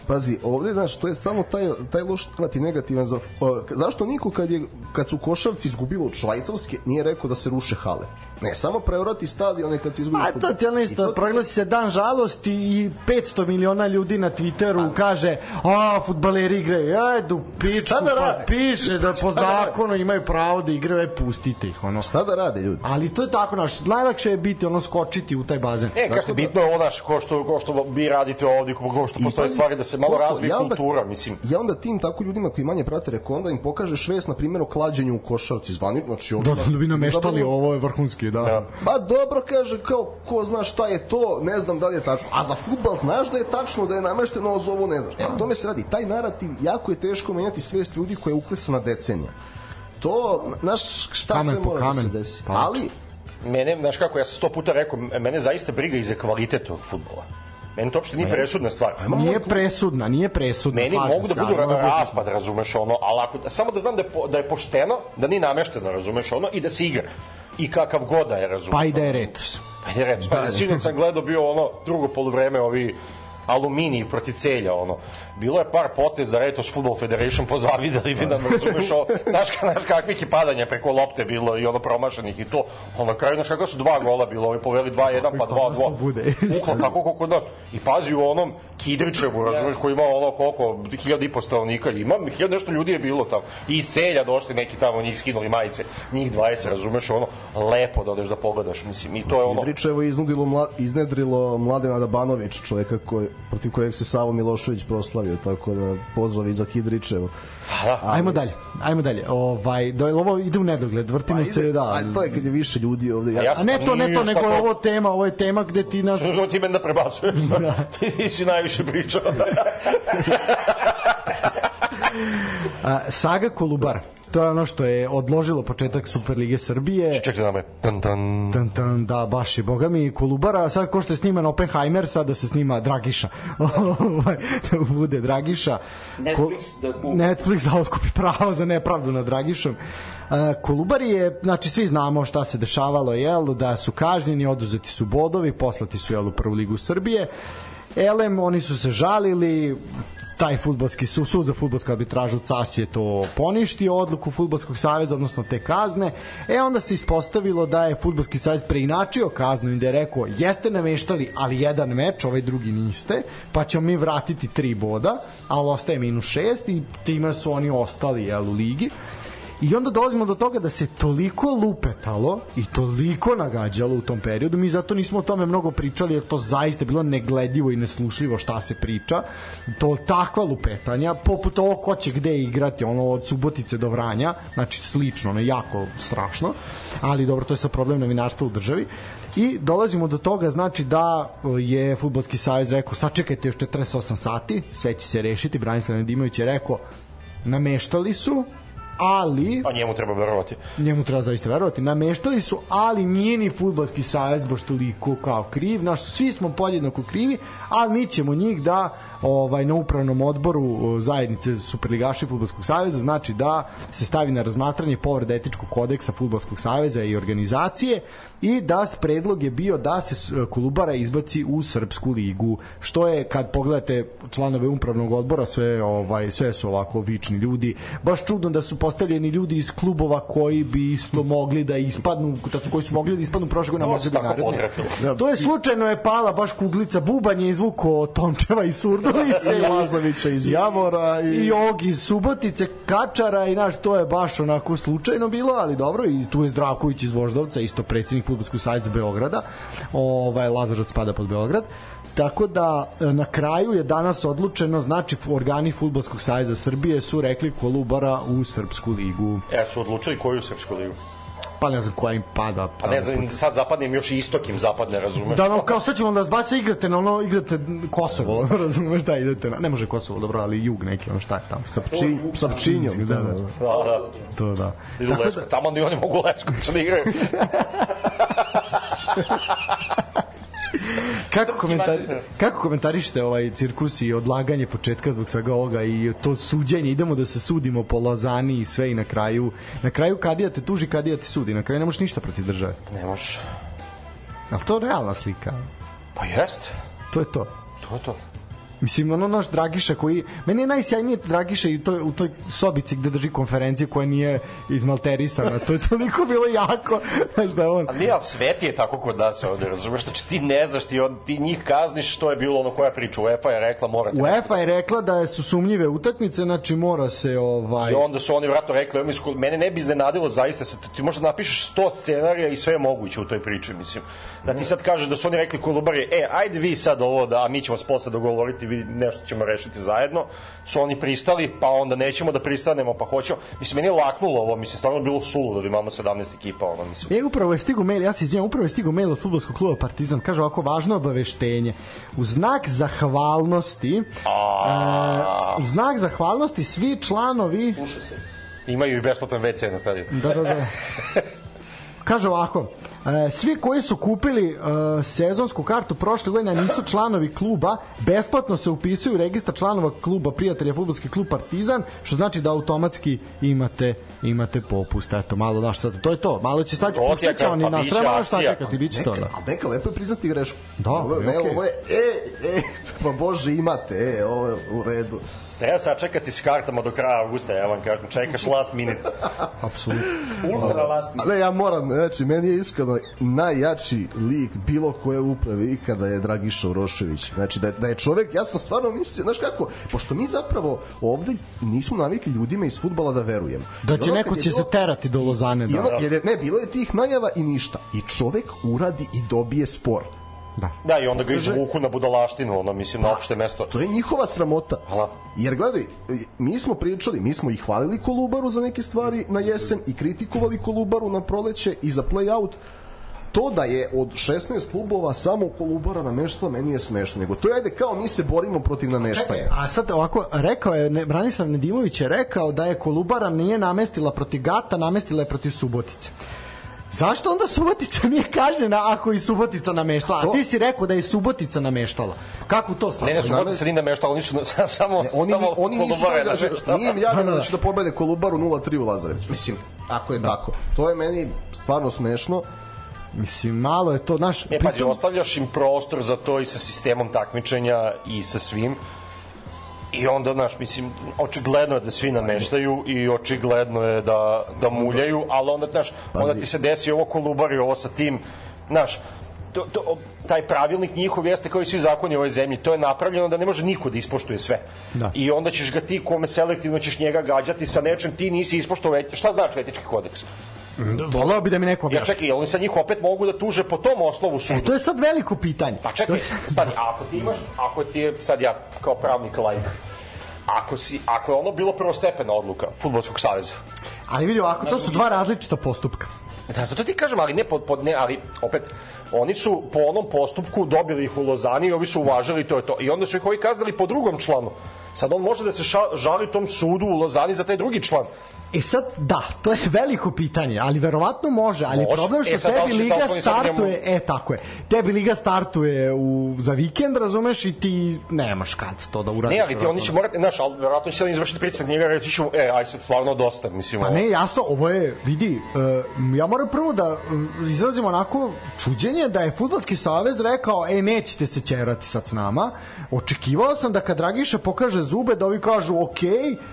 Pazi, ovde, znaš, to je samo taj, taj loš krati negativan za... Uh, zašto niko kad, je, kad su košarci izgubilo od Švajcarske nije rekao da se ruše hale? Ne, samo preorati stadione kad se izgubi. A to ti ono isto, to... proglasi se dan žalosti i 500 miliona ljudi na Twitteru a... kaže, a, futbaleri igraju, ajde u pičku, da pa piše da po da zakonu imaju pravo da igraju, aj pustite ih, ono. Šta da rade ljudi? Ali to je tako, naš, najlakše je biti, ono, skočiti u taj bazen. E, kažete, da... bitno je ovo, naš, ko što, ko što vi radite ovde, ko što postoje stvari da se malo razvije ja onda, kultura, mislim. Ja onda tim tako ljudima koji manje prate reko, onda im pokažeš vest, na primjer, o klađenju u košarci zvani, znači ovdje... Da, da, vi nameštali, ovo je vrhunski, da. da. Pa dobro, kaže, kao, ko zna šta je to, ne znam da li je tačno. A za futbal znaš da je tačno da je namešteno, a za ovo ne znaš. E, tome se radi. Taj narativ, jako je teško menjati svest ljudi koja je uklesana decenija. To, znaš, šta kamen sve mora da se desi. Pa. Ali, mene, znaš kako, ja sam sto puta rekao, mene zaista briga i za kvalitet od futbola. Meni to uopšte nije presudna stvar. Nije presudna, nije presudna. Meni mogu da budu raspad, razumeš ono, ali ako, samo da znam da je, po, da je pošteno, da nije namešteno, razumeš ono, i da se igra. I kakav god da je, razumeš. Pa i da je retus. Pa i da je retus. Pa, sinoć sam gledao bio ono drugo poluvreme, ovi aluminij proti celja, ono. Bilo je par poteza, Retos Football Federation pozavidali bi nam, razumeš, o, znaš, znaš kakvih je padanja preko lopte bilo i ono promašenih i to. Ono, na kraju, znaš, kako su dva gola bilo, ovi poveli 2-1, pa 2-2. Ukla, kako, kako, da. I pazi u onom Kidričevu, razumeš, koji ima ono koliko, hiljada i po stanovnika, ima hiljada nešto ljudi je bilo tamo. I iz celja došli neki tamo, njih skinuli majice, njih 20, razumeš, ono, lepo da odeš da pogledaš, mislim, i to je ono... Kidričevo je iznudilo, mla, iznedrilo Mladena Dabanović, čoveka koji, protiv kojeg se Savo Milošević proslavio, tako da pozdrav i za Kidričevo. Ali... Ajmo dalje, ajmo dalje. Ovaj, da, ovo ide u nedogled, vrtimo pa se, da. A to je kad je više ljudi ovde. Ja, a ne to, ne to, nego je ovo tema, ovo je tema gde ti nas... Što ti mene da prebacuješ? Da. ti si najviše pričao. a, Saga Kolubar to je ono što je odložilo početak Superlige Srbije. Čekaj nama je. Tan, tan. Tan, tan, da, baš je, boga mi, Kolubara, sad ko što je sniman Oppenheimer, sad da se snima Dragiša. Ovaj, da bude Dragiša. Netflix da kupi. Netflix da otkupi pravo za nepravdu nad Dragišom. Uh, Kolubari je, znači svi znamo šta se dešavalo, jel, da su kažnjeni, oduzeti su bodovi, poslati su jel, u prvu ligu Srbije Elem, oni su se žalili, taj futbalski sud, sud za futbalsku arbitražu CAS je to poništio, odluku futbalskog saveza, odnosno te kazne. E onda se ispostavilo da je futbalski savez preinačio kaznu i da je rekao jeste nameštali, ali jedan meč, ovaj drugi niste, pa ćemo mi vratiti tri boda, ali ostaje minus šest i time su oni ostali jel, u ligi. I onda dolazimo do toga da se toliko lupetalo i toliko nagađalo u tom periodu, mi zato nismo o tome mnogo pričali jer to zaista bilo negledljivo i neslušljivo šta se priča. To takva lupetanja, poput ovo ko će gde igrati, ono od Subotice do Vranja, znači slično, ono jako strašno, ali dobro, to je sa problem novinarstva u državi. I dolazimo do toga, znači da je Futbolski savez rekao, sačekajte još 48 sati, sve će se rešiti, Branislav Nedimović je rekao, nameštali su, ali... A njemu treba verovati. Njemu treba zaista verovati. Nameštali su, ali nije ni futbalski savez baš toliko kao kriv. Naš, svi smo podjednako krivi, ali mi ćemo njih da ovaj na upravnom odboru zajednice Superligaša i Fudbalskog saveza znači da se stavi na razmatranje povreda etičkog kodeksa Fudbalskog saveza i organizacije i da s predlog je bio da se Kolubara izbaci u Srpsku ligu što je kad pogledate članove upravnog odbora sve ovaj sve su ovako vični ljudi. Baš čudno da su postavljeni ljudi iz klubova koji bi isto mogli da ispadnu tačno koji su mogli da ispadnu prošle godine možda naredne. to je slučajno je pala baš kuglica bubanj je izvuko Tončeva i Surdulice i Lazovića iz Javora i, i ovog iz Subotice Kačara i naš to je baš onako slučajno bilo ali dobro i tu je Zdravković iz Voždovca isto predsednik fudbalskog saveza Beograda. Ovaj Lazarevac spada pod Beograd. Tako da e, na kraju je danas odlučeno, znači organi Fudbalskog saveza Srbije su rekli Kolubara u Srpsku ligu. E, su odlučili koju Srpsku ligu? Pa ne znam koja im pada. Pa ne znam, sad zapadnim još i istokim zapadne, razumeš? Da, no, kao sad ćemo da zbase igrate na ono, igrate Kosovo, razumeš da idete na, ne može Kosovo, dobro, ali jug neki, ono šta je tamo. Sapčin, sapčinjom, da, da. da, da. To da. Idu Tako da... Tamo ni oni mogu Leskovcu da igraju. kako, komentar, kako komentarište ovaj cirkus i odlaganje početka zbog svega ovoga i to suđenje, idemo da se sudimo po Lozani i sve i na kraju. Na kraju kadija te tuži, kadija ti sudi. Na kraju ne možeš ništa protiv države. Ne možeš. Ali to je realna slika. Pa jest. To je to. To je to Mislim, ono naš Dragiša koji... Meni je najsjajnije Dragiša i to, u toj sobici gde drži konferencije koja nije izmalterisana. To je toliko bilo jako. Znaš da on... Ali nije, ali svet je tako kod nas ovde, razumeš? Znači ti ne znaš, ti, on, ti njih kazniš što je bilo ono koja priča. UEFA je rekla, morate... UEFA je rekla da su sumnjive utakmice, znači mora se ovaj... I onda su oni vratno rekli, mene ne bi iznenadilo zaista, se, ti možda napišeš 100 scenarija i sve je moguće u toj priči, mislim. Da ti sad kažeš da su oni rekli Kolubari, e, ajde vi sad ovo da, a mi ćemo se posle dogovoriti, vi nešto ćemo rešiti zajedno, su oni pristali, pa onda nećemo da pristanemo, pa hoćemo. Mislim, meni je laknulo ovo, mislim, stvarno bilo suludo da imamo 17 ekipa, ono, mislim. E, upravo je stigo mail, ja se izvinjam, upravo je stigo mail od futbolskog kluba Partizan, kaže ovako važno obaveštenje. U znak zahvalnosti, a... e, u znak zahvalnosti svi članovi... se. Imaju i besplatan WC na stadionu. Da, da, da. Kaže ovako, e, svi koji su kupili e, sezonsku kartu prošle godine, a nisu članovi kluba, besplatno se upisuju u registar članova kluba prijatelja fudbalski klub Partizan, što znači da automatski imate imate popust. Eto, malo daš sad, to je to. Malo će sad puštaće oni nas, treba čekati, biće to. Da. A neka lepo je priznati grešku. Da, ovo, ne, okay. ovo je, e, e, pa bože imate, e, ovo je u redu. Treba sad čekati s kartama do kraja avgusta, ja vam kažem, čekaš last minute. Apsolutno. Ultra last minute. Ali ja moram, znači, meni je iskreno najjači lik bilo koje uprave ikada je Dragiša Urošević. Znači, da je, da je čovek, ja sam stvarno mislio, znaš kako, pošto mi zapravo ovde nismo navikli ljudima iz futbala da verujemo. Da će neko će bilo, se terati do Lozane. Da. I ono, jer je, ne, bilo je tih najava i ništa. I čovek uradi i dobije spor Da. Da, i onda ga izvuku na budalaštinu, ono, mislim, na pa, opšte mesto. To je njihova sramota. Ala. Jer gledaj, mi smo pričali, mi smo i hvalili Kolubaru za neke stvari na jesen i kritikovali Kolubaru na proleće i za play-out to da je od 16 klubova samo Kolubara nameštala, meni je smešno. Nego to je ajde kao mi se borimo protiv nameštanja. A sad ovako, rekao je, ne, Branislav Nedimović je rekao da je Kolubara nije namestila protiv Gata, namestila je protiv Subotice. Zašto onda Subotica nije kažena ako i Subotica nameštala? A ti si rekao da je Subotica nameštala. Kako to sad? Ne, ne, Subotica nije nameštala, oni su samo, ne, oni, samo oni nisu da, nije im javljeno da, da će da pobede Kolubaru 0-3 u Lazarevcu. Mislim, ako je tako. To je meni stvarno smešno Mislim, malo je to, naš... E, pazi, ostavljaš im prostor za to i sa sistemom takmičenja i sa svim. I onda, znaš, mislim, očigledno je da svi nameštaju i očigledno je da, da muljaju, ali onda, znaš, onda ti se desi ovo kolubari, ovo sa tim, znaš, to, to, taj pravilnik njihov jeste kao i svi zakoni u ovoj zemlji. To je napravljeno da ne može niko da ispoštuje sve. Da. I onda ćeš ga ti, kome selektivno ćeš njega gađati sa nečem, ti nisi ispoštovao, šta znači etički kodeks? Volao bi da mi neko Ja objasni. čekaj, jel oni sad njih opet mogu da tuže po tom osnovu sudu? E, to je sad veliko pitanje. Pa čekaj, stani, ako ti imaš, ako ti je, sad ja kao pravnik laik, ako, si, ako je ono bilo prvostepena odluka Futbolskog saveza, Ali vidi ovako, to su dva različita postupka. Da, zato ti kažem, ali ne pod, pod ne, ali opet, oni su po onom postupku dobili ih u Lozani i ovi su uvažili to je to. I onda su ih ovi kaznali po drugom članu. Sad on može da se ša, žali tom sudu u Lozani za taj drugi član. E sad, da, to je veliko pitanje, ali verovatno može, ali Može. problem što E, sad da tebi da li liga startuje, njemu- e tako je, tebi liga startuje u, za vikend, razumeš, i ti nemaš kad to da uradiš. Ne, ali ti oni će morati, znaš, ali verovatno će sad izvršiti pritisak njega reći ću, e, aj sad stvarno dosta, mislim. Pa ovo. ne, jasno, ovo je, vidi, uh, ja moram prvo da izrazim onako čuđenje da je Futbolski savez rekao, e, nećete se ćerati sad s nama. Očekivao sam da kad Dragiša pokaže zube, da ovi kažu, ok,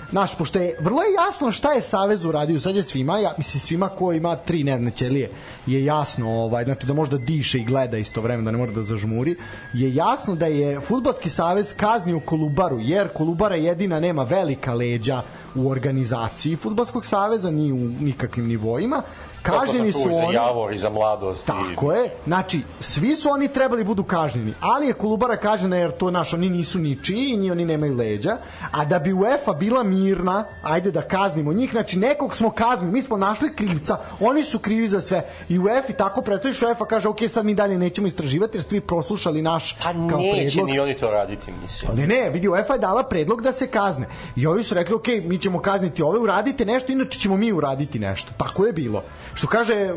znaš, pošto je vrlo je jasno šta je savez uradio, sad je svima, ja, mislim, svima ko ima tri nervne ćelije, je jasno, ovaj, znači da može da diše i gleda istovremeno, da ne mora da zažmuri, je jasno da je Futbolski savez kaznio Kolubaru, jer Kolubara jedina nema velika leđa u organizaciji Futbolskog saveza, ni u nikakvim nivoima. Kažnjeni su i oni... za Javor i za mladost. Tako je. Znači, svi su oni trebali budu kažnjeni, ali je Kolubara kažnjena jer to naš, oni nisu ničiji i ni oni nemaju leđa, a da bi UEFA bila mirna, ajde da kaznimo njih, znači nekog smo kaznili, mi smo našli krivca, oni su krivi za sve. I UEFA tako predstaviš UEFA kaže, ok, sad mi dalje nećemo istraživati jer ste vi proslušali naš Pa kao neće predlog. ni oni to raditi, mislim. Ne, ne, vidi, UEFA je dala predlog da se kazne. I ovi su rekli, ok, mi ćemo kazniti ove, uradite nešto, inače ćemo mi uraditi nešto. Tako je bilo. Što kaže,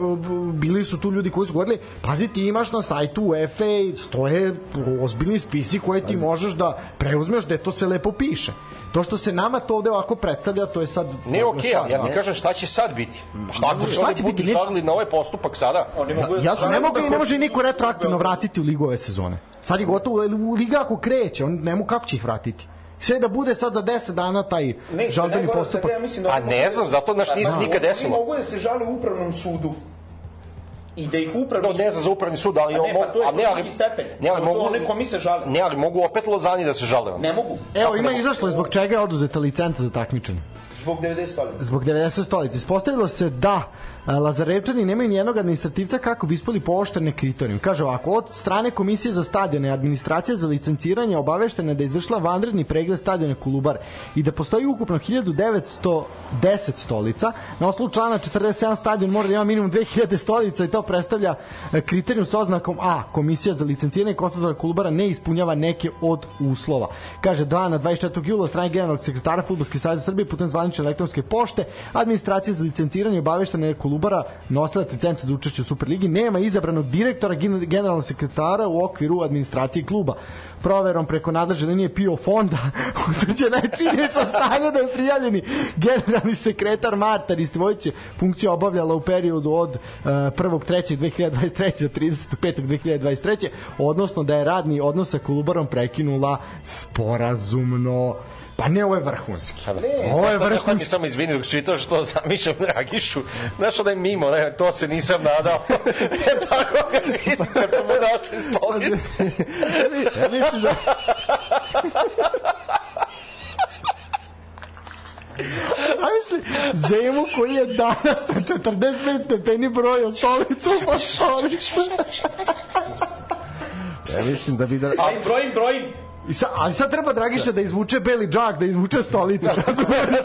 bili su tu ljudi koji su govorili, pazi, ti imaš na sajtu UEFA stoje ozbiljni spisi koje ti možeš da preuzmeš, da to sve lepo piše. To što se nama to ovde ovako predstavlja, to je sad... Ne, okej, ali ja ti da. kažem šta će sad biti. Šta šta se oni će biti? Ne- na ovaj postupak sada? Oni mogu da Ja se ne mogu da i ne može niko retroaktivno vratiti u ligu ove sezone. Sad je gotovo, u liga ako kreće, on ne mogu kako će ih vratiti. Sve da bude sad za 10 dana taj Ne, žalbeni postupak. ja mislim da Pa ne znam, zato, znaš, nije se Da, nikad oni desilo. mogu da se žale u upravnom sudu i da ih upravni No, ne znam za upravni sud, ali... A ne, pa to je a ne, ali, stepen. ne, ali mogu, one kome se žale. Ne, ali mogu opet Lozani da se žale. Ne mogu. Evo, ima izašlo je zbog čega je oduzeta licenca za takmičenje. Zbog 90 stolica. Zbog 90 stolica. Ispostavilo se da Lazarevčani nemaju nijednog administrativca kako bi ispali pooštene kriterijume. Kaže ovako, od strane Komisije za stadione administracija za licenciranje obaveštena da je izvršila vanredni pregled stadiona Kolubar i da postoji ukupno 1910 stolica. Na osnovu člana 47 stadion mora da ima minimum 2000 stolica i to predstavlja e, kriterijum sa oznakom A. Komisija za licenciranje konstatovana Kolubara ne ispunjava neke od uslova. Kaže, dana 24. jula strane generalnog sekretara Futbolske saveza Srbije putem zvanične elektronske pošte administracija za licenciranje obaveštena je Kolubara nosilac licence za učešće u Superligi nema izabranog direktora gen- generalnog sekretara u okviru administracije kluba. Proverom preko nadležne linije PIO fonda utvrđena je činjenično stanje da je prijavljeni generalni sekretar Marta Ristivojić funkciju obavljala u periodu od uh, 1.3.2023. do 35.2023. odnosno da je radni odnos sa Kolubarom prekinula sporazumno Pa ne, ovo je vrhunski. Pa da. Ovo je šta mi vrhunski. samo izvini dok čitao što zamišljam Dragišu. Znaš da je mimo, ne, to se nisam nadao. e, tako ga vidim kad su mu našli stolice. Ja mislim da... Zamisli, Zemu koji je danas na 45 stepeni brojao stolicu po stolicu. Ja mislim da bi da... Brojim, brojim. I sa, ali sad treba Dragiša da izvuče beli džak, da izvuče stolicu. razumeš?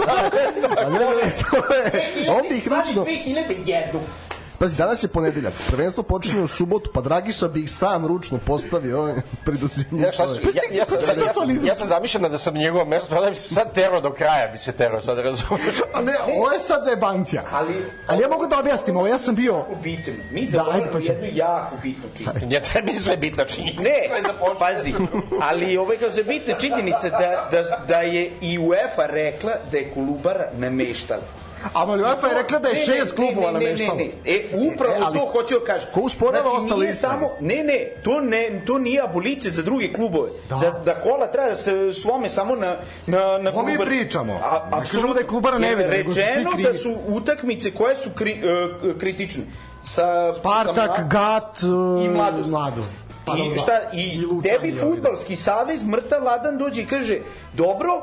A ne, ne, to je... Ih ručno... 2001. Pazi, danas je ponedeljak. Prvenstvo počinje u subotu, pa Dragiša bi ih sam ručno postavio ovaj, pred usinju Ja, su, ja, ja, sam, ja, ja, sam, ja sam zamišljam da sam na njegovom mestu, pa da bi se sad terao do kraja, bi se terao, sad razumeš. A ne, ovo je sad za jebancija. Ali, Ali ja mogu da objasnim ovo, ja sam bio... Jako bitno. Mi Da, ajde, zaboravimo pa jednu jako bitnu činjenicu. Ja tebi sve bitna činjenica. Ne, Sve pazi, ali ovo je kao se bitna činjenica da, da, da je i UEFA rekla da je Kolubara nameštala. Ali UEFA je rekla da je Ne, šest klubova ne, ne, ne, ne, E, upravo E, ali to hoću da kažem. ko usporava znači, ostale samo, ne, ne, to ne, to nije abolicija za druge klubove. Da, da, kola treba da se slome samo na na na Ovo mi klubar- pričamo. A, apsolutno. da je klubara nevina, nego su svi krivi. da su utakmice koje su kri, e, kritične. Sa, Spartak, sa Gat uh, i mladost. mladost. Pa I šta da. i, Lutan tebi i ovi, da. fudbalski savez mrtav ladan dođe i kaže dobro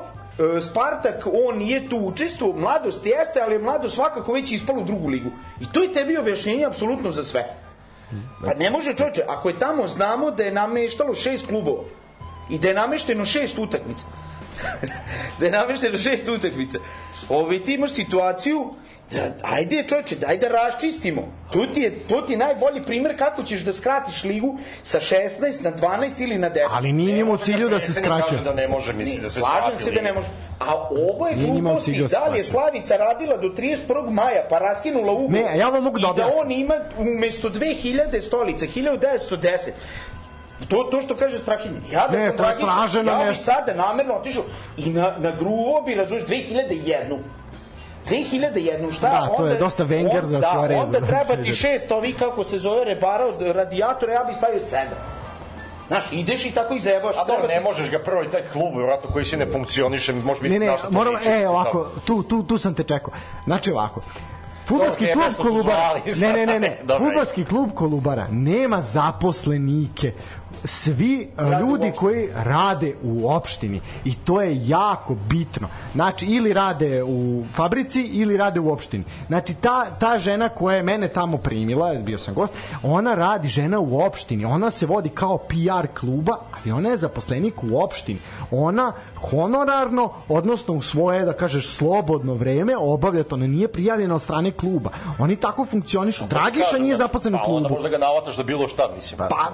Spartak, on nije tu učestvovao, mladost jeste, ali je mladost svakako već ispalo u drugu ligu. I to je tebi objašnjenje apsolutno za sve. Pa ne može čovječe, ako je tamo znamo da je nameštalo šest klubova i da je namešteno šest utakmica, da je namešteno šest utakmica, Ovi, ti imaš situaciju da, ajde čovječe, daj da raščistimo. To ti, je, to ti je najbolji primer kako ćeš da skratiš ligu sa 16 na 12 ili na 10. Ali nije njima u cilju da se kaže da ne može, misli da se Slažem skrati se da ne može. A ovo je gluposti. da Da li je. Slavica radila do 31. maja, pa raskinula ugovor? Ne, ja vam mogu da I da objasnim. on ima umesto 2000 stolica, 1910, To, to što kaže Strahinja. Ja da Ne, sam je traženo ja bi nešto. sada namerno otišao i na, na gruo bi, razumiješ, 2001. 2001, šta? Da, to je onda, dosta Wenger za da, Suareza. Onda treba ti šest ovi, kako se zove, rebara od radijatora, ja bi stavio sedam. Znaš, ideš i tako i zajebaš. A dobro, ne ti- možeš ga prvo i taj klub, vjerojatno koji se ne funkcioniše, može Ne, misliti ne, na što to moram, liči, e, ovako, tu, tu, tu sam te čekao. Znači ovako, Fudbalski je klub Kolubara. Ne, ne, ne, ne. Fudbalski klub Kolubara nema zaposlenike. Svi u ljudi koji rade u opštini i to je jako bitno. Znači ili rade u fabrici ili rade u opštini. Znači ta ta žena koja je mene tamo primila, bio sam gost, ona radi žena u opštini. Ona se vodi kao PR kluba, ali ona je zaposlenik u opštini. Ona honorarno, odnosno u svoje, da kažeš, slobodno vreme obavlja to. Ona nije prijavljena od strane kluba. Oni tako funkcionišu. Dragiša nije znači, zaposlen u Pa onda klubu. možda ga navataš da bilo šta, mislim. Pa,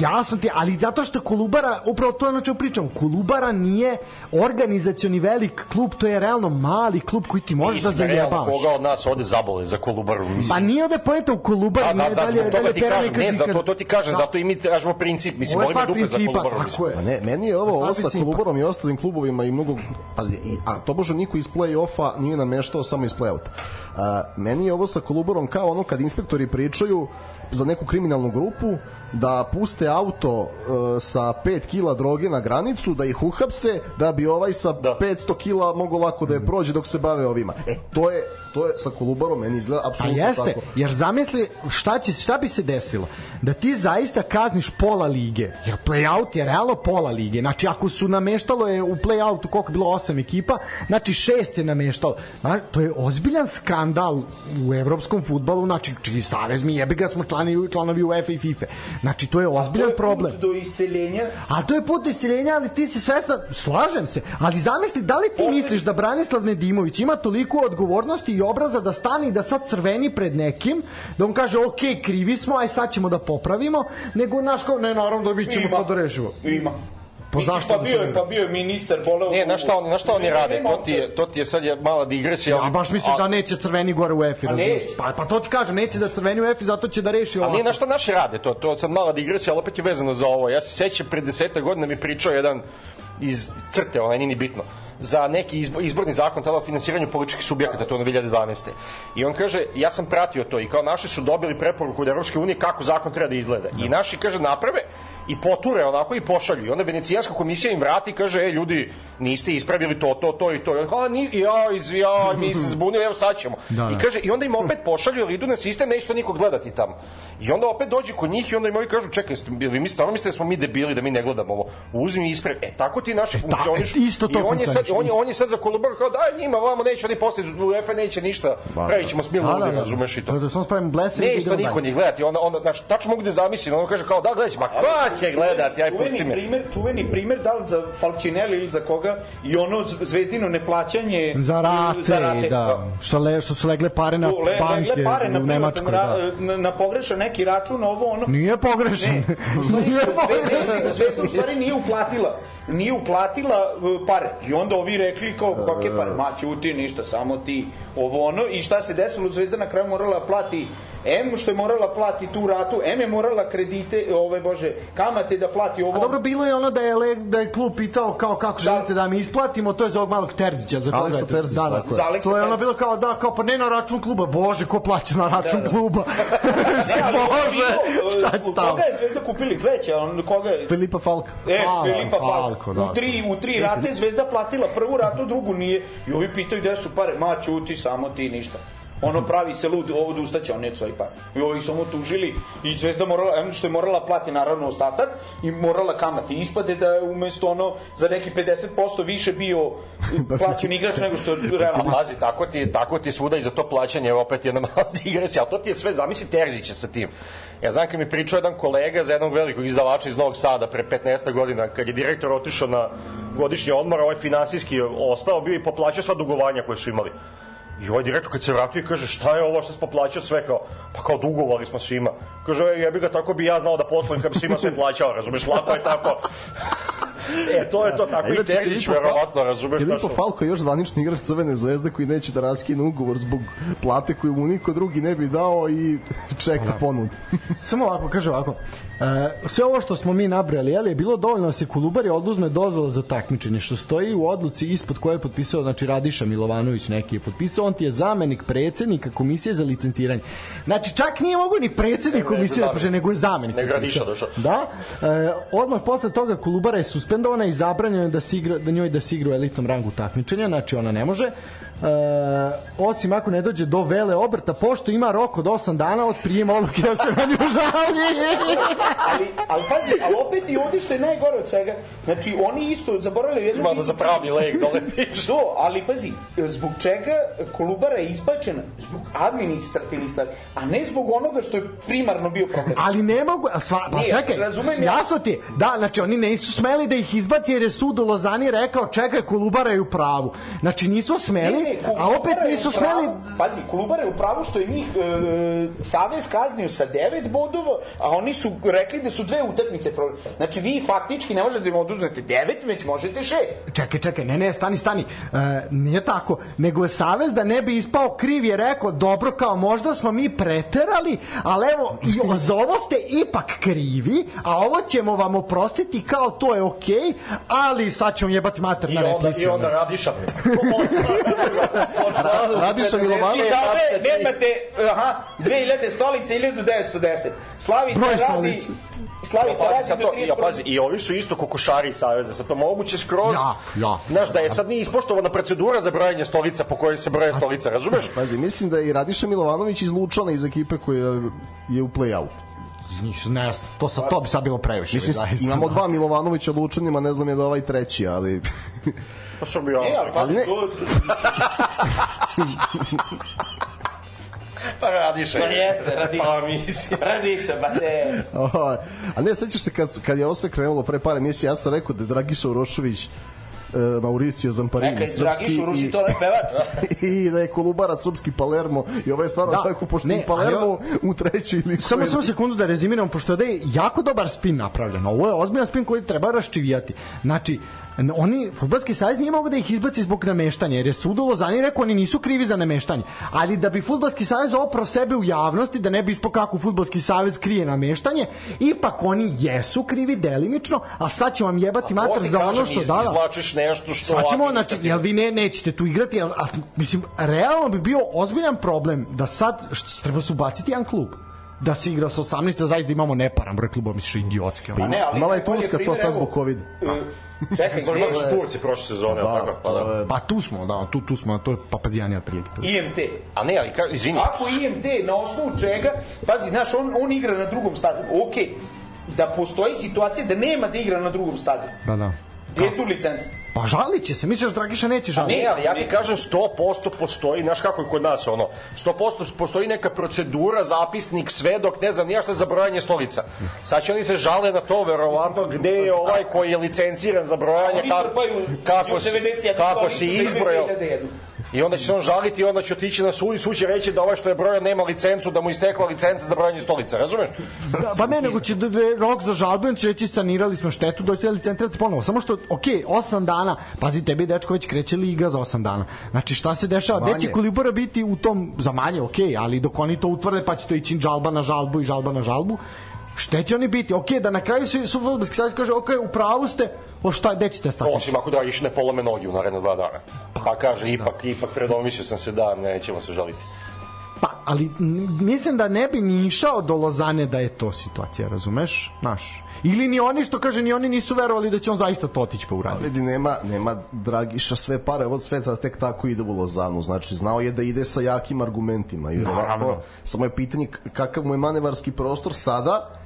jasno ti, ali zato što Kolubara, upravo to je na čemu pričam, Kolubara nije organizacioni velik klub, to je realno mali klub koji ti možeš da Mislim, realno, zajebavaš. Koga od nas ovde zabole za Kolubaru, mislim. Pa nije ovde pojenta u Kolubari, Da, nije za, dalje, dalje ti pera kažem, ne, zato to ti kažem, Da. zato i mi tražimo princip, mislim, Ovo je stvar dupe za principa, Kolubaru, tako je. Pa ne, meni je ovo, sa principa. Kolubarom i ostalim klubovima i mnogo, pazi, i, a to bože niko iz play-offa nije nameštao samo iz play-outa. A, meni je ovo sa Kolubarom kao ono kad inspektori pričaju za neku kriminalnu grupu da puste auto e, sa 5 kila droge na granicu, da ih uhapse, da bi ovaj sa Da. 500 kila mogo lako da je prođe dok se bave ovima. E, to je, to je sa Kolubarom, meni izgleda apsolutno jeste, tako. jer zamisli šta, će, šta bi se desilo? Da ti zaista kazniš pola lige, jer play-out je realno pola lige. Znači, ako su nameštalo je u play-outu koliko je bilo osam ekipa, znači šest je nameštalo. Znači, to je ozbiljan skandal u evropskom futbalu, znači, čiji savez mi jebi ga smo članovi, članovi UEFA i FIFA. Znači, to je ozbiljan To je put problem. Do iseljenja A to je put istiljenja, ali ti si svestan, slažem se, ali zamisli, da li ti misliš da Branislav Nedimović ima toliko odgovornosti i obraza da stane i da sad crveni pred nekim, da on kaže, ok, krivi smo, aj sad ćemo da popravimo, nego naš kao, ne, naravno da mi ćemo to da rešimo. Ima. Pa Mislim, zašto Pa bi bio, je, ne? pa bio je ministar voleo... Ne, na šta oni, na šta oni Ne, rade? To ti je, to ti je sad je mala digresija. Ja baš mislim a- da neće crveni gore u EFI, A razumiješ? neće. Pa, pa to ti kažem, neće da crveni u EFI, zato će da reši A ovako. nije na šta naši rade, to, to sad mala digresija, ali opet je vezano za ovo. Ja se sećam pre deseta godina mi pričao jedan iz crte, onaj nije ni bitno, za neki izbo, izborni zakon tada o finansiranju političkih subjekata, to je na 2012. I on kaže, ja sam pratio to i kao naši su dobili preporuku od Evropske unije kako zakon treba da izgleda. I naši, kaže, naprave i poture onako i pošalju. I onda venecijanska komisija im vrati i kaže, e, ljudi, niste ispravili to, to, to i to. I on kao, "A, ni, ja, iz, ja, mi se zbunio, evo sad ćemo. Da, da. I kaže, i onda im opet pošalju, jer idu na sistem, neće to niko gledati tamo. I onda opet dođe kod njih i onda im ovi kažu, čekaj, jeste- vi mi stvarno mislite da smo mi debili, da mi ne gledamo ovo. Uzmi i ispravi. E, tako ti naši funkcioniš. isto to I on je, sad, on, je, on je sad za Kolubar kao, daj njima, vamo neće oni posle, UEFA neće ništa, pravit ćemo smilno Da, da. razumeš i to. Da samo spravimo blesavi i Ne, isto niko njih gledati, onda, onda, znaš, tačno mogu da zamislim, on kaže kao, da, gledaj, ma ko će gledati, aj pusti me. primer, čuveni primer da li za Falcinelli ili za koga i ono zvezdino neplaćanje Za rate, za rate. da. Što, le, što su legle pare na le, banke legle pare na, u privatan Nemačkoj. ra, Da. na, na pogrešan neki račun, ovo ono. Nije pogrešan. Ne, u stvari, Nije Zvezda, pogrešan. Zvezda u stvari nije uplatila nije uplatila uh, pare. I onda ovi rekli kao kakve pare, ma ćuti ništa, samo ti ovo ono, i šta se desilo, Zvezda na kraju morala plati M što je morala plati tu ratu, M je morala kredite, ove bože, kamate da plati ovo. A dobro, bilo je ono da je, le, da je klub pitao kao kako da. želite da mi isplatimo, to je za ovog malog Terzića. Za koga Aleksa je? Terzić, da, da. To je ono bilo kao da, kao pa ne na račun kluba. Bože, ko plaća na račun Da, da. kluba? Se ali je Bože, šta je stalo? Koga je Zvezda kupili Zveća? On, koga je? Filipa Falka. E, Hvala, Filipa Falko, Falko. da. U tri, u tri rate Zvezda platila prvu ratu, drugu nije. I ovi pitaju gde su pare. Ma, čuti, samo ti ništa. Ono pravi se lud, ovo ustaće, on neće svoji pare. I ovi su mu tužili i Zvezda morala, em što je morala plati naravno ostatak i morala kamati. Ispade da je umesto ono za neki 50% više bio plaćen igrač nego što je realno. pazi, tako ti, je- tako ti je svuda i za to plaćanje, evo opet jedna mala digresija, ali to ti je sve, zamisli Terzića sa tim. Ja znam kad mi pričao jedan kolega za jednog velikog izdavača iz Novog Sada pre 15 godina, kad je direktor otišao na godišnji odmor, ovaj finansijski ostao, bio i poplaćao sva dugovanja koje su imali. I ovaj direktor kad se vratio i kaže šta je ovo što si poplaćao sve kao, pa kao dugovali smo svima. Kaže, "E, jebi ga, tako bi ja znao da poslujem kad bi svima sve plaćao, razumeš, lako je tako. E, to je to, tako i Fal- verovatno, razumeš. Filipo ono. Falko je još zvanični igrač Crvene zvezde koji neće da raskine ugovor zbog plate koju mu niko drugi ne bi dao i čeka ponud. Samo ovako, kaže ovako. E, sve ovo što smo mi nabrali, je li je bilo dovoljno da se Kolubari oduzme dozvola za takmičenje, što stoji u odluci ispod koje je potpisao, znači Radiša Milovanović neki je potpisao, on ti je zamenik predsednika komisije za licenciranje. Znači, čak nije mogo ni predsednik Ne, ne, komisije da zamenik. pože, nego je zamenik. Nego potpisao. Radiša došao. Da. E, odmah posle toga Kolubara je suspendovana i zabranjeno je da, se igra, da njoj da se igra u elitnom rangu takmičenja, znači ona ne može. E, osim ako ne dođe do vele obrta, pošto ima rok od 8 dana od prijema odluke da se na nju žali. ali, ali pazi, ali opet i ovde što je najgore od svega, znači oni isto zaboravljaju jednu... Ima da za pravni lek dole piše. To, ali pazi, zbog čega Kolubara je ispačena? Zbog administrativnih stvari, a ne zbog onoga što je primarno bio problem. Ali ne mogu, sva, pa Nije, čekaj, razumem ja. jasno ti, da, znači oni nisu smeli da ih izbaci jer je sud u Lozani rekao čekaj, Kolubara je u pravu. Znači nisu smeli, Ne, ne, a opet nisu smeli Pazi, Kolubara je u pravu što je njih e, Savez kaznio sa 9 bodova, a oni su rekli da su dve utakmice problem. Znači vi faktički ne možete da im oduzmete 9, već možete 6. Čekaj, čekaj, ne, ne, stani, stani. E, nije tako, nego je Savez da ne bi ispao kriv je rekao, dobro, kao možda smo mi preterali, ali evo, i za ovo ste ipak krivi, a ovo ćemo vam oprostiti kao to je okej, okay, ali sad ćemo jebati mater I na onda, replici. I onda radiša. Radiša Milovanović. I kaže, nemate, aha, 2000 stolice, 1910. Slavica Broj radi... stolice. Slavica pazi, radi sad do to, 31. ja, pazi, i ovi su isto kokošari Saveza, sad to moguće skroz. Ja, ja. Znaš, da je sad nije ispoštovana procedura za brojanje stolica po kojoj se broje stolica, razumeš? Pazi, mislim da je i Radiša Milovanović izlučana iz ekipe koja je u play-out. Niš, ne, znam, to, sad, to bi sad bilo previše. Mislim, imamo dva Milovanovića lučanima, ne znam je da ovaj treći, ali... Pa što bi ono... E, ali Ali pazi, ne- to... Pa radiše. Pa jeste, radi se. Pa mislim. Radi se, ba te... Ovaj, A ne, sećaš se kad, kad je ovo sve krenulo pre par emisija, ja sam rekao da je Dragiša Urošević e, Mauricio Zamparini Neka Dragišu ruši to ne pevač. i da je Kolubara srpski Palermo i ovo je stvarno Da. tako pošto Ne, Palermo ali u trećoj ili Samo samo sekundu da rezimiram pošto da je jako dobar spin napravljen. Ovo je ozbiljan spin koji treba raščivijati. Znači, oni fudbalski savez nije mogao da ih izbaci zbog nameštanja jer je sud u Lozani rekao oni nisu krivi za nameštanje ali da bi fudbalski savez opro sebe u javnosti da ne bi ispo kako fudbalski savez krije nameštanje ipak oni jesu krivi delimično a sad ćemo vam jebati mater za ono što da da Izvlačiš nešto što... Sad ćemo, znači, jel vi ne, nećete tu igrati, jel, a, mislim, realno bi bio ozbiljan problem da sad, što treba se ubaciti jedan klub da se igra sa 18, da zaista imamo neparan broj klubova, misliš, idiotski. Pa ne, ali Mala je Turska, to sad zbog COVID. e, Čekaj, Možda gde su Turci prošle sezone, Da, tako? Pa da. je- Pa tu smo, da, tu, tu smo, to je papazijanija otprilike. IMT. A ne, ali ka, izvini. Ako IMT na osnovu čega, pazi, znaš, on, on igra na drugom stadionu, okej, da postoji situacija da nema da igra na drugom stadionu. Da, da. Gde je tu licenca? Pa žalit će se, misliš da Dragiša neće žaliti? Ne, ali ja ti kažem 100% postoji, znaš kako je kod nas ono, 100% postoji neka procedura, zapisnik, svedok, ne znam, nija šta za brojanje stolica. Sad će oni se žale na to, verovatno, gde je ovaj koji je licenciran za brojanje, kako, kako, si, 91 kako si da izbrojao. 2001. I onda će se on žaliti i onda će otići na sud i sud će reći da ovaj što je broja nema licencu, da mu istekla licenca za brojanje stolica, razumeš? Da, pa ne, nego će da, da, rok za žalbu, on će reći sanirali smo štetu, doći da licentirati ponovo. Samo što, ok, 8 dana, pazi, tebi dečko već kreće liga za 8 dana. Znači, šta se dešava? Gde će Kolibora biti u tom, za manje, ok, ali dok oni to utvrde, pa će to ići žalba na žalbu i žalba na žalbu, Šte će oni biti? Ok, da na kraju su, su futbolski savjet kaže, ok, u pravu ste, o šta, gde ćete stati? Osim ako Dragiš ne polome nogi u naredne dva dana. Pa kaže, ipak, ipak predomislio sam se da nećemo se žaliti. Pa, ali mislim da ne bi ni išao do Lozane da je to situacija, razumeš? Naš. Ili ni oni što kaže, ni oni nisu verovali da će on zaista to otići pa uraditi. Vidi, nema, nema Dragiša sve pare od sveta tek tako ide u Lozanu. Znači, znao je da ide sa jakim argumentima. I verovatno, samo je pitanje kakav mu je manevarski prostor sada,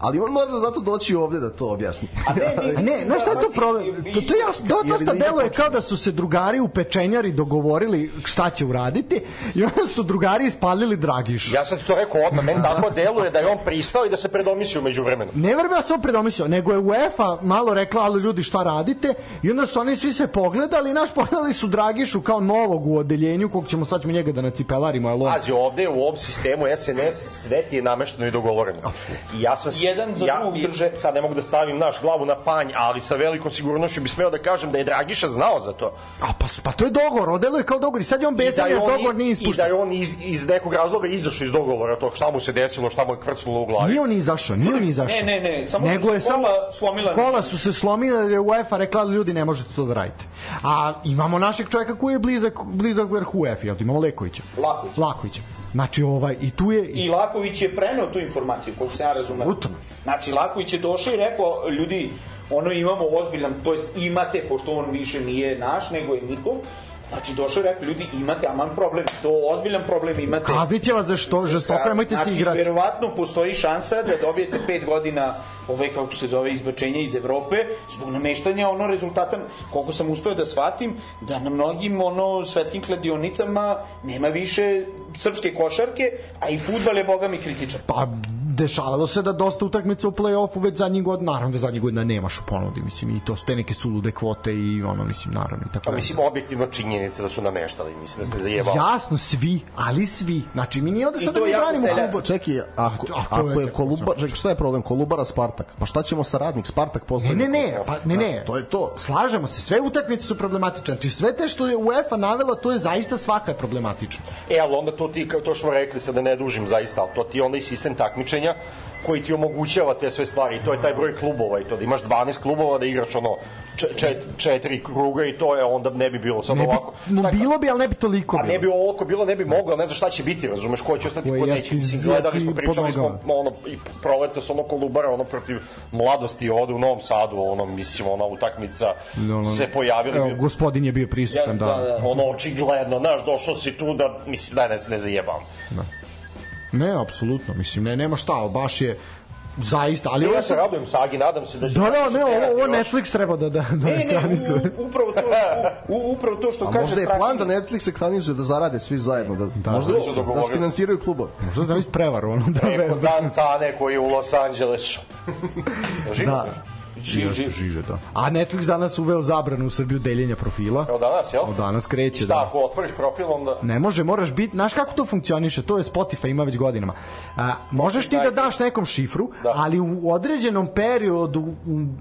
ali on mora zato doći ovde da to objasni. A ne, ne, znaš šta je to problem? To, to jasno, dosta da deluje kao da su se drugari u pečenjari dogovorili šta će uraditi i onda su drugari ispalili Dragišu. Ja sam ti to rekao odmah, meni tako deluje da je on pristao i da se predomislio među vremenu. Ne verujem da se on predomislio, nego je UEFA malo rekla, ali ljudi šta radite? I onda su oni svi se pogledali, naš pogledali su Dragišu kao novog u odeljenju, kog ćemo sad ćemo njega da nacipelarimo. Pazi, ovde u ovom sistemu SNS sve ti je namešteno i dogovoreno. I ja sam... Jedan za ja, drugog i- drže. Sad ne mogu da stavim naš glavu na panj, ali sa velikom sigurnošću bi smeo da kažem da je Dragiša znao za to. A pa, pa to je dogovor, odelo je kao dogovor i sad je on da bezan on, dogovor nije i da ispušten. je on iz, iz nekog razloga izašao iz dogovora, to šta mu se desilo, šta mu je krcnulo u glavi. Nije on izašao, nije on izašao. Ne, ne, ne, samo Nego su je se samo kola slomila. Kola su se slomila jer je UEFA rekla da ljudi ne možete to da radite. A imamo našeg čovjeka koji je blizak blizak vrhu UEFA, jel imamo Lekovića. Laković. Lakovića. Znači ovaj i tu je I Laković je preneo tu informaciju, koliko se ja razumem. Apsolutno. Znači, Laković je došao i rekao, ljudi, ono imamo ozbiljan, to jest imate, pošto on više nije naš, nego je njihov, Znači, došao i rekao, ljudi, imate aman problem, to ozbiljan problem imate. kazniće vas za što žestoko, nemojte se znači, igrati. verovatno postoji šansa da dobijete pet godina ove, kako se zove, izbačenja iz Evrope, zbog nameštanja ono rezultata, koliko sam uspeo da shvatim, da na mnogim ono svetskim kladionicama nema više srpske košarke, a i futbal je, boga mi, kritičan. Pa dešavalo se da dosta utakmica u play-offu već zadnjih godina, naravno da zadnjih godina nemaš u ponudi, mislim, i to su te neke sulude kvote i ono, mislim, naravno i tako. Pa mislim, objektivno činjenica da su nameštali, mislim da se ne zajebao. Jasno, svi, ali svi. Znači, mi nije ovde I sad to da mi branimo selja- klubu. Čekaj, ako, A je ako je tako, Kolubar, čekaj, šta je problem? Kolubara Spartak. Pa šta ćemo sa radnik Spartak Ne, posle? ne, ne, pa ne, ne. To je to. Slažemo se, sve utakmice su problematične. Znači, sve te što je UEFA navela, to je zaista svaka je problematična. E, ali onda to ti, kao to što smo rekli, sad da ne dužim zaista, ali to ti je onda i sistem takmičenja koji ti omogućava te sve stvari. I to je taj broj klubova i to da imaš 12 klubova da igraš ono čet, četiri kruga i to je onda ne bi bilo bi, ovako. no, Šta- bilo bi, ali ne bi toliko A bilo. ne bi ovoliko bilo, ne bi moglo, ne znam šta će biti, razumeš, ko će ostati, ko ja neće. gledali smo, pričali smo, ono, i proleto se ono Kolubara, ono protiv mladosti ovde u Novom Sadu, ono, mislim, ona utakmica Ono, se pojavili. Evo, gospodin je bio prisutan, da. Ono, očigledno, znaš, došao si tu da, mislim, daj, ne ne zajebam. Ne, apsolutno, mislim, ne, nema šta, baš je zaista, ali Ja se radujem Sagi, nadam se da će... Da, da, ne, ovo, ovo. Netflix treba da, da, da Ne, ne, u, upravo to, u, upravo to što A kaže možda je plan da Netflix ekranizuje da zarade svi zajedno, da, da možda da da, da finansiraju klubovi. Možda znam prevaru, ono, da, Preko Dan Cane koji je u Los Angelesu. Da. Da. Živ, živ. Žiže, da. A Netflix danas uveo zabranu u Srbiju deljenja profila. Evo danas, jel? Od danas kreće, Šta, da. ako otvoriš profil, onda... Ne može, moraš biti, znaš kako to funkcioniše, to je Spotify ima već godinama. A, možeš ti da daš nekom šifru, Da. ali u određenom periodu m,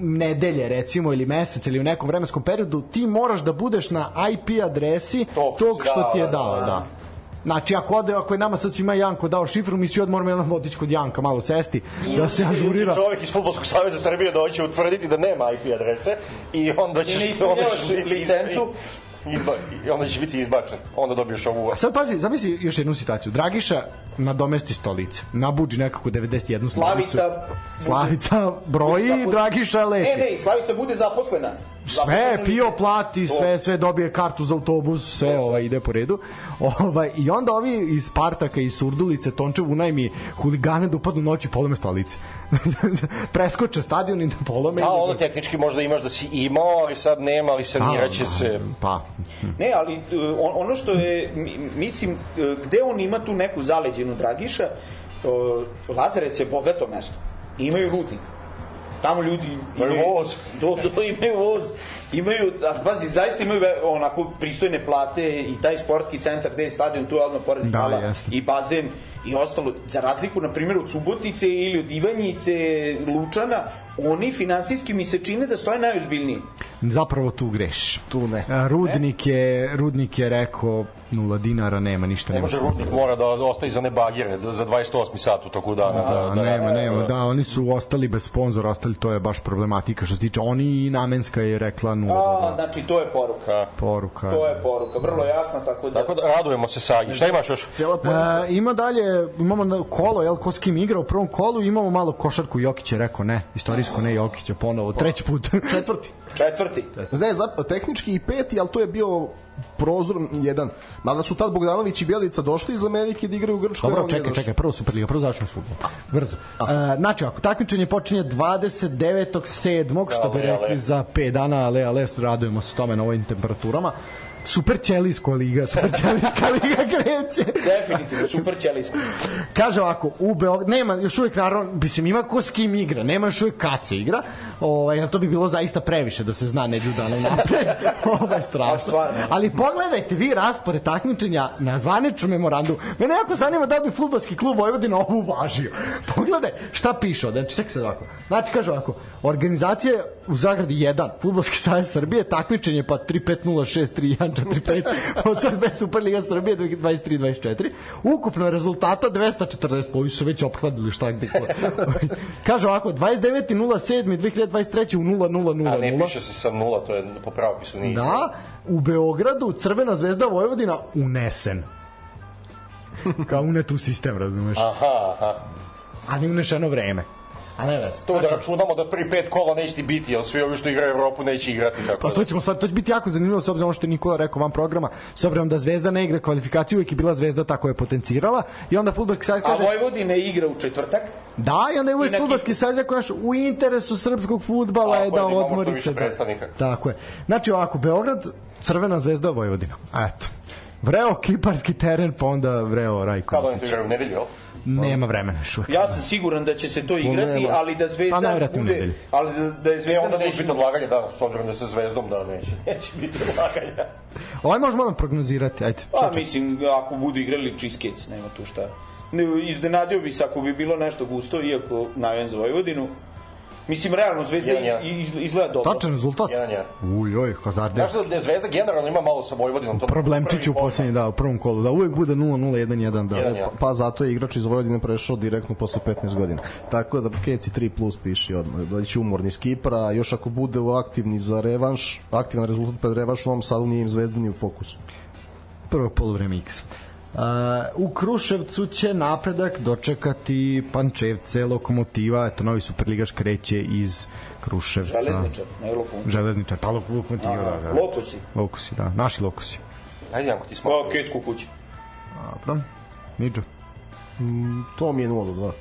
nedelje recimo ili mesec ili u nekom vremenskom periodu ti moraš da budeš na IP adresi Tog tog što ti je da, dao, da. da. Znači, ako, ode, ako je nama sad svima Janko dao šifru, mi svi od moramo jednom otići kod Janka, malo sesti, da se ažurira. Čovjek iz Futbolskog saveza Srbije doći utvrditi da nema IP adrese i onda ćeš... I ne ispunjavaš licencu. Izba, I onda će biti izbačen. Onda dobiješ ovu... Sad pazi, zamisli još jednu situaciju. Dragiša nadomesti stolice. Nabuđi nekako 91 stolicu. Slavica... Slavica broji, Bude- Dragiša lepi. Ne, ne, Slavica bude zaposlena. Sve, Zaposlena pio lice. plati, sve, sve dobije kartu za autobus, sve ovaj, ide po redu. Ovaj, I onda ovi iz Spartaka i Surdulice, Tončev unajmi huligane da upadnu noći i polome stolice. Preskoče stadion i da polome. A da- ono tehnički možda imaš da si imao, ali sad nema, ali sanirat će se. Pa, Ne, ali on- ono što je, mi- mislim, uh, gde on ima tu neku zaleđenu Dragiša, uh, Lazarec je bogato mesto. Imaju rudnik. Tamo ljudi Imaju voz. Do, do, imaju voz. Imaju, a pazi, zaista imaju onako pristojne plate i taj sportski centar gde je stadion, tu je odmah pored Da, hala i bazen i ostalo. Za razliku, na primjer, od Subotice ili od Ivanjice, Lučana, oni finansijski mi se čine da stoje najozbiljniji. Zapravo tu greš. Tu ne. Rudnik je, Rudnik je rekao nula dinara, nema ništa. Ne nema može sponzora. Rudnik mora da ostaje za ne bagire da- za 28. sat u toku dana. Da, Da, da, nema, nema, da, oni su ostali bez sponzora, ostali, to je baš problematika što se tiče, oni i Namenska je rekla nula A, bodova. znači, to je poruka. Da. poruka. To je poruka, vrlo jasna, tako da... Tako da radujemo se Sagi. Šta imaš još? Cijela poruka. E, ima dalje, imamo na kolo, jel, ko s kim igra u prvom kolu, imamo malo košarku, Jokić je rekao ne, istorijsko ne Jokića ponovo, treći put. Četvrti. Četvrti. Znaš, za, tehnički i peti, ali to je bio prozor jedan. Mada su tad Bogdanović i Bjelica došli iz Amerike da igraju u Grčkoj. Dobro, čekaj, čekaj, prvo Superliga, prvo završimo s fudbalom. Brzo. E, znači, ako takmičenje počinje 29.7. što bi rekli za 5 dana, ale, ale, radujemo se tome na ovim temperaturama. Super Ćelijsko liga, Super Ćelijska liga kreće. Definitivno, super ćelijski. Kaže ovako, u Beograd, nema još uvijek naravno, mislim ima ko s kim igra, nema još uvijek kad se igra, ovaj, to bi bilo zaista previše da se zna nedelju dana napred, ovo je strašno. Ali pogledajte vi raspored takmičenja na zvaničnom memorandu. Mene jako zanima da bi futbolski klub Vojvodina ovo uvažio. Pogledaj šta piše znači čekaj sad ovako. Znači kaže ovako, organizacije u zagradi 1, Futbolski savez Srbije, takmičenje pa 35063145 od Srbe Superliga Srbije 23-24. Ukupno rezultata 240, pa su već ophladili šta gde. Kaže ovako, 29.07.2023 u 0000. A ne piše se sa nula, to je po pravopisu nije. Da, u Beogradu Crvena zvezda Vojvodina unesen. Kao unet u sistem, razumeš? Aha, aha. Ali unešeno vreme. A ne veze. To da računamo da prvi pet kola neće ti biti, jer svi ovi što igraju Evropu neće igrati. Tako Pa da. to ćemo sad, to će biti jako zanimljivo s obzirom ono što je Nikola rekao van programa, s obzirom da Zvezda ne igra kvalifikaciju, uvijek je bila Zvezda tako je potencirala i onda fudbalski savez A kaže Vojvodina igra u četvrtak. da i onda je na fudbalski savez rekao naš u interesu srpskog fudbala je da da odmorite. Da. Tako je. Znači ovako, Beograd, Crvena zvezda Vojvodina. Eto. Vreo kiparski teren, pa onda vreo Rajko. Kada oni to igraju u nedelju? Nema vremena još. Ja sam siguran da će se to igrati, ali da Pa Zvezda u bude... Ali da, da je Zvezda onda neće biti odlaganje, da, s obzirom da se zvezdom, da neće. Neće biti odlaganja. Ovaj možemo da prognozirati, ajde. Pa mislim, ako budu igrali Čiskec, nema tu šta. Ne, iznenadio bi se ako bi bilo nešto gusto, iako navijam za Vojvodinu. Mislim, realno, Zvezda Jedan, jedan. iz- izgleda dobro. Tačan rezultat? Jedan, jedan. Uj, oj. Znaš da je Zvezda generalno ima malo sa Vojvodinom. To Problemčić u prvi poslednji, da, u prvom kolu. Da, uvek bude 0-0, 1-1, da. Jedan, jedan. Pa zato je igrač iz Vojvodine prešao direktno posle 15 godina. Tako da Keci 3 plus piši odmah. Doći umorni s Kipra, a još ako bude aktivni za revanš, aktivan rezultat pred revanš u ovom sadu nije im zvezda ni u fokusu. prvog polovreme X. Uh, u Kruševcu će napredak dočekati Pančevce, Lokomotiva, eto novi superligaš kreće iz Kruševca. Železničar, ne Lokomotiv. Železničar, pa Lok- Lokomotiva, da, da. Lokusi. Lokusi, da, naši Lokusi. Ajde, Janko, ti smo. Pa, Kecku kući. Dobro. Niđo. To mi je 0 do 2.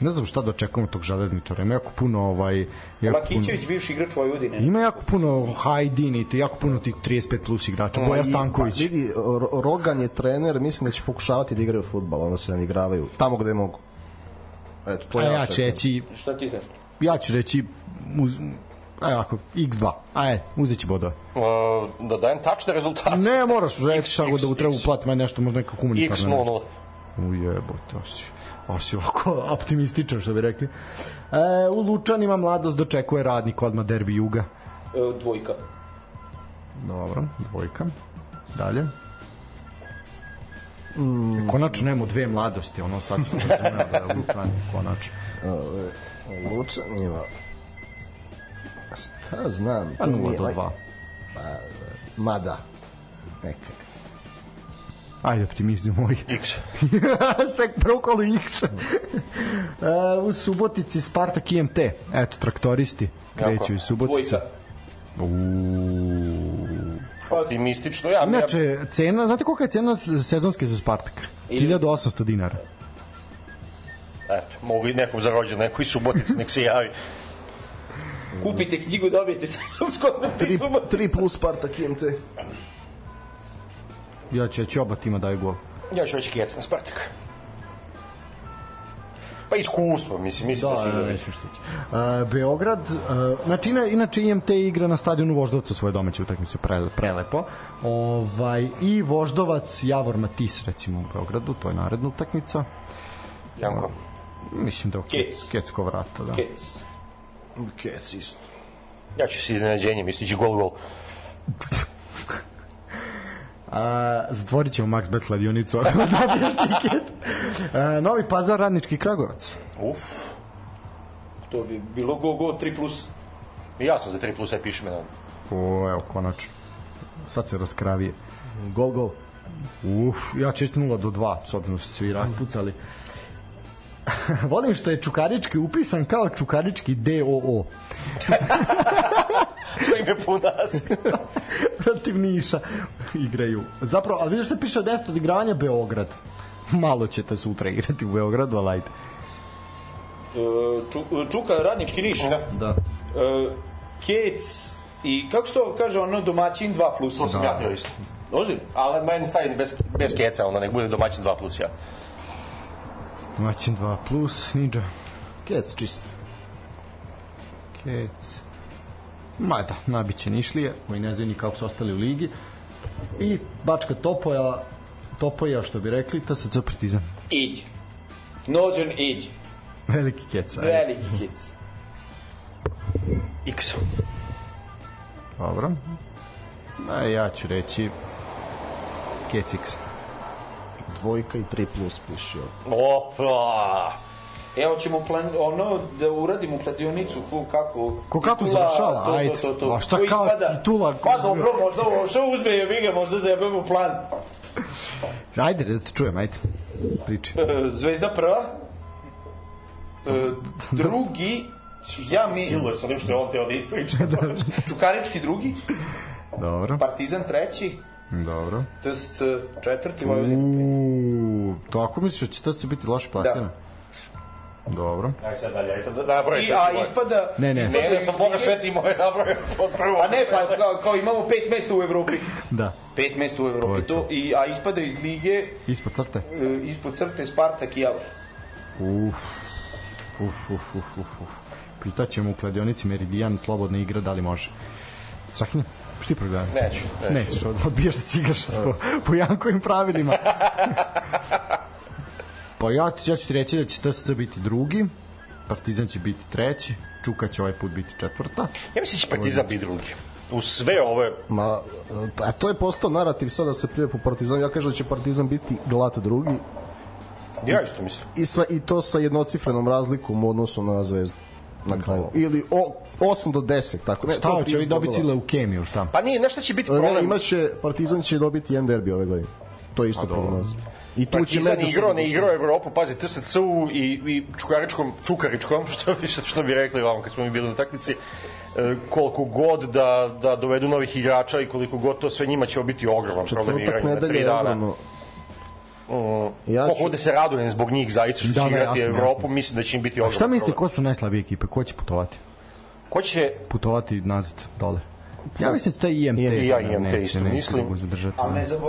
Ne znam šta da očekujemo tog železničara. Ima jako puno ovaj... Jako puno, Lakićević, bivši igrač Vojvodine. ima jako puno Hajdin i te jako puno tih 35 plus igrača. Boja Stanković. Pa, vidi, Ro- Rogan je trener, mislim da će pokušavati da igraju futbal, onda se ne igravaju. Tamo gde mogu. Eto, to A je ja ću reći, Šta ti kažeš? ja ću reći uz, Aj ako, x2. Aj, uzet će bodove. Uh, da dajem tačne rezultate. Ne, moraš reći šta god da treba X. uplatiti nešto, možda neka humanitarna. X nešto. 0-0. Ujebote, osi, osi ovako optimističan, što bi rekli. E, u Lučanima mladost dočekuje radnik odmah derbi Juga. E, dvojka. Dobro, dvojka. Dalje. Mm. Konačno nemamo dve mladosti, ono sad smo razumeli da je Lučani, konačno. Lučan ima... Šta znam? Pa to 0 nije- do 2. Mada. Neka. Ajde, optimizam moj. X. Sve prvo kolo X. e, u Subotici Spartak IMT. Eto, traktoristi kreću iz Subotice. Dvojka. Optimistično, ja. Inače, cena, znate kolika je cena sezonske za Spartak? 1800 dinara. ja, eto, mogu i nekom za rođen, neko iz Subotice, nek se javi. Kupite knjigu, dobijete sezonskog gosti 3, 3 plus Spartak IMT. Ja ću, ja ću oba tima daju gol. Ja ću reći kec na Spartak. Pa iskustvo, mislim, mislim Da, da, će da, neću što ići. Uh, Beograd, uh, znači ina, inače IMT igra na stadionu Voždovca svoje domaće utakmice, pre, prelepo. Ovaj, I Voždovac, Javor Matis, recimo u Beogradu, to je naredna utakmica. Janko. Mislim da je Kec. Kecko vrata, da. Kec. Kec isto. Ja ću se iznenađenjem, mislići gol, gol. A, zatvorit ćemo Max Bet kladionicu ako dobiješ tiket. A, Novi Pazar, Radnički Kragovac. Uf, To bi bilo go go 3 plus. i ja sam za 3 plus, aj piši me na... O, evo, konačno. Sad se raskravije. Gol, gol. Uf, ja ću 0 do 2, s obzirom da su se svi raspucali. Volim što je Čukarički upisan kao Čukarički DOO. To ime punas. Protiv Niša igraju. Zapravo, ali vidiš što piše 10 odigravanja Beograd. Malo ćete sutra igrati u Beogradu, ali ajde. E, Ču, Čuka, radnički niš. Da. Da. E, Kec i kako se to kaže ono domaćin 2 plus. To sam ja htio isto. Ozbiljno? Ali meni stavi bez, bez keca, onda nek bude domaćin 2 plus ja. Domaćin 2 plus, Ninja. Kec čist. Kec. Ma da, nabiće Nišlije, koji ne znaju ni kako su ostali u ligi. I Bačka Topoja, Topoja, što bi rekli, TSC Partizan. Iđ. Nođen iđ. Veliki kec. ajde. Veliki kec. X. Dobro. A ja ću reći Kec X. Dvojka i 3 plus piše. Opa! Evo ćemo plan, ono da uradimo kladionicu ko kako Ko kako titula, završava, to, ajde. to, to, to. A šta kao ispada? titula? Pa dobro, možda ovo što uzme je vi ga, možda zajebemo plan. Ajde, da te čujem, ajde. Priči. E, Zvezda prva. E, drugi ja mi Siluje sam nešto je on teo da ispriča. Čukarički drugi, Dobro, Partizan treći, dobro. TSC četvrti, Vojvodina. Uuu, tako misliš da će to se biti loše plasiran? Dobro. Aj sad dalje, aj sad nabroj. I, a ispada... Ne, ne. Ne, ne, sam Boga iz lige- sve timove nabrojao od prvo. Pa ne, pa kao, kao imamo pet mesta u Evropi. Da, Pet mesta u Evropi. to. To, i, a ispada iz lige ispod crte. e, ispod crte Spartak i Javor. Uf, uf, uf, uf, uf, uf. Pitaćemo u kladionici Meridian slobodna igra, da li može. Sahni, šta ti program? Neću, neću. Od- odbijaš da si igraš po, po Jankovim pravilima. pa ja, ja ću ti reći da će TSC biti drugi, Partizan će biti treći, Čuka će ovaj put biti četvrta. Ja mislim da će Partizan biti drugi. U sve ove... Ma, a to je postao narativ sada se prije po Partizanu. Ja kažem da će Partizan biti glat drugi Ja isto mislim. i, sa, i to sa jednocifrenom razlikom u odnosu na Zvezdu na kraju. Ili o, 8 do 10, tako. Ne, Šta hoće 30 ovi dobiti bodova. leukemiju, šta? Pa nije, nešto će biti Ne, problem. imaće, Partizan će dobiti jedan derbi ove godine. To je isto prognoza. I tu će Partizan međusobno- igrao, ne igrao Evropu, pazi, TSC-u i, i Čukaričkom, Čukaričkom, što, bi- što, što bi rekli vam kad smo mi bili na takmici, e, koliko god da, da dovedu novih igrača i koliko god to sve njima će biti ogroman problem igranja na tri je dana. ogromno. Ja Koliko ću, da se radujem zbog njih zaista što Da, će da, igrati jasno, Evropu, jasno. mislim da će im biti ogroman šta mislite, ko su najslabije ekipe? Ko će putovati? Ko će Putovati nazad, dole? Ja mislim da taj IMT I ja IMT neće, isto neće mislim. da zadržati. Ali ne zabo...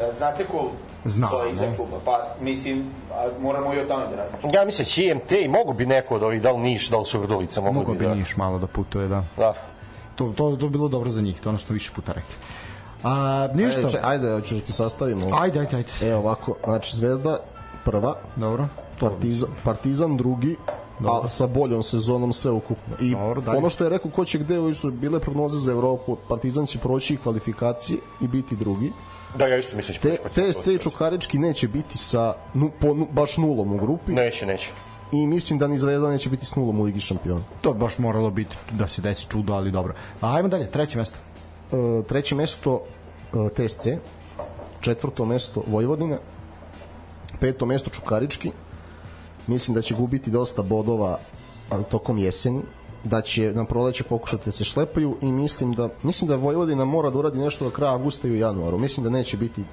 e, Znate ko Znam, stoji iza kluba? Pa, mislim, a moramo i o tome da radimo. Ja mislim da će IMT i mogu bi neko od ovih, da li Niš, da li Surdulica, mogu Mogu bi bi da... Niš malo da putuje, da. Da. To, to, to bi bilo dobro za njih, to je ono što više puta rekli. A, ništa. ajde, če- ajde, hoćeš da ti sastavimo. Ajde, ajde, ajde. E, ovako, znači Zvezda prva, Dobro. Partizan, Partizan drugi, a sa boljom sezonom sve ukupno. I Dobro, dalje. ono što je rekao ko će gde, ovo su bile prognoze za Evropu, Partizan će proći kvalifikacije i biti drugi. Da, ja isto mislim da će Te, TSC i Čukarički neće biti sa nu, po, nu, baš nulom u grupi Neće, neće. i mislim da ni Zvezda neće biti s nulom u Ligi šampiona. To baš moralo biti da se desi čudo, ali dobro. A, ajmo dalje, treće mesto. E, treće mesto e, TSC, četvrto mesto Vojvodina, peto mesto Čukarički. Mislim da će gubiti dosta bodova tokom jeseni, da će na proleće pokušati da se šlepaju i mislim da mislim da Vojvodina mora da uradi nešto do kraja avgusta i u januaru. Mislim da neće biti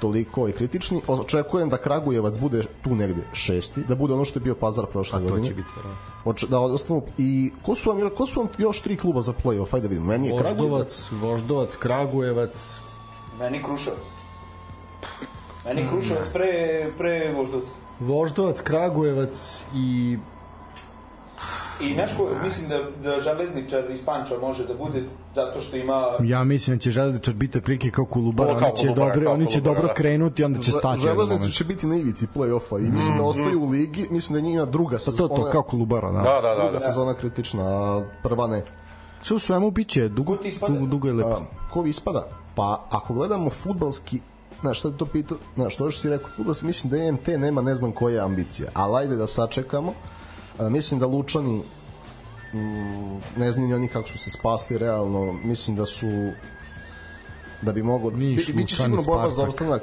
toliko i kritični. Očekujem da Kragujevac bude tu negde šesti, da bude ono što je bio Pazar prošle To godine. će biti, verovatno. Oč- da ostanu i ko su vam ko su vam još tri kluba za plej-of ajde da vidimo meni je Kragujevac Voždovac, Voždovac, Kragujevac, Meni Kruševac. Meni Kruševac pre, pre Voždovca. Voždovac, Kragujevac i I nešto, mislim da, da železničar iz Panča može da bude zato što ima... Ja mislim da će železničar biti prilike kao kao oni će, Kolubara, dobro, oni će dobro krenuti, onda će stati. moment. će biti na ivici play-offa i mislim da ostaju u ligi, mislim da njima druga Pa to, sezona. to, kao Kolubara, da. Da, da, da. druga da. sezona kritična, a prva ne. Sve u svemu biće dugo, dugo, dugo je lepo. A, ko vi ispada? Pa ako gledamo futbalski Znaš, šta je to pitao? Znaš, to što si rekao, futbalski, mislim da EMT nema ne znam koje ambicije. Ali ajde da sačekamo. A, mislim da Lučani mm, ne znam ni oni kako su se spasli realno. Mislim da su da bi mogo Niš, bi, biće sigurno borba za opstanak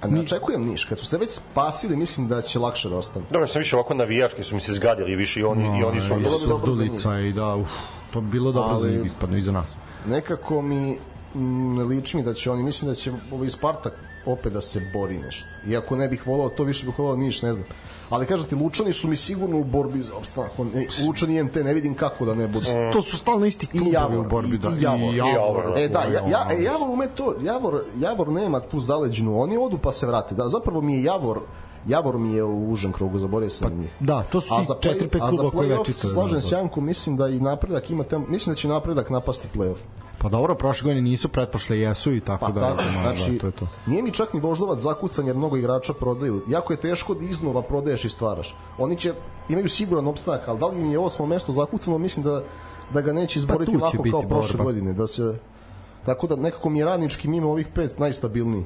a ne očekujem Niš kad su se već spasili mislim da će lakše da ostanu Dobro, sam više ovako navijački su mi se zgadili više i oni, i oni su... I bilo bi dobro za Surdulica i da, uf, to bi bilo dobro za njih ispadno i za nas. nekako mi mm, ne liči mi da će oni mislim da će ovaj Spartak opet da se bori nešto iako ne bih volao to više bih volao Niš ne znam ali kažete Lučani su mi sigurno u borbi za opstanak e, Lučani i MT ne vidim kako da ne budu To su stalno isti klubovi Javor u borbi, i, da. i Javor. I Javor, da. E da, ja, ja, e, Javor ume to, Javor, Javor nema tu zaleđenu, oni odu pa se vrate. Da, zapravo mi je Javor, Javor mi je u užem krugu, zaboravio sam pa, njih. Da, to su ti za play- četiri, pet a za kluba koji play-off već čitaju. Slažem se Jankom, mislim da i napredak ima tem, mislim da će napredak napasti play-off. Pa dobro, prošle godine nisu, pretprošle jesu i tako Pa da. tako, da, znači, da, to je to. nije mi čak ni voždovac zakucan jer mnogo igrača prodaju. Jako je teško da iznova prodaješ i stvaraš. Oni će, imaju siguran opstanak, ali da li im je osmo mesto zakucano, mislim da, da ga neće izboriti Pa biti kao prošle borba. godine. Da se, tako da nekako mi je radnički mimo ovih pet najstabilniji.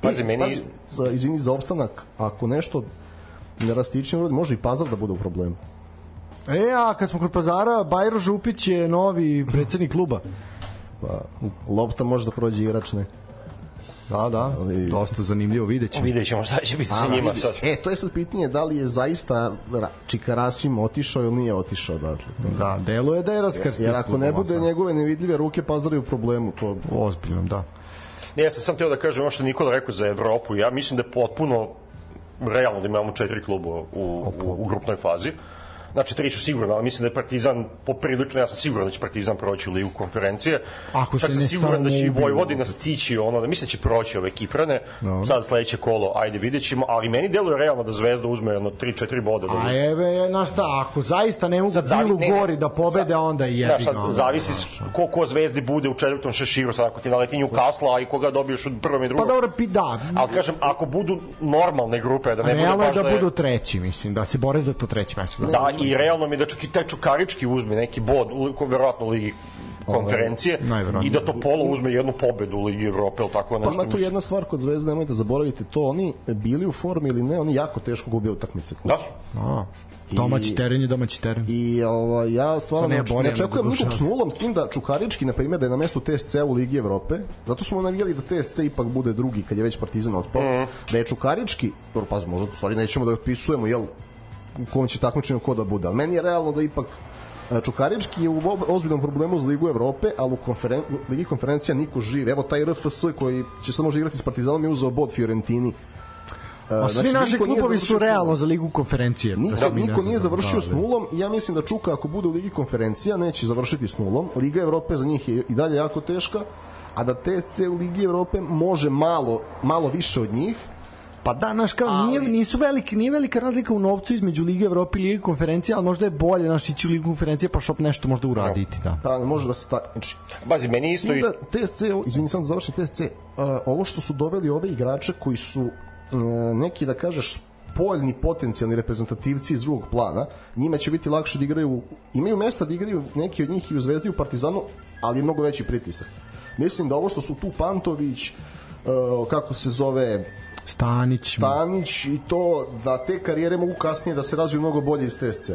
Pazi, meni- Pazi, za, izvini za opstanak, ako nešto ne rastiče urodi, može i Pazar da bude u problemu. E, a kad smo kod pazara, Bajro Župić je novi predsednik kluba. Pa, lopta može da prođe igrač, ne. Da, da, Ali- dosta zanimljivo, vidjet ćemo. Vidjet ćemo šta će biti sa njima sad. E, to je sad pitanje da li je zaista Ra- Čikarasim otišao ili nije otišao odatle. Da, deluje da je raskrstio. Jer ako ne bude njegove nevidljive ruke, Pazar je u problemu. To, Ozbiljno, da. Ne, ja sam sam teo da kažem ono što je Nikola rekao za Evropu. Ja mislim da je potpuno realno da imamo četiri kluba u, u, u grupnoj fazi. Znači, tri ću sigurno, ali mislim da je Partizan poprilično, ja sam siguran da će Partizan proći u ligu konferencije. Ako Čak se ne siguran da će i. Vojvodina stići ono, da mislim da će proći ove Kiprane. Dobro. Sad sledeće kolo, ajde vidjet ćemo, ali meni deluje realno da Zvezda uzme jedno 3-4 boda. Da A eve, znaš šta, ako zaista ne mogu Bilu gori da pobede, sad- onda i jebi ga. zavisi ko, ko zvezdi bude u četvrtom šeširu, sad ako ti naleti Newcastle, a i koga dobiješ u prvom i drugom. Pa dobro, pi, da. Ali kažem, ako budu normalne grupe, da ne bude baš da da je... budu treći, mislim, da se bore za to treće mesto. Da, i realno mi da čak i taj Čukarički uzme neki bod, u, verovatno u Ligi konferencije najverovatnije. i da to Polo uzme jednu pobedu u Ligi Evrope ili tako pa nešto. ima tu jedna stvar kod Zvezde, nemojte zaboraviti to, oni bili u formi ili ne, oni jako teško gube utakmice. Da, A, domaći teren je domaći teren. I ovo, ja stvarno ne ne, očekujem nikog s nulom, s tim da Čukarički, na primjer, da je na mestu TSC u Ligi Evrope, zato smo navijali da TSC ipak bude drugi kad je već Partizan otpao, Mhm. da je Čukarički, pa možda stvari nećemo da ga otpisujemo, jel, u kom će takmičenju ko da bude, ali meni je realno da ipak e, Čukarički je u ozbiljnom problemu za Ligu Evrope, ali u konferen, Ligi konferencija niko živ. Evo taj RFS koji će sad može igrati s Partizanom je uzeo bod Fiorentini. E, A svi znači, naši niko nije klubovi su realno za ligu konferencije. Niko, da niko nije završio Da, s da. nulom i ja mislim da Čuka ako bude u Ligi konferencija neće završiti s nulom. Liga Evrope za njih je i dalje jako teška, a da TSC u Ligi Evrope može malo, malo više od njih, Pa da, znaš kao, nije, nisu velike, nije velika razlika u novcu između Lige Evrope i Lige konferencije, ali možda je bolje naš ići u Ligu konferencije pa šop nešto možda uraditi, da. da ne može da se takmiči. bazi, meni isto i... da TSC, izvini sam da završim TSC, uh, ovo što su doveli ove igrače koji su uh, neki da kažeš spoljni potencijalni reprezentativci iz drugog plana, njima će biti lakše da igraju, imaju mesta da igraju neki od njih i u Zvezdi i u Partizanu, ali je mnogo veći pritisak. Mislim da ovo što su tu Pantović, uh, kako se zove, Stanić, Tanić i to da te karijere mogu kasnije da se razviju mnogo bolje iz TSC.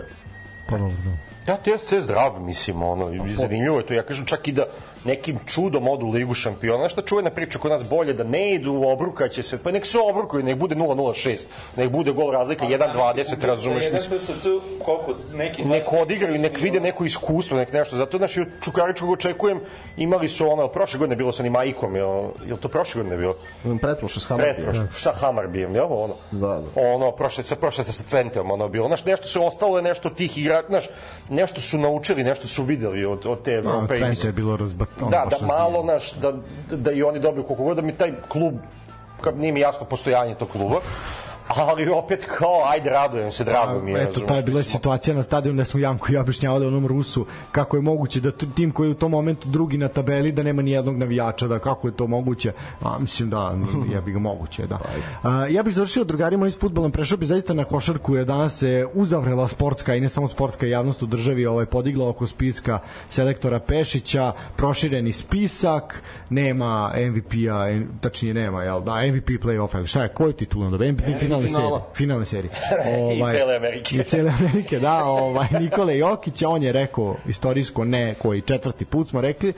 pa dobro, da. Ja TSC je zdrav, mislim, ono, i zanimljivo je to. Ja kažem čak i da nekim čudom odu u Ligu šampiona. Znaš šta čuvena priča kod nas bolje da ne idu u obruka će se, pa nek se obrukaju, nek bude 0-0-6, nek bude gol razlika 1-20, razumeš, Jedan mislim. PSC, koliko, neki... nek odigraju, nek vide neko iskustvo, nek nešto. Zato naš Čukaričkog očekujem, imali su ono, prošle godine bilo sa onim Aikom, jel, jel to prošle godine bilo? Pretprošle s Hammarby. Pretprošle, sa Hamarbijem, jel ono? Da, da. Ono, prošle, sa prošle sa Twenteom, ono bilo. Znaš, nešto se ostalo je nešto tih igra, znaš, nešto su naučili, nešto su videli od, od te No, Evrope. Twente je bilo razbat... ono, Da, da malo, naš, da, da i oni dobiju koliko god da mi taj klub, kad nije mi jasno postojanje tog kluba, ali opet kao, ajde, radujem se, drago mi je. Eto, ta je bila situacija na stadionu da smo Janko i ja objašnjavali onom Rusu kako je moguće da tim koji je u tom momentu drugi na tabeli da nema ni jednog navijača, da kako je to moguće. A mislim da ja bih ga moguće, da. A, ja bih završio drugarima iz fudbalom, prešao bih zaista na košarku jer danas se uzavrela sportska i ne samo sportska javnost u državi ovaj podigla oko spiska selektora Pešića, prošireni spisak, nema MVP-a, tačnije nema, jel da, MVP play-off, šta je, koji titul onda? MVP finalne serije. Finalne serije. Ovaj, I cele Amerike. I cele Amerike, da. Ovaj, Nikole Jokić, on je rekao istorijsko ne, koji četvrti put smo rekli,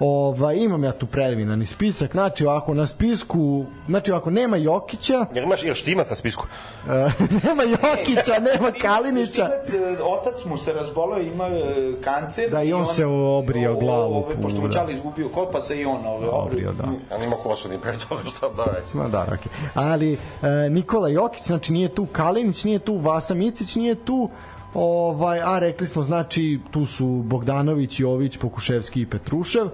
Ova, imam ja tu preliminarni spisak, znači ovako na spisku, znači ovako nema Jokića. Jel imaš još Štimac na spisku? Uh, nema Jokića, nema Kalinića. Štimac, e, otac mu se razbolao, ima e, kancer. Da, i on, on se obrio glavu. Ove, pošto mu Čali izgubio kod, pa se i on ove, obrio. da. A nima koša ni pre toga šta da reći. Ma da, okej. Okay. Ali e, Nikola Jokić, znači nije tu Kalinić, nije tu Vasa Micić, nije tu Ovaj, a rekli smo, znači, tu su Bogdanović, Jović, Pokuševski i Petrušev.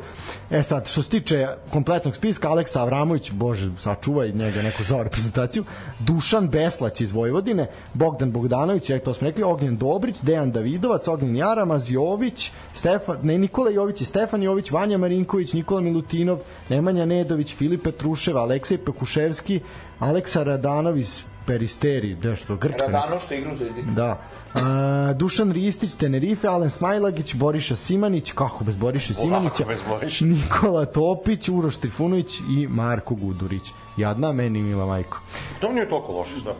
E sad, što se tiče kompletnog spiska, Aleksa Avramović, bože, sačuvaj njega neku za reprezentaciju, Dušan Beslać iz Vojvodine, Bogdan Bogdanović, jak to smo rekli, Ognjen Dobrić, Dejan Davidovac, Ognjen Jaramaz, Jović, Stefan, ne, Nikola Jović i Stefan Jović, Vanja Marinković, Nikola Milutinov, Nemanja Nedović, Filip Petrušev, Aleksej Pekuševski, Aleksa Radanović, Peristeri, nešto, Grčka. Radano što igra u Zvezdi. Da. A, Dušan Ristić, Tenerife, Alen Smajlagić, Boriša Simanić, kako bez Boriša Simanića, bez Boriša. Nikola Topić, Uroš Trifunović i Marko Gudurić. Jadna meni, mila majko. To nije toliko loše, da.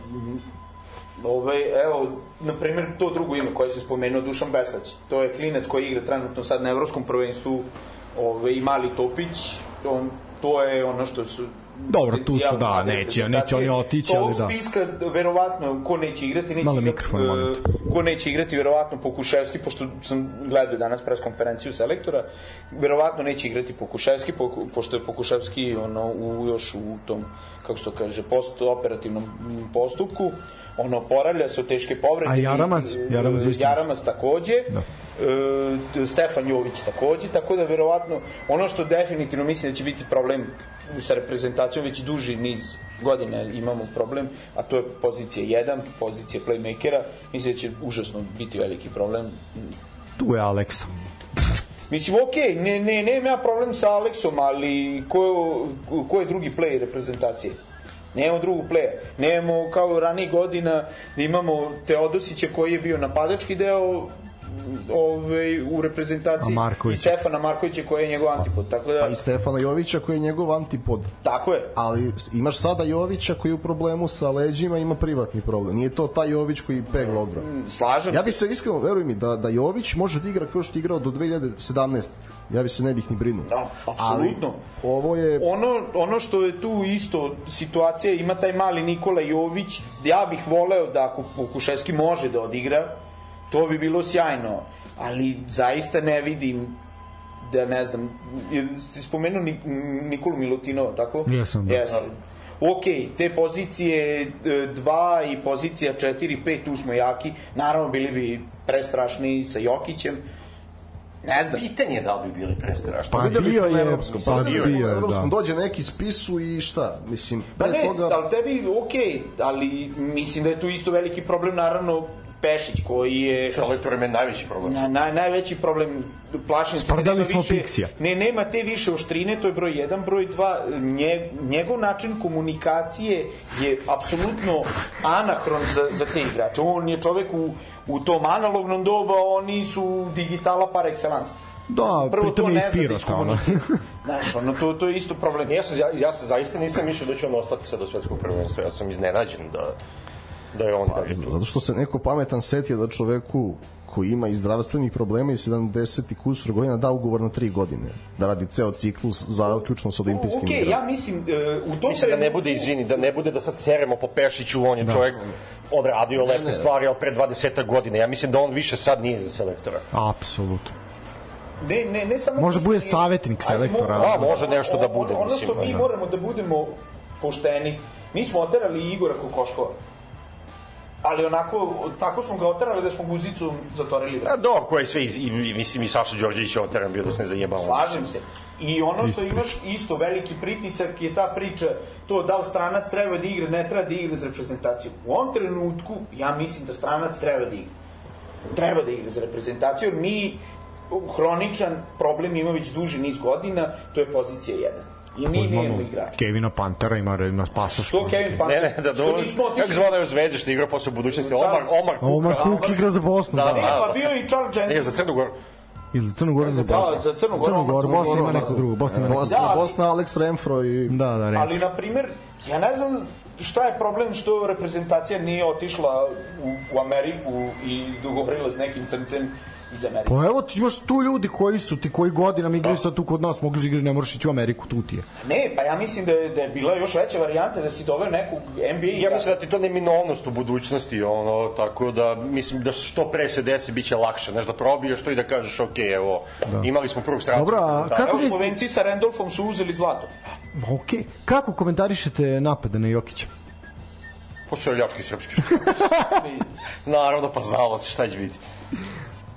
Ove, evo, na primjer, to drugo ime koje se spomenuo, Dušan Beslać. To je klinac koji igra trenutno sad na evropskom prvenstvu ove, i Mali Topić. On, to je ono što su Dobro, tu su, da, neće, neće oni otići, ali da. Spiska, verovatno, ko neće igrati, neće Malo igrati, moment. ko neće igrati, verovatno Pokuševski, pošto sam gledao danas pres konferenciju selektora, verovatno neće igrati Pokuševski, pošto je Pokuševski ono, u, još u tom, kako se to kaže, post-operativnom postupku, ono poravlja se od teške povrede. A Jaramaz? Jaramaz, Jaramaz takođe. Da. E, Stefan Jović takođe, tako da verovatno ono što definitivno mislim da će biti problem sa reprezentacijom već duži niz godina imamo problem, a to je pozicija 1, pozicija playmakera. Mislim da će užasno biti veliki problem. Tu je Aleksa. Mislim, okej, okay, ne, ne, nema ja problem sa Aleksom, ali ko, ko je drugi play reprezentacije? Nemamo drugu pleja. Nemamo kao ranije godina da imamo Teodosića koji je bio napadački deo ove, u reprezentaciji i Stefana Markovića koji je njegov antipod. Tako da... Pa i Stefana Jovića koji je njegov antipod. Tako je. Ali imaš sada Jovića koji je u problemu sa leđima ima privatni problem. Nije to taj Jović koji pegla odbranu. Mm, slažem ja bi se iskreno, veruj mi, da, da Jović može da igra kao što je igrao do 2017 ja bi se ne bih ni brinuo. Da, apsolutno. ovo je... Ono, ono što je tu isto situacija, ima taj mali Nikola Jović, ja bih voleo da ako Kuševski može da odigra, to bi bilo sjajno, ali zaista ne vidim da ne znam, si spomenuo Nikolu Milutinova, tako? Jesam, da. Jeste. Ok, te pozicije 2 i pozicija 4, 5, tu smo jaki. Naravno, bili bi prestrašni sa Jokićem, Ne znam. Pitanje je da li bi bili prestrašni. Pa, pa bio je, evropskom, pa bio je, na evropskom, da. dođe neki spisu i šta, mislim, pre pa ne, toga... ali tebi, okej, okay, ali mislim da je tu isto veliki problem, naravno, Pešić koji je selektorima je najveći problem. Na, na, najveći problem plašim se da smo više, Pixija. Ne, nema te više oštrine, to je broj 1, broj 2, nje, njegov način komunikacije je apsolutno anahron za, za te igrače. On je čovek u, u tom analognom doba, oni su digitala par excellence. Da, Prvo pritom je ispirota, ono. Znaš, ono, to, to je isto problem. Ja, sam, ja, ja sam zaista nisam mišljio da će on ostati sad do svetskog prvenstva. Ja sam iznenađen da da je on pa, zato što se neko pametan setio da čoveku koji ima i zdravstvenih problema i 70 i kusur godina da ugovor na 3 godine da radi ceo ciklus za ključno sa olimpijskim okay, igrama. ja mislim uh, u tom mislim da ne bude izvini da ne bude da sad seremo po Pešiću on je da. čovjek odradio lepe ne, stvari od pre 20 godina ja mislim da on više sad nije za selektora apsolutno ne, ne, ne samo Može bude savjetnik selektora. A, može nešto da bude. Ono što mi da. moramo da budemo pošteni, mi smo oterali Igora Kokoškova ali onako, tako smo ga oterali da smo guzicu zatvorili. A do, ko je sve, iz, i, i, mislim, i Saša Đorđević je oteran bio da se ne zajebamo. Slažem se. I ono što imaš isto veliki pritisak je ta priča to da li stranac treba da igra, ne treba da igra za reprezentaciju. U ovom trenutku ja mislim da stranac treba da igra. Treba da igra za reprezentaciju, jer mi hroničan problem ima već duži niz godina, to je pozicija 1. I mi nemamo igrača. Kevina Pantera ima na pasoš. Što Kevin Panter? Ne, ne, da Što do... nismo Kako zvona još zvezde što igra posle budućnosti? Omar, Omar Kuka. Omar Cook igra za Bosnu, Da, da. da. Ne, pa bio i Charles Ne, Jenkins. za Crnu Goru. Ili Crnu Goru za Bosnu. za Crnu Goru, Crnu Goru, Bosna ima da. drugu. Bosna ima neku Bosna, Da, Alex Renfro i... Da, da, re. Ali, na primer, ja ne znam šta je problem što reprezentacija nije otišla u, u Ameriku i dogovorila s nekim crncem iz Amerike. Pa evo ti imaš tu ljudi koji su ti koji godinama igraju sad tu kod nas, mogu igrati, ne moraš ići u Ameriku, tu ti je. Ne, pa ja mislim da je, da je bila još veća varijanta da si doveo nekog NBA Ja mislim da ti to neminovnost u budućnosti, ono, tako da mislim da što pre se desi biće lakše, znaš, da probiješ to i da kažeš, ok, evo, imali smo prvog stranca. Dobro, a kako vi... Slovenci sa Randolfom su uzeli zlato. Ok, kako komentarišete napade na Jokića? Poseljački srpski što. Naravno, pa znalo se šta će biti.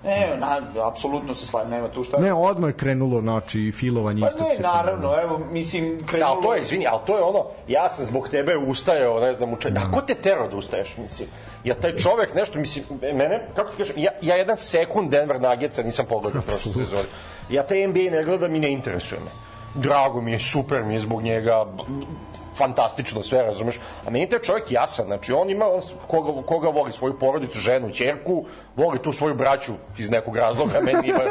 Ne, na, apsolutno se slavim, nema tu šta. Ne, odmah je krenulo, znači, filovanje pa ne, naravno, evo, mislim, Da, krenulo... ali to je, izvini, ali to je ono, ja sam zbog tebe ustajao, ne znam, učaj. A ko te terao da ustaješ, mislim? Ja taj čovek nešto, mislim, mene, kako ti kažem, ja, ja jedan sekund Denver Nuggetsa nisam pogledao prošle sezone. Ja taj NBA ne gledam i ne interesuje me. Drago mi je, super mi je zbog njega, fantastično sve, razumeš? A meni taj čovjek jasan, znači on ima on, koga, koga voli, svoju porodicu, ženu, ćerku, voli tu svoju braću iz nekog razloga, meni ima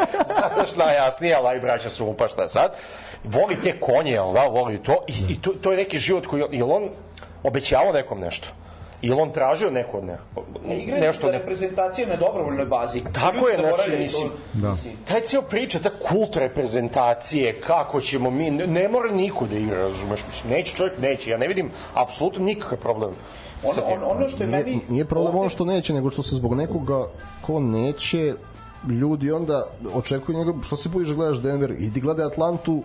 znaš, najjasnije, ali aj braća su upa šta sad. Voli te konje, jel da, voli to i, i to, to je neki život koji, jel on obećavao nekom nešto? Ili on tražio neko od Igraju nešto ne, reprezentaciju na dobrovoljnoj bazi. Tako Ljudi je, znači, mislim, Da. Mislim, taj ceo priča, ta kult reprezentacije, kako ćemo mi, ne, ne mora niko da igra, razumeš, mislim, neće čovjek, neće, ja ne vidim apsolutno nikakav problem. sa ono, tim. ono, ono što je meni... Nije, nije problem ovde- ono što neće, nego što se zbog nekoga ko neće, ljudi onda očekuju njega, što se bojiš da gledaš Denver, idi gledaj Atlantu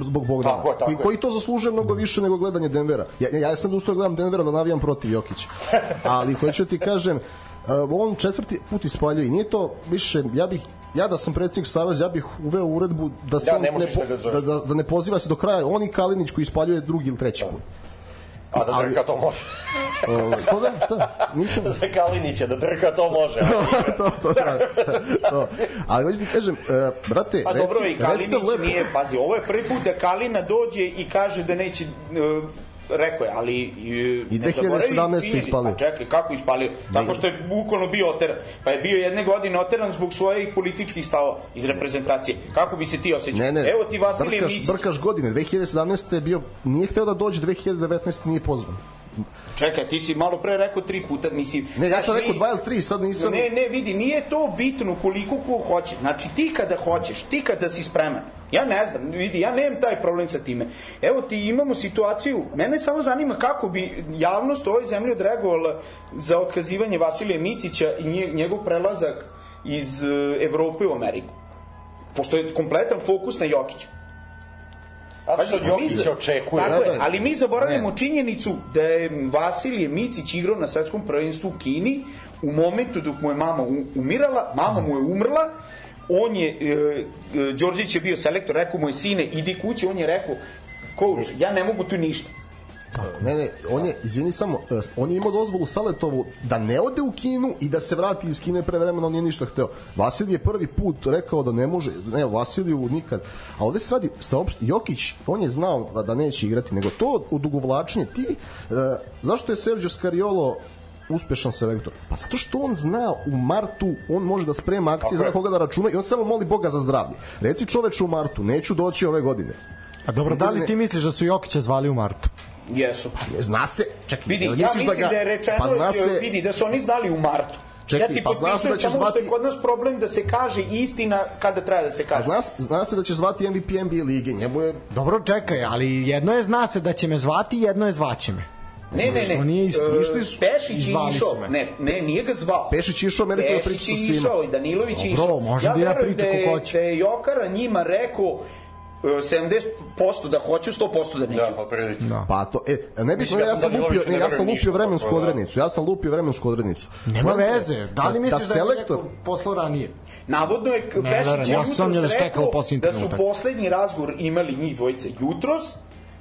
zbog Bogdana. Tako tako koji, koji to zaslužuje mnogo više nego gledanje Denvera. Ja, ja, sam da ustao gledam Denvera da navijam protiv Jokića. Ali hoću ti kažem, e, on četvrti put ispaljuje i nije to više, ja bih ja da sam predsjednik saveza, ja bih uveo uredbu da se Da, ne ne, po, da da, da, da, ne poziva se do kraja. On i Kalinić koji ispaljuje drugi ili treći put. A da ali- drka to može. Ovaj, Koga? Šta? Nisam... Za Kalinića, da drka to može. to, to, da. to. Ali hoću ti kažem, uh, brate, Pa dobro, i reci, reci Kalinić lepo. nije, pazi, ovo je prvi put da Kalina dođe i kaže da neće, uh, rekao je, ali I ne zaboravi 2017 činjenicu. ispalio. Pa čekaj, kako ispalio? Tako što je bukvalno bio oteran. Pa je bio jedne godine oteran zbog svojih političkih stavova iz reprezentacije. Kako bi se ti osjećao? Ne, ne, Evo ti Vasilije brkaš, Micić. brkaš godine, 2017. je bio, nije hteo da dođe, 2019. nije pozvan. Čekaj, ti si malo pre rekao tri puta, mislim... Ne, ja sam rekao mi- dva ili tri, sad nisam... Ne, ne, vidi, nije to bitno koliko ko hoće. Znači, ti kada hoćeš, ti kada si spreman, ja ne znam, vidi, ja nemam taj problem sa time. Evo ti imamo situaciju, mene samo zanima kako bi javnost u ovoj zemlji odreagovala za otkazivanje Vasilija Micića i nje- njegov prelazak iz e, Evrope u Ameriku. Pošto je kompletan fokus na Jokića. A što mi Jokić za- očekuje? Tako Da, je, da. ali mi zaboravljamo činjenicu da je Vasilije Micić igrao na svetskom prvenstvu u Kini u momentu dok mu je mama umirala, mama mu je umrla, on je, e, e, Đorđević je bio selektor, rekao mu je sine, idi kući, on je rekao, coach, ja ne mogu tu ništa. Ne, ne, on je, izvini samo, e, on je imao dozvolu Saletovu da ne ode u Kinu i da se vrati iz Kine pre vremena, on nije ništa hteo. Vasilij je prvi put rekao da ne može, ne, Vasiliju nikad. A ovde se radi, saopšt, Jokić, on je znao da, da neće igrati, nego to odugovlačenje, ti, e, zašto je Sergio Scariolo uspešan selektor? Pa zato što on zna u martu, on može da sprema akcije, Tako zna koga da računa i on samo moli Boga za zdravlje. Reci čoveče u martu, neću doći ove godine. A dobro, da li ti misliš da su Jokića zvali u martu? Jesu. Zna se, čekaj, Vidi, ja misliš mislim da, je rečeno, pa zna se, vidi, da su oni znali u martu. Čekaj, ja ti pa zna se da ćeš samo što je zvati- kod nas problem da se kaže istina kada treba da se kaže. Zna, zna se da će zvati MVP NBA lige, njemu je Dobro, čekaj, ali jedno je zna se da će me zvati, jedno je zvaće me. Ne, ne, ne. nije isto. E, Išli su- Pešić je išao. Ne, ne, nije ga zvao. Pešić je išao u Ameriku da priča Pešić sa je svima. išao i Danilović je Dobro, išao. može da ja pričam da je, ko hoće. Da je Jokara njima rekao 70% da hoću, 100% da neću. Da, otprilike. Da. Pa to, e, ne bih, Mislim, ja ja sam sam lupio, ne, ja sam lupio vremensku tako da- odrednicu, ja sam lupio vremensku odrednicu. Nema je veze. Da li da misliš da, je selektor, neko poslao ranije? Navodno je Pešić ja jutros sam da je rekao da su poslednji razgovor imali njih dvojice jutros,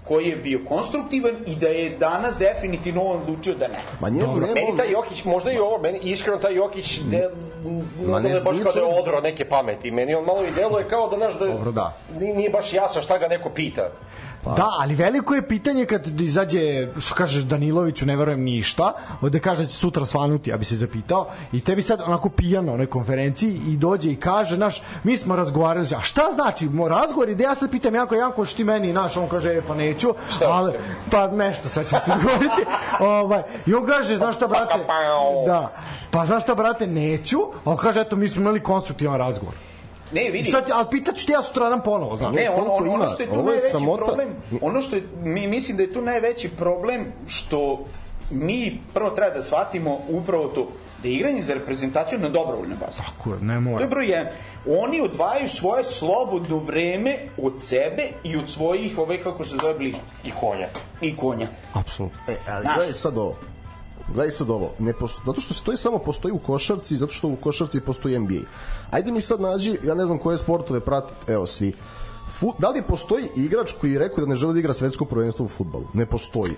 koji je bio konstruktivan i da je danas definitivno on odlučio da ne. Ma njemu nema... Meni taj Jokić, možda i ovo, meni iskreno taj Jokić de, Ma ne, ne ne baš kao da je odro neke pameti. Meni on malo i deluje kao da, znaš, da Dobro, da. Nije, nije baš jasno šta ga neko pita. Pa. Da, ali veliko je pitanje kad izađe, što kažeš Daniloviću, ne verujem ništa, ovde kaže da će sutra svanuti, ja bi se zapitao, i tebi sad onako pijano na onoj konferenciji i dođe i kaže, naš, mi smo razgovarali, a šta znači, mo, razgovor ide, ja sad pitam Janko, Janko, što ti meni, naš, on kaže, e, pa neću, Šta ali, pa nešto, sad ćemo se govoriti, ovaj, i on kaže, znaš šta, brate, da, pa znaš šta, brate, neću, a on kaže, eto, mi smo imali konstruktivan razgovor. Ne, I vidi. sad, ali pitaću ti ja sutradan ponovo, znaš. Ne, on, koliko on, ono što je tu Ovo je najveći sramota. problem, ono što je, mi, mislim da je tu najveći problem što mi prvo treba da shvatimo upravo to, da je igranje za reprezentaciju na dobrovoljnoj bazi. Tako je, ne To mora. je broj jedan. Oni odvajaju svoje slobodno vreme od sebe i od svojih, ove kako se zove, bližnjih. I konja. I konja. Apsolutno. E, ali gledaj sad ovo. Gledaj sad ovo. Ne posto, zato što se to je samo postoji u košarci, zato što u košarci postoji NBA. Ajde mi sad nađi, ja ne znam koje sportove pratite, evo svi. Fu, da li postoji igrač koji je rekao da ne želi da igra svetsko prvenstvo u fudbalu? Ne postoji.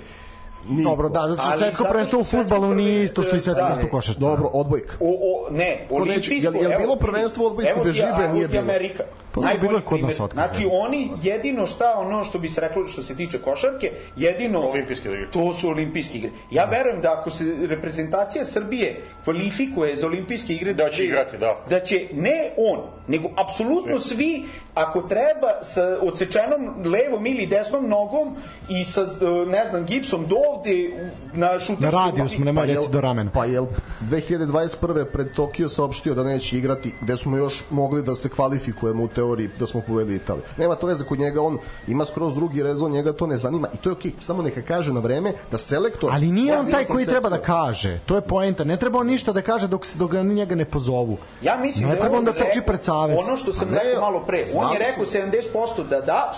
Niko. Dobro, da, zato što Ali svetsko prvenstvo u fudbalu nije isto što i svetsko da, prvenstvo u košarci. Dobro, odbojka. O, o, ne, olimpijsko... jel- jel bilo prvenstvo u odbojci bez žibe? Nije evo ti bilo. Amerika. Pa Najbolji bilo je kod nas otkaz, Znači, oni jedino šta, ono što bi se reklo što se tiče košarke, jedino... Olimpijske igre. To su olimpijske igre. Ja verujem da ako se reprezentacija Srbije kvalifikuje za olimpijske igre... Da će igrati, da. Da će ne on, nego apsolutno svi, ako treba, sa odsečenom levom ili desnom nogom i sa, e, ne znam, gipsom do ovde na šutarskom... Na radiju smo, nemoj reci do ramena. Pa jel 2021. pred Tokio saopštio da neće igrati, gde smo još mogli da se kvalifikujemo u teoriji da smo povedali Italiju. Nema to veze kod njega, on ima skroz drugi rezon, njega to ne zanima i to je okej, samo neka kaže na vreme da selektor... Ali nije Ja on taj koji treba da kaže. To je poenta. Ne treba on ništa da kaže dok, se- dok ga njega ne pozovu. Ja mislim ne da treba on da trči rekao pred savez. Ono što sam Pa rekao malo pre. On je rekao su. 70% da da,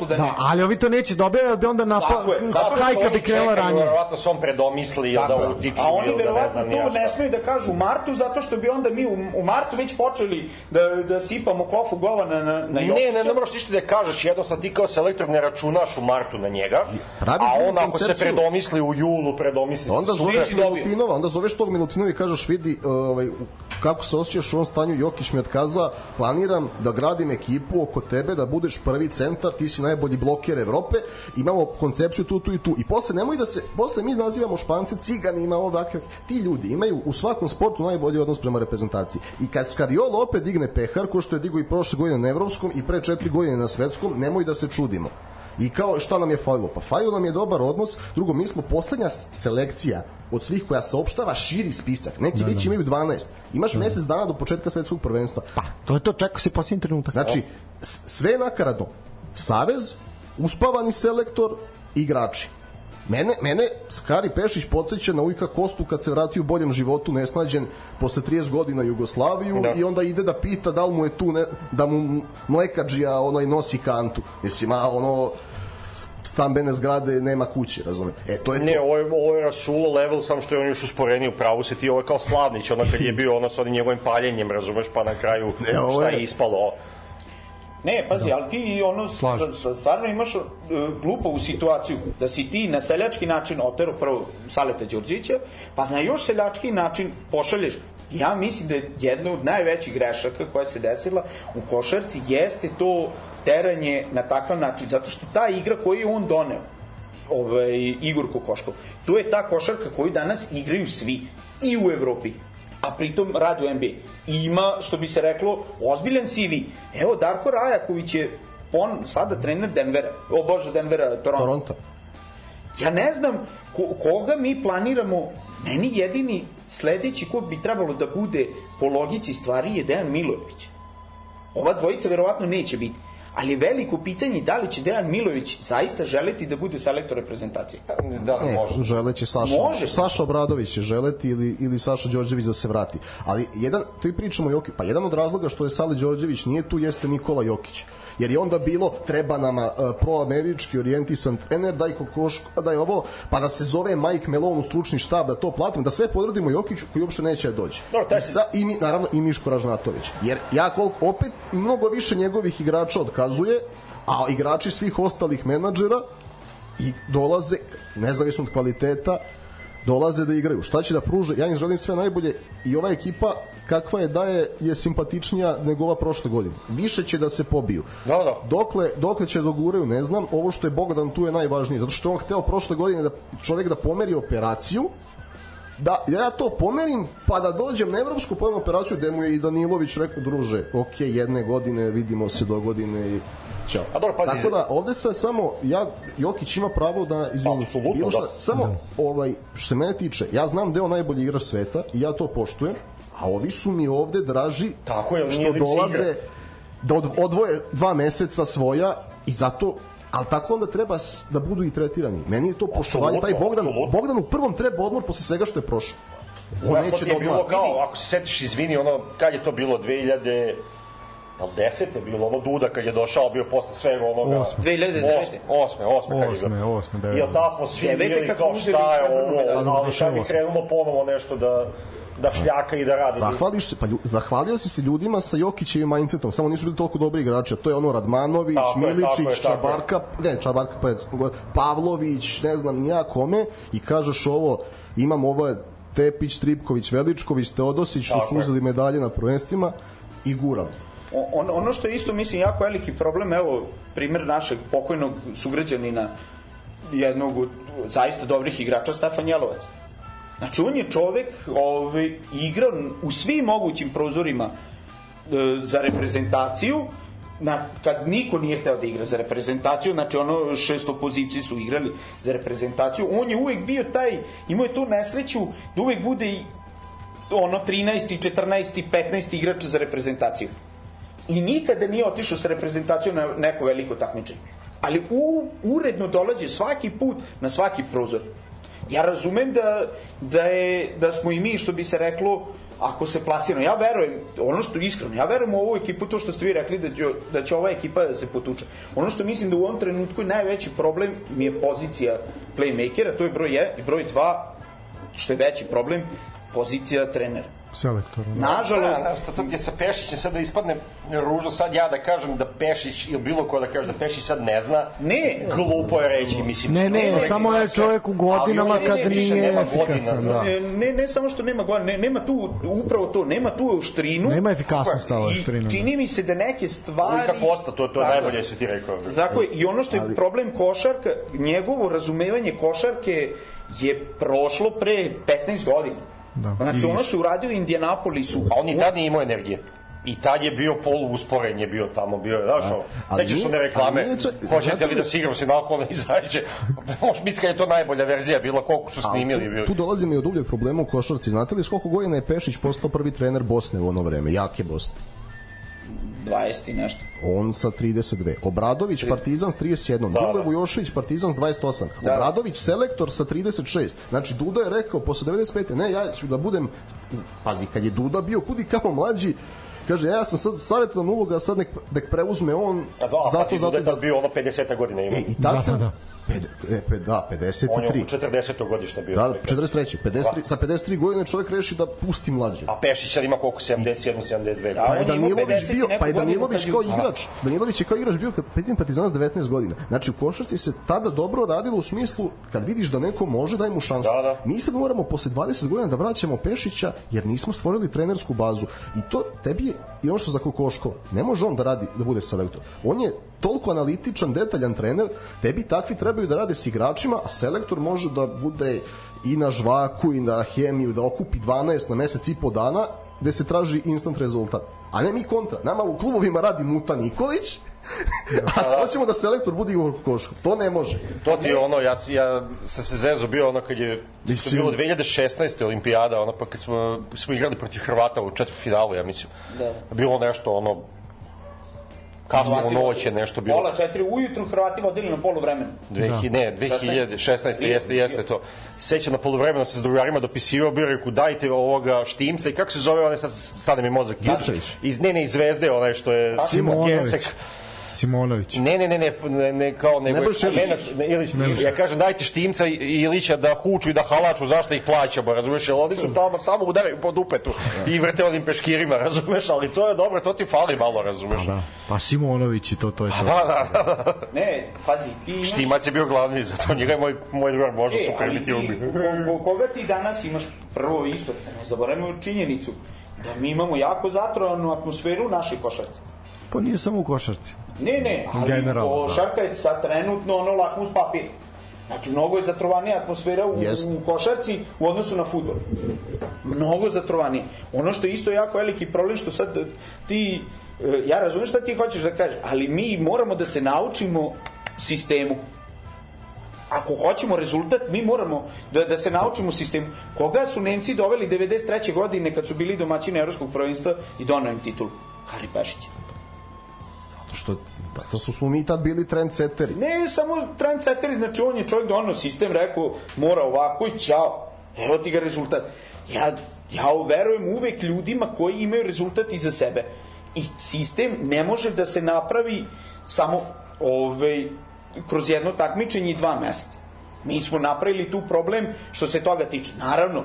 100% da ne. Da, ali ovi to neće dobiti, jer bi onda zato što Hajka bi krenula ranije. Verovatno se on predomisli, jel da utiču, A oni jel da ne verovatno to ne smeju da kažu u martu, zato što bi onda mi u, u martu već počeli da, da sipamo kofu govana na, na Ne, Jokića. ne, ne moraš ništa da kažeš, jednostavno ti kao selektor ne računaš u martu na njega, Praviš a on ako se predomisli u julu, predomisli Onda se zoveš. Milutinova, onda zoveš tog Milutinova i kažeš vidi ovaj, kako se osjećaš u ovom stanju, Jokić mi otkaza, planiram da gradim ekipu oko tebe, da budeš prvi centar, ti si najbolji bloker Evrope, imamo koncepciju tu, tu i tu. I posle nemoj da se, posle mi nazivamo špance ciganima, ovakve, ti ljudi imaju u svakom sportu najbolji odnos prema reprezentaciji. I kad Skariolo opet digne pehar, ko što je digo i prošle godine na evropskom i pre četiri godine na svetskom, nemoj da se čudimo. I kao šta nam je falilo? Pa falilo nam je dobar odnos. Drugo, mi smo poslednja selekcija od svih koja saopštava širi spisak. Neki već imaju 12. Imaš mesec dana do početka svetskog prvenstva. Pa, to je to, čeka se posljednji trenutak. Znači, sve je nakaradno. Savez, uspavani selektor, igrači. Mene, mene Skari Pešić podsjeća na Ujka Kostu kad se vratio u boljem životu nesnađen posle 30 godina Jugoslaviju Da. i onda ide da pita da li mu je tu ne, da mu mlekađija onaj nosi kantu. Mislim, a ono stambene zgrade nema kuće, razumem. E, to je to. Ne, ovo je, ovo je rasulo level, samo što je on još usporeniji u pravu se ti, ovo je kao Slavnić, ono kad je bio ono sa onim njegovim paljenjem, razumeš, pa na kraju Ne, ovo šta je- je ispalo. Ne, pazi, ali ti ono, stvarno imaš uh, glupovu situaciju da si ti na seljački način otero prvo Saleta Đurđića, pa na još seljački način pošalješ Ja mislim da je jedna od najvećih grešaka koja se desila u košarci jeste to teranje na takav način, zato što ta igra koju je on doneo, ovaj, Igor Kokoškov, to je ta košarka koju danas igraju svi i u Evropi a pritom radi u NBA. I ima, što bi se reklo, ozbiljan CV. Evo, Darko Rajaković je on sada trener Denvera, o bože, Denvera, Toronto. Toronto. Ja ne znam ko, koga mi planiramo, meni jedini sledeći ko bi trebalo da bude po logici stvari je Dejan Milojević. Ova dvojica verovatno neće biti. Ali je veliko pitanje da li će Dejan Milović zaista želeti da bude selektor reprezentacije. Da, Ne, može. želeće Saša. Može. Saša Obradović će želeti ili, ili Saša Đorđević da se vrati. Ali jedan, to i pričamo Jokić, pa jedan od razloga što je Sali Đorđević nije tu jeste Nikola Jokić. Jer je onda bilo, treba nama uh, proamerički orijentisan trener, daj kokoško, daj ovo, pa da se zove Mike Melon u stručni štab, da to platimo, da sve podradimo Jokiću koji uopšte neće da dođe. Dobro, taj I, sa, i mi, naravno i Miško Ražnatović. Jer ja koliko, opet mnogo više njegovih igrača otkazuje, a igrači svih ostalih menadžera i dolaze, nezavisno od kvaliteta, dolaze da igraju. Šta će da pruže? Ja im želim sve najbolje i ova ekipa kakva je da je, je simpatičnija nego ova prošle godine. Više će da se pobiju. Da, da. Dokle, dokle će doguraju, ne znam. Ovo što je Bogdan tu je najvažnije. Zato što je on hteo prošle godine da čovjek da pomeri operaciju, da ja to pomerim pa da dođem na evropsku pojem operaciju gde mu je i Danilović rekao druže, ok, jedne godine vidimo se do godine i Ćao. A dobro, pazi, Tako da ovde se samo ja Jokić ima pravo da izvini Apsolutno, bilo šta, da. samo ovaj što se mene tiče, ja znam da je on najbolji igrač sveta i ja to poštujem, a ovi su mi ovde draži Tako je, što dolaze igra. da od, odvoje dva meseca svoja i zato ali tako onda treba da budu i tretirani. Meni je to poštovanje, taj Bogdan, apsolutno. Bogdan u prvom treba odmor posle svega što je prošao. On to neće da je bilo kao, ako se setiš, izvini, ono, kad je to bilo, 2000... Pa 10 je bilo ono Duda kad je došao, bio posle svega onoga... Osme. 2009. 8, 8, 8 kad je Osme, bilo. osme, I devete. od tada smo svi bili kad kao šta je srebrnu ovo. Ali bi osme. krenulo ponovo nešto da da šljaka i da radi. Zahvališ se, pa lju, zahvalio si se ljudima sa Jokićevim mindsetom, samo nisu bili toliko dobri igrači, to je ono Radmanović, Tako Miličić, je, tako je. Čabarka, ne, Čabarka, pa je, Pavlović, ne znam nija kome, i kažeš ovo, imam ovo je Tepić, Tripković, Veličković, Teodosić, što su uzeli medalje na prvenstvima i guram. On, ono što je isto, mislim, jako veliki problem, evo, primer našeg pokojnog sugrađanina, jednog zaista dobrih igrača, Stefan Jelovac. Znači, on je čovek ovaj, igrao u svim mogućim prozorima e, za reprezentaciju, na, kad niko nije hteo da igra za reprezentaciju, znači ono šesto poziciji su igrali za reprezentaciju, on je uvek bio taj, imao je tu nesreću da uvek bude i ono 13. 14. 15. igrač za reprezentaciju i nikada nije otišao sa reprezentacijom na neko veliko takmičenje. Ali u, uredno dolazi svaki put na svaki prozor. Ja razumem da, da, je, da smo i mi, što bi se reklo, ako se plasiramo, ja verujem, ono što iskreno, ja verujem u ovu ekipu, to što ste vi rekli da će, da će ova ekipa da se potuče. Ono što mislim da u ovom trenutku najveći problem mi je pozicija playmakera, to je broj 1 i broj 2, što je veći problem, pozicija trenera. Selektor. Da. Nažalost, Znaš, to, to gdje sa Pešićem sad da ispadne ružno, sad ja da kažem da Pešić ili bilo ko da kaže da Pešić sad ne zna, Ne. glupo je reći, mislim. Ne, ne, samo je čovjek u godinama kad nije nema efikasan, godina, da. E, ne, ne samo što nema godina, ne, nema tu upravo to, nema tu oštrinu. Nema efikasnost ta oštrina, I čini mi se da neke stvari... Uvijek kako osta, to, to je Tako je. najbolje se ti rekao. Tako je, i ono što je Ali- problem košarka, njegovo razumevanje košarke je prošlo pre 15 godina. Da, znači i ono što je uradio Indianapolisu, A on i tad nije imao energije. I tad je bio polu usporen je bio tamo, bio je, znaš, sećaš one reklame, nije čak- hoćete li da se igram se naokolo i izađe, možeš misliti kad je to najbolja verzija bila, koliko su snimili. tu, Bili. tu dolazimo i od uvijek problema u košarci. Znate li s koliko godina je Pešić postao prvi trener Bosne u ono vreme? Jake Bosne. 20 i nešto. On sa 32. Obradović Partizan s 31. Da, Dule da. Vujošević Partizan s 28. Da. Obradović selektor sa 36. Znači Duda je rekao posle 95. Ne, ja ću da budem pazi, kad je Duda bio kudi kamo mlađi Kaže, ja sam sad savjetovan uloga, sad nek, nek preuzme on, A da, zato, zato, zato, zato, zato. tad bio ono 50 godina ima. E, i tad Da, sam, da, da. Ped, e, pe, da, On je 53. oko 40. godište bio. Da, da, 43. 53, sa 53 godine čovjek reši da pusti mlađe. A Pešić sad ima koliko? 71, 72. Da, Pa je Danilović 50 i bio, pa je Danilović kao igrač. Danilović je kao igrač bio kad Petin Partizan s 19 godina. Znači u košarci se tada dobro radilo u smislu kad vidiš da neko može daj mu šansu. Da, da. Mi sad moramo posle 20 godina da vraćamo Pešića jer nismo stvorili trenersku bazu. I to tebi je i ono što za Kokoškova. Ne može on da radi da bude selektor. On je toliko analitičan, detaljan trener, tebi takvi trebaju da rade s igračima, a selektor može da bude i na žvaku i na hemiju, da okupi 12 na mesec i po dana, gde se traži instant rezultat. A ne mi kontra. Nama u klubovima radi Muta Nikolić, a sad hoćemo da selektor bude Igor Koško. To ne može. To ti je ono, ja, si- ja sam se zezo bio ono kad je Mislim- bilo 2016. olimpijada, ono pa kad smo, smo igrali protiv Hrvata u četvrtfinalu, ja mislim. Da. Bilo nešto ono Kasno u noć je nešto bilo. Pola četiri ujutru Hrvati vodili na polu vremena. 2000, ne, 2016. jeste, jeste to. Sećam na poluvremenu se s drugarima dopisivao, bio rekao dajte ovoga štimca i kako se zove onaj sad stane mi mozak. Iz, iz, ne, ne, iz Zvezde, onaj što je Simonović. Gensek. Simonović. Ne, ne, ne, ne, ne, ne kao nego Nebojša Ilić. Nenad- ne, Ilić. Ja kažem dajte Štimca i Ilića da huču i da halaču, zašto ih plaćamo, razumeš? Jer oni su tamo samo udaraju po dupetu i vrte onim peškirima, razumeš? Ali to je dobro, to ti fali malo, razumeš? Da. Pa Simonović i to, to je to. Da, da, da. Ne, pazi, ti imaš... Štimac je bio glavni za to, njega je moj, moj drugar možda E, su primitivni. ko- koga ti danas imaš prvo isto, ne zaboravimo činjenicu da mi imamo jako zatrovanu atmosferu u našoj košarci. Pa nije samo u košarci. Ne, ne, ali Generalno, da. košarka je sad trenutno ono lakmus papir. Znači, mnogo je zatrovanija atmosfera u, Jest. u košarci u odnosu na futbol. Mnogo zatrovanije. Ono što je isto jako veliki problem, što sad ti, e, ja razumem šta ti hoćeš da kažeš, ali mi moramo da se naučimo sistemu. Ako hoćemo rezultat, mi moramo da, da se naučimo sistemu. Koga su Nemci doveli 93. godine kad su bili domaćini Evropskog prvenstva i donao im titulu? Hari Pešić. Zato što, zato što smo mi tad bili trendsetteri. Ne samo trendsetteri, znači on je čovjek donao sistem, rekao mora ovako i ćao. Evo ti ga rezultat. Ja, ja verujem uvek ljudima koji imaju rezultat iza sebe. I sistem ne može da se napravi samo ovaj, kroz jedno takmičenje i dva meseca. Mi smo napravili tu problem što se toga tiče. Naravno,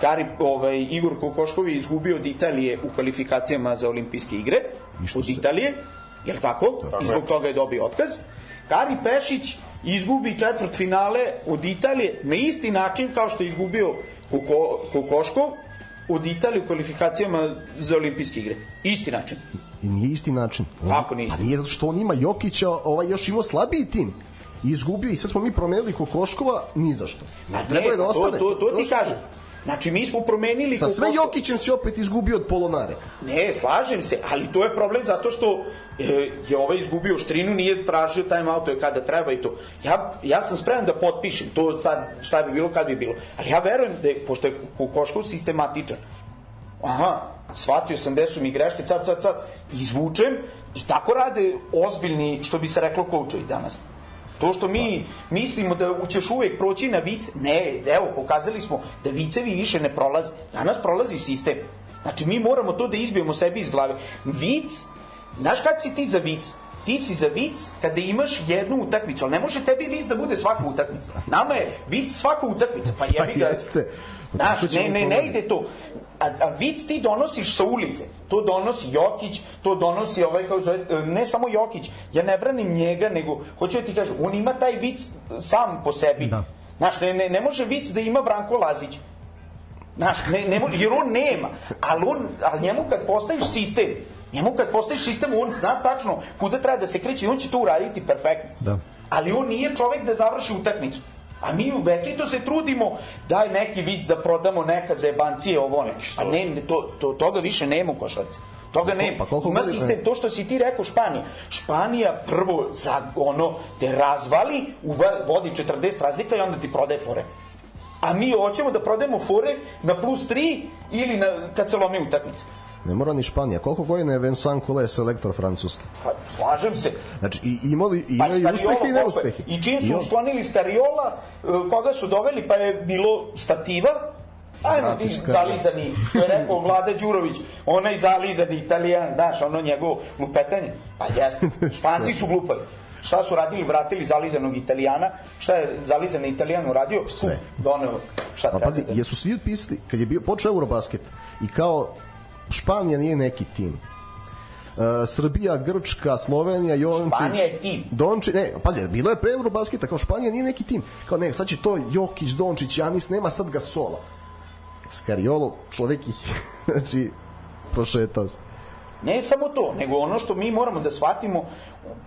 Kari, ovaj, Igor Kokoškov je izgubio od Italije u kvalifikacijama za olimpijske igre. Od se- Italije, jel tako? I zbog toga je dobio otkaz. Kari Pešić izgubi četvrt finale od Italije na isti način kao što je izgubio Koko, Kokoškov od Italije u kvalifikacijama za olimpijske igre. Isti način. I nije isti način. On- Kako nije isti? A nije zato što on ima Jokića, ovaj još imao slabiji tim. Izgubio i sad smo mi promenili Kokoškova ni za što. Ma Treba je da to, ostane. to, to ti Došlo- kažem. Znači, mi smo promenili... Sa sve Jokićem si opet izgubio od Polonare. Ne, slažem se, ali to je problem zato što e, je ovaj izgubio štrinu, nije tražio time out je kada treba i to. Ja, ja sam spreman da potpišem, to sad šta bi bilo, kad bi bilo. Ali ja verujem da je, pošto je Kokoškov sistematičan, aha, shvatio sam gde su mi greške, cap, cap, cap, izvučem i tako rade ozbiljni, što bi se reklo, koučovi danas. To što mi mislimo da ćeš uvek proći na vic, ne, evo, pokazali smo da vicevi više ne prolaze. Danas prolazi sistem. Znači, mi moramo to da izbijemo sebi iz glave. Vic, znaš kad si ti za vic? Ti si za vic kada imaš jednu utakmicu, ali ne može tebi vic da bude svaka utakmica. Nama je vic svaka utakmica, pa jebi ga. Pa jeste. Znaš, ne, ne, ne ide to. A, a vic ti donosiš sa ulice. To donosi Jokić, to donosi ovaj, kao zove, e, ne samo Jokić. Ja ne branim njega, nego, hoću da ti kažem, on ima taj vic sam po sebi. Da. Znaš, ne, ne, ne može vic da ima Branko Lazić. Znaš, ne, ne može, jer on nema. Ali, on, ali njemu kad postaviš sistem, njemu kad postaviš sistem, on zna tačno kuda treba da se kreće i on će to uraditi perfektno. Da. Ali on nije čovek da završi utakmicu. A mi u večito se trudimo daj neki vic da prodamo neka zajebancije ovo ne. A ne, to, to, toga više nema u košarci. Toga nema. pa koliko Ima sistem, to što si ti rekao Španija. Španija prvo za ono te razvali, vodi 40 razlika i onda ti prodaje fore. A mi hoćemo da prodajemo fore na plus 3 ili na, kad se lomi utakmica. Ne mora ni Španija. Koliko godina je Vincent Collet selektor Francuski? Pa, slažem se. Znači, i, imali, i Pa Stariolo, uspehe i neuspehe. I čim su uslonili Stariola, e, koga su doveli, pa je bilo stativa, Ajmo ti zalizani, što je rekao Vlada Đurović, onaj zalizani italijan, znaš, ono njegovo lupetanje. Pa jeste, španci su glupavi. Šta su radili? Vratili zalizanog italijana. Šta je zalizani italijan uradio? Sve. Uf, Doneo. Šta Pa treba pazi, da... jesu svi pisali, kad je bio počeo Eurobasket i kao Španija nije neki tim. Uh, Srbija, Grčka, Slovenija, Jončić. Španija je tim. Donči, ne, pazi, bilo je pre Eurobasketa, kao Španija nije neki tim. Kao ne, sad će to Jokić, Dončić, Janis, nema sad ga sola. Skariolo, čovek ih, znači, prošetao se. Ne samo to, nego ono što mi moramo da shvatimo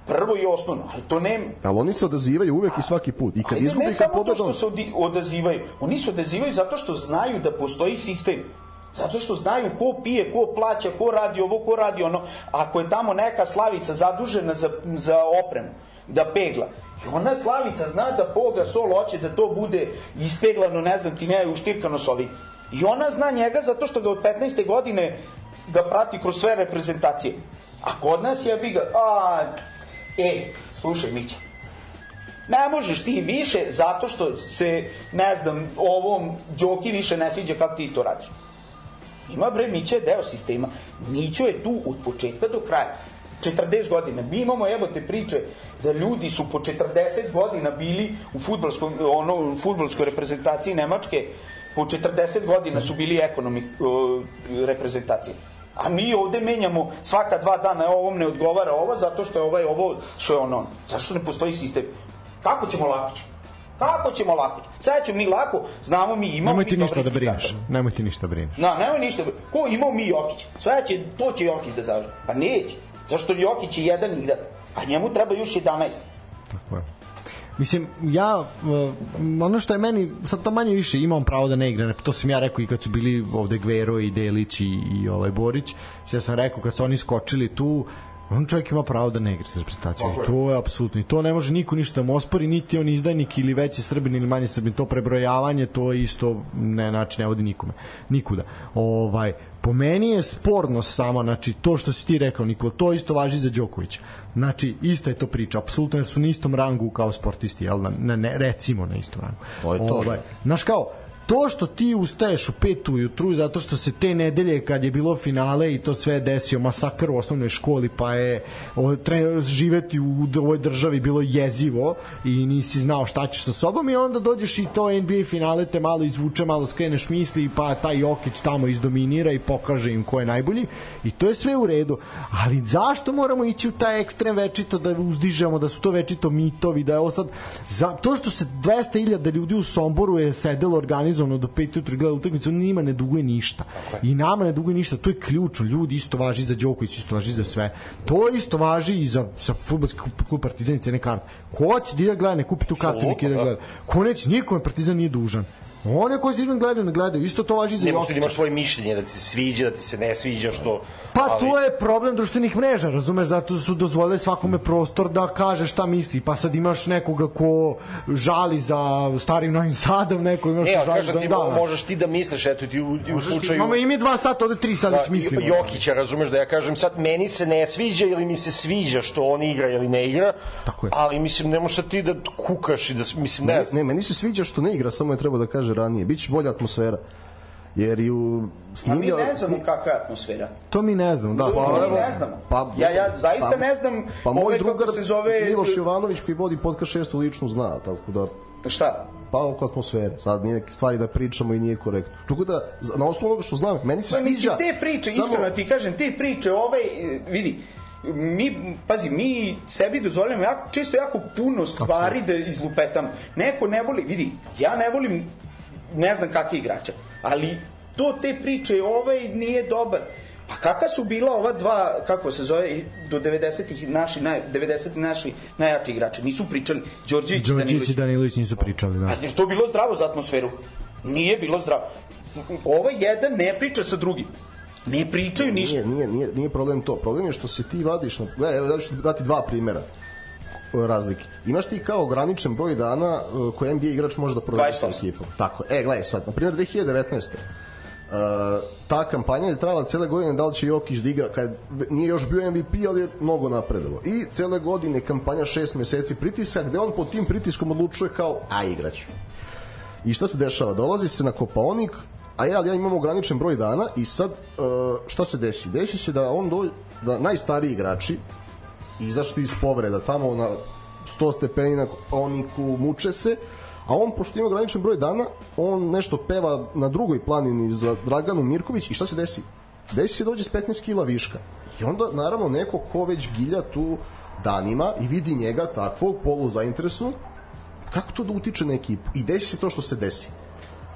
prvo i osnovno, ali to ne, Ali oni se odazivaju uvek i svaki put. I kad izgubi, ne kad samo to pobeda, što se odazivaju. Oni se odazivaju zato što znaju da postoji sistem. Zato što znaju ko pije, ko plaća, ko radi ovo, ko radi ono. Ako je tamo neka slavica zadužena za, za opremu, da pegla. I ona slavica zna da poga sol hoće da to bude ispeglano, ne znam ti ne, uštirkano s. I ona zna njega zato što ga od 15. godine ga prati kroz sve reprezentacije. A kod nas je bi ga, a, e, slušaj Mića, ne možeš ti više zato što se, ne znam, ovom Đoki više ne sviđa kako ti to radiš. Ima bre, Mića je deo sistema. Mićo je tu od početka do kraja. 40 godina. Mi imamo, evo te priče, da ljudi su po 40 godina bili u futbolskom, ono, u futbolskoj reprezentaciji Nemačke, po 40 godina su bili ekonomi uh, reprezentacije. A mi ovde menjamo svaka dva dana, ovom ne odgovara ovo, zato što je ovaj ovo, što je ono. Zašto ne postoji sistem? Kako ćemo lako? Kako ćemo lako? Sad ćemo mi lako, znamo mi, imamo Nemoj ti ništa da brineš. Nemoj ti ništa da brineš. Na, nemoj ništa. Ko imao mi Jokić? Sve će, to će Jokić da završi. Pa neće. Zašto Jokić je jedan igrač, a njemu treba još 11. Tako je. Mislim, ja, uh, ono što je meni, sad to manje više imam pravo da ne igram, to sam ja rekao i kad su bili ovde Gvero i Delić i, i ovaj Borić, ja sam rekao kad su oni skočili tu, on čovjek ima pravo da ne igra sa reprezentacijom. I to je apsolutno. I to ne može niko ništa da mu ospori, niti on izdajnik ili veći srbin ili manji srbin. To prebrojavanje, to je isto ne, znači, ne vodi nikome. Nikuda. Ovaj, po meni je sporno samo, znači, to što si ti rekao, Nikola, to isto važi za Đokovića. Znači, ista je to priča, apsolutno, jer su na istom rangu kao sportisti, jel, na, na, ne, recimo na istom rangu. To je to. Ovaj, znaš kao, to što ti ustaješ u pet ujutru zato što se te nedelje kad je bilo finale i to sve desio masakr u osnovnoj školi pa je o, tre, živeti u ovoj državi bilo jezivo i nisi znao šta ćeš sa sobom i onda dođeš i to NBA finale te malo izvuče, malo skreneš misli pa taj Jokić tamo izdominira i pokaže im ko je najbolji i to je sve u redu. Ali zašto moramo ići u taj ekstrem večito da uzdižemo da su to večito mitovi da je ovo sad za, to što se 200.000 ljudi u Somboru je sedelo organizovano do 5 jutra gleda utakmicu, on njima ne duguje ništa. I nama ne duguje ništa, to je ključno. Ljudi isto važi za Đoković, isto važi za sve. To isto važi i za, za futbolski klub Partizan i cene karte. Ko hoće da ide gleda, ne kupi tu kartu, neki da da. gleda. Ko neće, nikome Partizan nije dužan. One koji idem gledaju, ne gledaju. Isto to važi za Ne Jokića. imaš svoje mišljenje, da ti se sviđa, da ti se ne sviđa, što... Pa ali- to je problem društvenih mreža, razumeš, zato su dozvolili svakome prostor da kaže šta misli. Pa sad imaš nekoga ko žali za starim Novim Sadom, neko imaš E, ko ali žali za... ti, Da, možeš ti da misliš, eto ti u, u Možeš ti- slučaju... Imamo i mi dva sata, ovde tri sad da, već mislimo. Jokića, razumeš da ja kažem sad meni se ne sviđa ili mi se sviđa što on igra ili ne igra, Tako je. ali mislim ne možeš ti da kukaš i da mislim ne, Ne, ne, meni se sviđa što ne igra, samo je treba da kaže ranije. Biće bolja atmosfera. Jer i u A mi ne znamo kakva je atmosfera. To mi ne znamo, da. Pa, Pa, evo, ne znamo. pa- ja, ja zaista pa- ne znam Pa moj ovaj, drugar se zove... Miloš Jovanović koji vodi podcast šestu lično zna, tako da Šta? pa oko atmosfere. Sad nije neke stvari da pričamo i nije korektno. Tako da, na osnovu onoga što znam, meni se Pa sviđa... mislim, te priče, samo- iskreno ti kažem, te priče, ovaj, e, vidi, mi, pazi, mi sebi dozvoljamo jako, često jako puno stvari da izlupetam. Neko ne voli, vidi, ja ne volim, ne znam kakve igrače, ali to te priče, ovaj nije dobar. Pa kakva su bila ova dva, kako se zove, do 90-ih naši, naj, 90 naši najjači igrači? Nisu pričali. Đorđević, i Đorđević Danilić. i Danilović nisu pričali, da. A je to bilo zdravo za atmosferu? Nije bilo zdravo. Ovaj jedan ne priča sa drugim. Ne pričaju ništa. Nije, nije, nije, nije problem to. Problem je što se ti vadiš na... Gledaj, evo da ću ti dati dva primera razlike. Imaš ti kao ograničen broj dana e, koje NBA igrač može da provede sa 28. ekipom. Tako. E, gledaj sad, na primjer 2019. Uh, ta kampanja je trajala cele godine da li će Jokić da igra kad nije još bio MVP ali je mnogo napredovao i cele godine kampanja šest meseci pritisak gde on pod tim pritiskom odlučuje kao a igraću I šta se dešava? Dolazi se na Kopaonik, a ja, ja imam ograničen broj dana i sad uh, šta se desi? Desi se da on do, da najstariji igrači izašli iz povreda tamo na 100 stepeni na Kopaoniku, muče se, a on, pošto ima ograničen broj dana, on nešto peva na drugoj planini za Draganu Mirković i šta se desi? Desi se dođe s 15 kila viška. I onda, naravno, neko ko već gilja tu danima i vidi njega takvog polu zainteresnog, kako to da utiče na ekipu? I desi se to što se desi.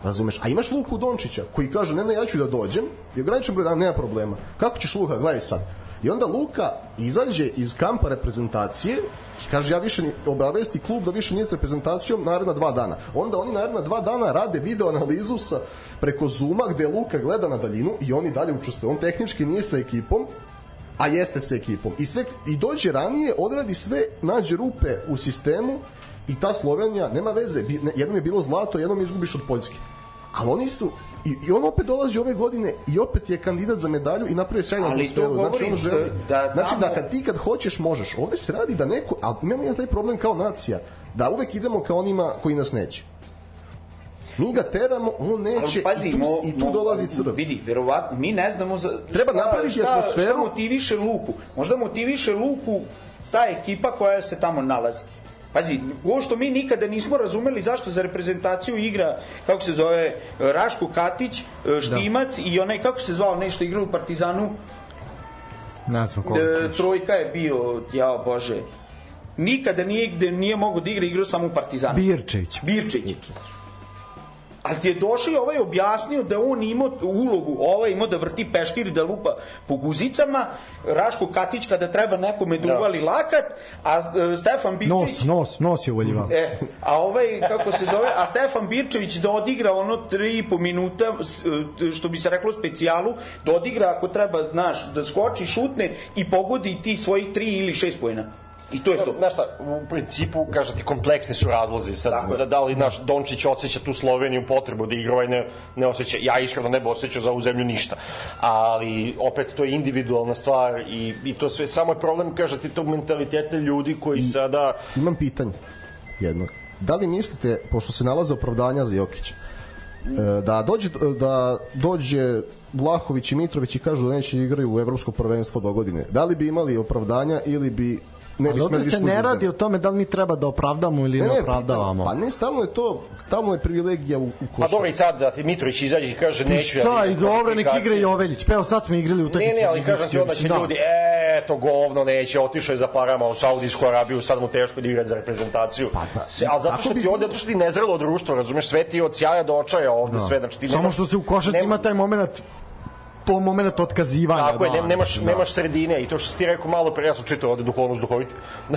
Razumeš? A imaš Luku Dončića koji kaže ne, ne, ja ću da dođem i ograničen broj dana, nema problema. Kako ćeš Luka? Gledaj sad. I onda Luka izađe iz kampa reprezentacije i kaže ja više obavesti klub da više nije s reprezentacijom naredna dva dana. Onda oni naredna dva dana rade video analizu sa, preko Zuma gde Luka gleda na daljinu i oni dalje učestvuju. On tehnički nije sa ekipom, a jeste sa ekipom. I, sve, I dođe ranije, odradi sve, nađe rupe u sistemu i ta Slovenija, nema veze, jednom je bilo zlato, jednom izgubiš od Poljske. Ali oni su I, I on opet dolazi ove godine i opet je kandidat za medalju i napravi sjajnu atmosferu. Znači, govorim, on želi. da- da znači, da kad ti kad hoćeš, možeš. Ovde se radi da neko, a imamo ja taj problem kao nacija, da uvek idemo ka onima koji nas neće. Mi ga teramo, on neće Ali pazi, i tu, mo, i tu mo- dolazi crv. Vidi, verovatno, mi ne znamo za, Treba napraviti šta, atmosferu. Šta motiviše Luku? Možda motiviše Luku ta ekipa koja se tamo nalazi. Pazi, ovo što mi nikada nismo razumeli zašto za reprezentaciju igra, kako se zove, Raško Katić, Štimac i onaj, kako se zvao, nešto igra u Partizanu, znam koliko e, trojka je bio, jao Bože, nikada nije, gde nije mogo da igra, igrao samo u Partizanu. Birčević. Birčić. Ali ti je došao i ovaj objasnio da on imao ulogu, ovaj imao da vrti peškir i da lupa po guzicama, Raško Katić kada treba nekome da uvali lakat, a e, Stefan Birčić... Nos, nos, nos je uvaljivao. E, a ovaj, kako se zove, a Stefan Birčević da odigra ono 3,5 minuta, e, što bi se reklo specijalu, da odigra ako treba, znaš, da skoči, šutne i pogodi ti svojih 3 ili 6 pojena. I to je to. Znaš šta, u principu, kaže ti, kompleksni su razlozi. Sad, Tako je. da, da li naš Dončić osjeća tu Sloveniju potrebu da igra ovaj ne, ne osjeća. Ja iskreno ne bi osjećao za ovu zemlju ništa. Ali, opet, to je individualna stvar i, i to sve, samo je problem, kaže ti, tog mentaliteta ljudi koji sada... Imam pitanje jedno. Da li mislite, pošto se nalaze opravdanja za Jokića, e, da dođe, da dođe Vlahović i Mitrović i kažu da neće igraju u evropsko prvenstvo do godine, da li bi imali opravdanja ili bi ne bi Ali ovde se da ne radi o tome da li mi treba da opravdamo ili ne, Ne, ne, opravdavamo. Pa ne, stalno je to, stalno je privilegija u, u Pa košarci. dobro i sad da ti Mitrović izađe i kaže I neću ja šta, da i dobro, nek igra kvalifikacije. Joveljić. Pa evo sad smo igrali u Ne, ne, ali kažem ti onda će da. ljudi, e, to govno neće, otišao je za parama u Saudijsku Arabiju, sad mu teško da igra za reprezentaciju. Pa da. Se, ali zato što ti ovde, zato što ti nezrelo društvo, razumeš, sve ti od sjaja do očaja ovde, sve, znači ti Samo što se u košarci ima taj moment po moment otkazivanja. Tako je, da, ne, nemaš, da. nemaš sredine i to što si ti rekao malo pre, ja sam čitao ovde duhovnost duhoviti,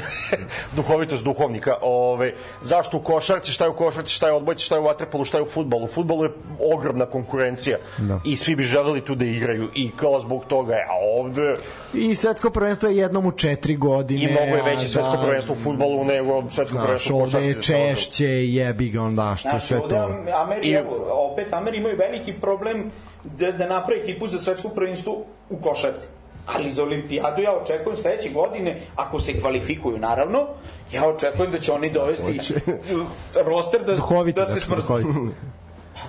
duhovitost duhovnika, ove, zašto u košarci, šta je u košarci, šta je u odbojci, šta je u vaterpolu, šta je u futbolu. U futbolu je ogromna konkurencija Da. i svi bi želeli tu da igraju i kao zbog toga je, a ovde I svetsko prvenstvo je jednom u četiri godine. i mnogo je veće svetsko da, prvenstvo u futbolu nego svetsko Znaš, prvenstvo u ovde košarci. je da češće, jebi ga onda, što Znači, sve ovde to. Am- Ameri, I- evo, opet Ameri imaju veliki problem da, da naprave ekipu za svetsko prvenstvo u košarci. Ali za olimpijadu ja očekujem sledeće godine, ako se kvalifikuju naravno, ja očekujem da će oni dovesti roster da, Duhoviti, da se smrsti. duhoviti.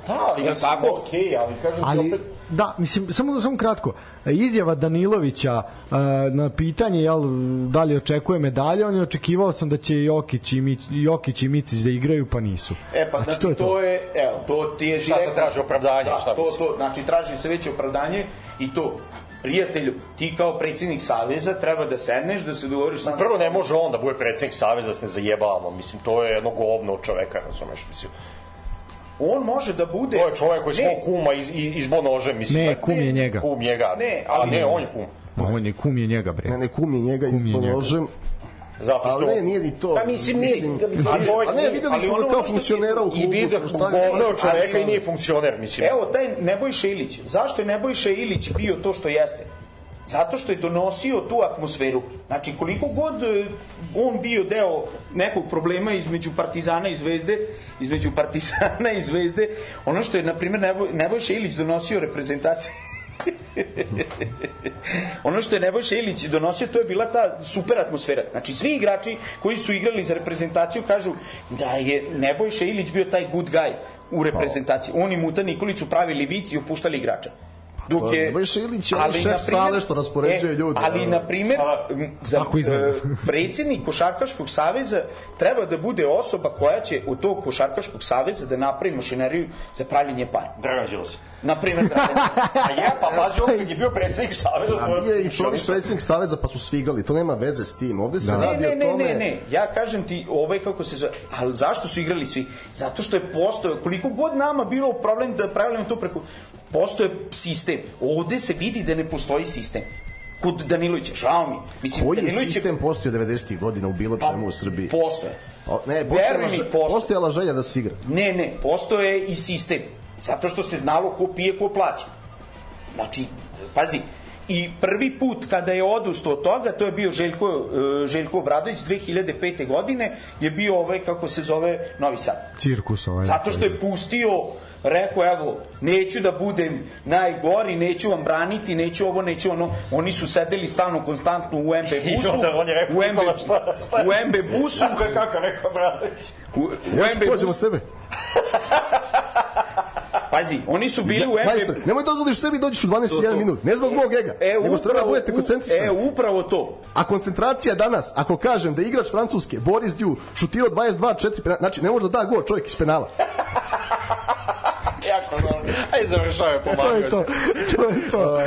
Da, ali Jel mislim, tako? okej, ali kažem Ali, opet, da, mislim, samo, samo kratko. Izjava Danilovića uh, na pitanje jel, da li očekuje medalje, on je očekivao sam da će Jokić i, Mić, Jokić i Micić da igraju, pa nisu. E pa znači, to, je evo to ti je Šta se direktno- traži, opravdanje, Da, šta to to znači traži se veće opravdanje i to prijatelju, ti kao predsjednik saveza treba da sedneš, da se dogovoriš sam Prvo ne može on da bude predsednik saveza da se ne zajebavamo, mislim to je jedno govno od čoveka, razumeš, mislim. On može da bude To je čovek koji svog kuma iz, iz, izbo nožem, mislim. Ne, pa- kum je njega. Kum njega. Ne, ali ne, on je kum. Ma on je kum je njega, bre. Ne, ne, kum je njega njega. nožem, Zato što... ali ne, nije ni to. Pa mislim, nije, Mislim, da, mislim, ali- čovjek a ne, videli smo ono kao funkcionera u I klubu. vidio govno od čoveka i nije funkcioner, mislim. Evo, taj Nebojša Ilić. Zašto je Nebojša Ilić bio to što jeste? Zato što je donosio tu atmosferu. Znači, koliko god e, on bio deo nekog problema između Partizana i Zvezde, između Partizana i Zvezde, ono što je, na primjer, Neboj, Nebojša Ilić donosio reprezentaciji ono što je Nebojša Ilić donosio, to je bila ta super atmosfera. Znači, svi igrači koji su igrali za reprezentaciju kažu da je Nebojša Ilić bio taj good guy u reprezentaciji. On i Muta Nikolić su pravili vic i opuštali igrača. Dok to je, Nebojša Ilić je ali, šef primer- sale što raspoređuje e, ljude, Ali, na primjer, m, za izgleda. e, predsjednik Košarkaškog saveza treba da bude osoba koja će od tog Košarkaškog saveza da napravi mašineriju za pravljenje para. Dragan Đilas. Na primjer, Dragan A ja, pa pazi, on kad je bio predsednik saveza... A bio je i Čović predsjednik Saveza pa su svigali, to nema veze s tim. Ovde se Da. Ne, radi ne, o ne, tome... ne, ne, ja kažem ti, ovaj kako se zove, ali zašto su igrali svi? Zato što je postoje, koliko god nama bilo problem da pravimo to preko, postoje sistem. Ovde se vidi da ne postoji sistem. Kod Danilovića, žao mi. Mislim, Koji je Danilović sistem postao 90. godina u bilo čemu u Srbiji? Postoje. O, ne, postojala, mi, postoje. postojala želja da se igra. Ne, ne, postoje i sistem. Zato što se znalo ko pije, ko plaća. Znači, pazi, i prvi put kada je odustao od toga, to je bio Željko, e, Željko Obradović 2005. godine, je bio ovaj, kako se zove, Novi Sad. Cirkus ovaj. Zato što je pustio rekao, evo, neću da budem najgori, neću vam braniti, neću ovo, neću ono. Oni su sedeli stalno, konstantno u MB busu. onda on je rekao, u MB, šta- šta- u MB busu. Kako je kako rekao Bradović? U, u Ja ću MB pođem od busu. sebe. Pazi, oni su bili u MB... Majstor, nemoj dozvoliš sebi dođeš u 12 To, to. minut. Ne zbog mog ega, E, nego što treba da budete koncentrisani. E, upravo to. A koncentracija danas, ako kažem da igrač Francuske, Boris Diu, šutirao 22-4 penala, znači ne može da da gol čovjek iz penala. Jako dobro. Ajde, završavaj, E, to pomagao je to. To je to.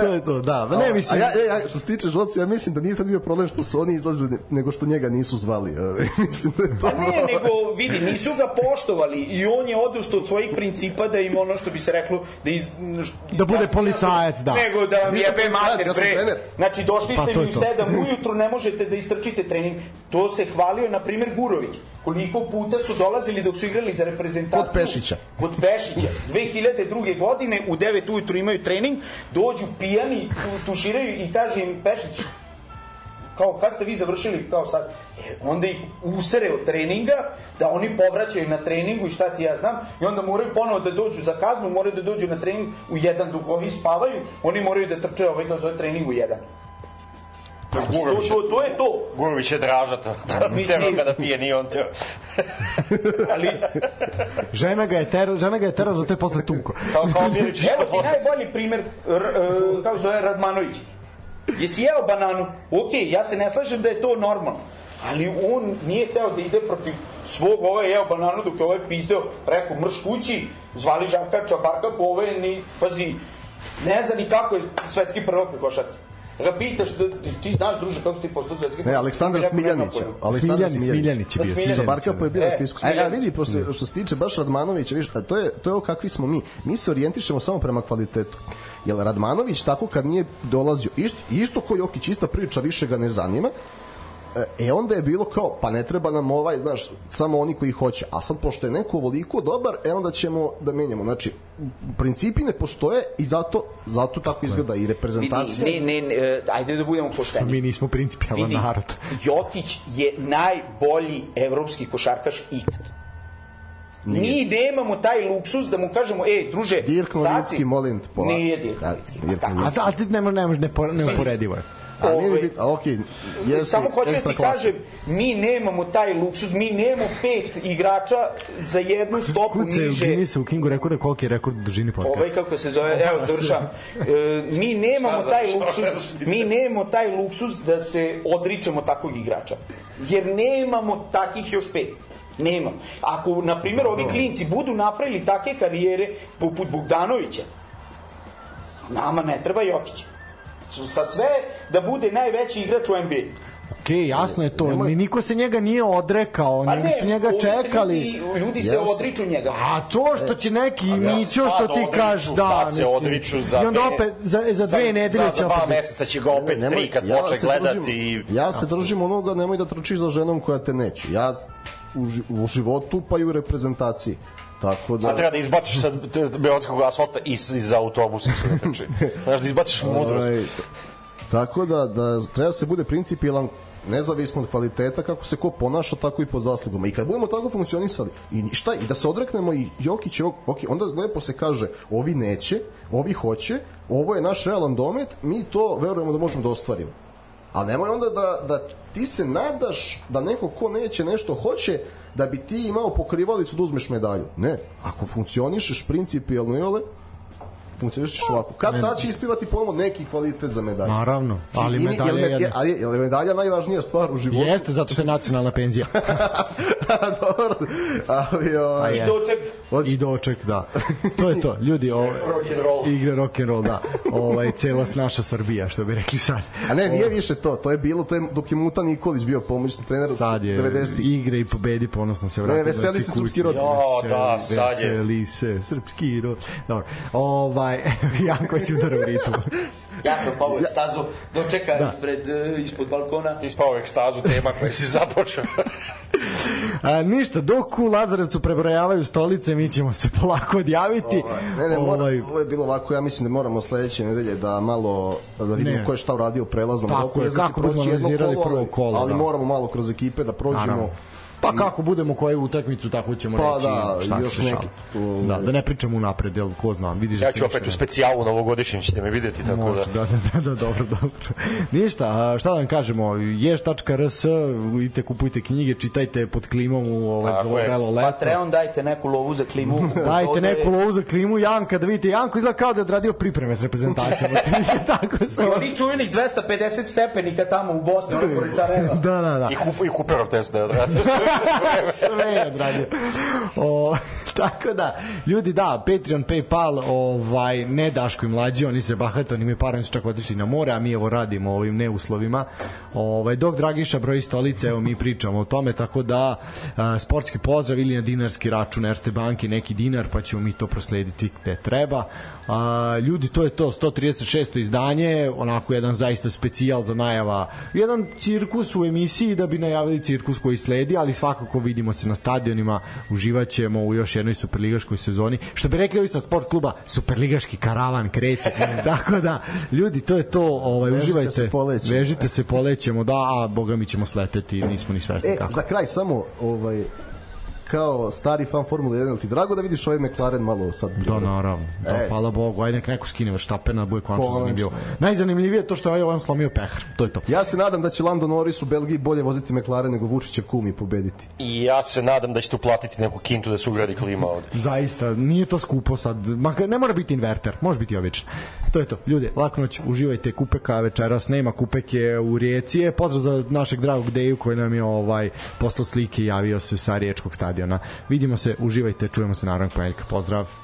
To je to, da. Ne, mislim... A ja, ja, ja, što se tiče Žoci, ja mislim da nije tad bio problem što su oni izlazili, nego što njega nisu zvali. ovaj. mislim da je to... Pa ne, nego vidi, nisu ga poštovali i on je odustao od svojih principa da im ono što bi se reklo da iz, Da bude sam- policajac, da. Nego da jebe mater, bre. Znači, došli Pa ste mi u to. 7 ujutru, ne možete da istrčite trening. To se hvalio, na primjer, Gurović. Koliko puta su dolazili dok su igrali za reprezentaciju. Kod Pešića. Kod Pešića. 2002. godine u 9 ujutru imaju trening, dođu pijani, tu- tuširaju i kaže im Pešić, kao kad ste vi završili kao sad e, onda ih usere od treninga da oni povraćaju na treningu i šta ti ja znam i onda moraju ponovo da dođu za kaznu moraju da dođu na trening u jedan dok ovi spavaju oni moraju da trče ovaj kao zove trening u jedan Gurović je- to, to je to Gurović je draža to. mislim- Tero kada pije, nije on teo. ali Žena ga je tero, žena ga je tero za te posle tuko. Kao, kao Miličić. evo ti najbolji primer r, e, kako se zove Radmanović jesi jeo bananu ok, ja se ne slažem da je to normalno ali on nije hteo da ide protiv svog ovaj jeo bananu dok je ovaj pizdeo preko mrš kući zvali Žarka Čabarka po ove ni, pazi ne zna ni kako je svetski prvak u košarci Da ga pitaš, da, ti znaš druže kako si ti postao svetski Ne, Aleksandar Rekao, nema Smiljanić. pojma. Aleksandar Smiljanić, Smiljanić je bio. Da, Smiljanić. Smiljanić. Barka je bio E, e, iskustvo. A, Smiljanić. vidi, posle, što se tiče baš Radmanovića, viš, a to je, to je ovo kakvi smo mi. Mi se orijentišemo samo prema kvalitetu. Jel Radmanović tako kad nije dolazio, isto, isto ko Jokić, ista priča, više ga ne zanima, E onda je bilo kao, pa ne treba nam ovaj, znaš, samo oni koji hoće. A sad, pošto je neko ovoliko dobar, e onda ćemo da menjamo. Znači, principi ne postoje i zato, zato tako izgleda i reprezentacija. Vidi, ne, ne, ne, e, ajde da budemo pošteni. Mi nismo principijalan Vidi, narod. Jokić je najbolji evropski košarkaš ikad. Mi nemamo taj luksuz da mu kažemo, ej, druže, Dirk Novicki, molim te, polako. Nije Dirk Da, Novicki. Dirk Pa tako. Novicki. A, a ti ne može, ne može, ne, po- ne uporedivo je. A nije Ovaj, bit, a okej, jeste Samo hoću da ti klasa. kažem, mi nemamo taj luksuz, mi nemamo pet igrača za jednu stopu Kuce niže. Guinnessu u Kingu rekao da koliki je rekord dužini podcasta. Ovaj kako se zove, evo završavam. E, mi nemamo taj luksuz, mi nemamo taj luksuz da se odričemo takvog igrača. Jer nemamo takih još pet. Nemam. Ako, na primjer, ovi klinci budu napravili take karijere poput Bogdanovića, nama ne treba Jokić. Sa sve da bude najveći igrač u NBA. Okej, jasno je to. Nemoj- Ni niko se njega nije odrekao, Pa nego ne, su njega se čekali. Ljudi, ljudi se Ja sam- odriču njega. A to što će neki ja se Mićo što ti kažeš, da, sad se mislim. odriču za I onda opet, za, za dve Za- nedelje za će dva opet... meseca će ga opet Nemoj- tri kad ja počne se gledati držim- i... Ja se držim onoga, nemoj da trčiš za ženom koja te neće. Ja u, u životu pa i u reprezentaciji. Tako da... Sad treba da izbaciš sa beogradskog asfalta i s- iz autobusa trči. Znaš da izbaciš mudrost. Ovaj, tako da, da treba da se bude principijelan nezavisno od kvaliteta kako se ko ponaša tako i po zaslugama i kad budemo tako funkcionisali i šta i da se odreknemo i Jokić ok, ok, onda lepo se kaže ovi neće ovi hoće ovo je naš realan domet mi to verujemo da možemo da ostvarimo a nemoj onda da, da ti se nadaš da neko ko neće nešto hoće da bi ti imao pokrivalicu da uzmeš medalju. Ne, ako funkcionišeš principijelno i ole funkcionišeš ovako. Kad tad će ispivati ponovno neki kvalitet za medalju. Naravno, ali I- i- medalja je jedna. ali je, medalja najvažnija stvar u životu? Jeste, zato što je nacionalna penzija. Dobro, ali... A Ovaj, je. Doček, I doček, da. To je to. Ljudi, Rock'n'roll. igre rock and roll, da. Ovaj celost naša Srbija, što bi rekli sad. A ne, nije više to. To je bilo, to je dok je Muta Nikolić bio pomoćni trener Sad je 90-ih. igre i pobedi, ponosno se vrati. Ne, veseli se srpski rod. Jo, da, sad je. Veseli se, srpski rod. Dobro. Ovaj, jako će udara u ritmu. ja sam pao u ekstazu, dočeka Da. pred, e, ispod balkona. Ti spao u ekstazu tema koju si započeo. A, ništa, dok u Lazarevcu prebrojavaju stolice, mi ćemo se polako odjaviti. Ne, ne, mora, Ovaj, ovo je bilo ovako, ja mislim da moramo sledeće nedelje da malo da vidimo Ne. ko je šta uradio u prelaznom Tako je, znači kako budemo analizirali prvo ali- kolo, Ali da. moramo malo kroz ekipe da prođemo Naravno. Pa kako budemo koju utakmicu, tako ćemo Pa reći da, šta još se neki, ovaj. Da, da ne pričamo unapred, jel ko zna, vidiš da Ja ću opet u specijalu novogodišnjem ćete me videti, tako Može, da... da, da, da, da, dobro, dobro. Ništa, a šta da vam kažemo, ješ.rs, idite kupujte knjige, čitajte pod klimom u ovaj je. vrelo leto. Patreon, dajte neku lovu za klimu. Dajte neku lovu za klimu Janka da vidite Janko izgleda kao da je odradio pripreme s reprezentacijom. tako se Ima tih čuvenih 250 stepenika tamo u Bosni, ono pored Sarajeva. Da, da, da. I, kup, i Cooperov test da je odradio. Sve je odradio. O, tako da, ljudi, da, Patreon, Paypal, ovaj, ne Daško i mlađi, oni se bahate, oni imaju par, oni su čak otišli na more, a mi evo radimo ovim neuslovima. Ovaj, dok Dragiša broji stolice, evo mi pričamo o tome, tako da a, sportski pozdrav ili na dinarski račun Erste banke, neki dinar, pa ćemo mi to proslediti gde treba. A, ljudi, to je to, 136. izdanje, onako jedan zaista specijal za najava, jedan cirkus u emisiji da bi najavili cirkus koji sledi, ali svakako vidimo se na stadionima, uživaćemo u još jednoj superligaškoj sezoni. Što bi rekli ovi sa sport kluba, superligaški karavan kreće. Tako da, ljudi, to je to, ovaj, Vežite uživajte. se, polećemo. Vežite se, polećemo, da, a boga mi ćemo sleteti, nismo ni svesni E, kako. za kraj samo, ovaj, kao stari fan Formule 1, jel ti drago da vidiš ovaj McLaren malo sad? Da, naravno. Da, E. hvala Bogu. Ajde nek neko skine da bude konačno Konačno. zanimljivo. Najzanimljivije je to što je ovaj on slomio pehar. To je to. Ja se nadam da će Lando Norris u Belgiji bolje voziti McLaren nego Vučićev kum i pobediti. I ja se nadam da ćete uplatiti neku kintu da se ugradi klima ovde. Zaista, nije to skupo sad. Makar ne mora biti inverter, može biti obično. To je to. Ljudi, laku noć, uživajte. Kupeka večeras nema, Kupek je u Rijeci. E, Pozdrav za našeg dragog Deju koji nam je ovaj poslao slike i javio se sa Riječkog stadiona. Vidimo se, uživajte, čujemo se naravno ponedjeljka. Pozdrav.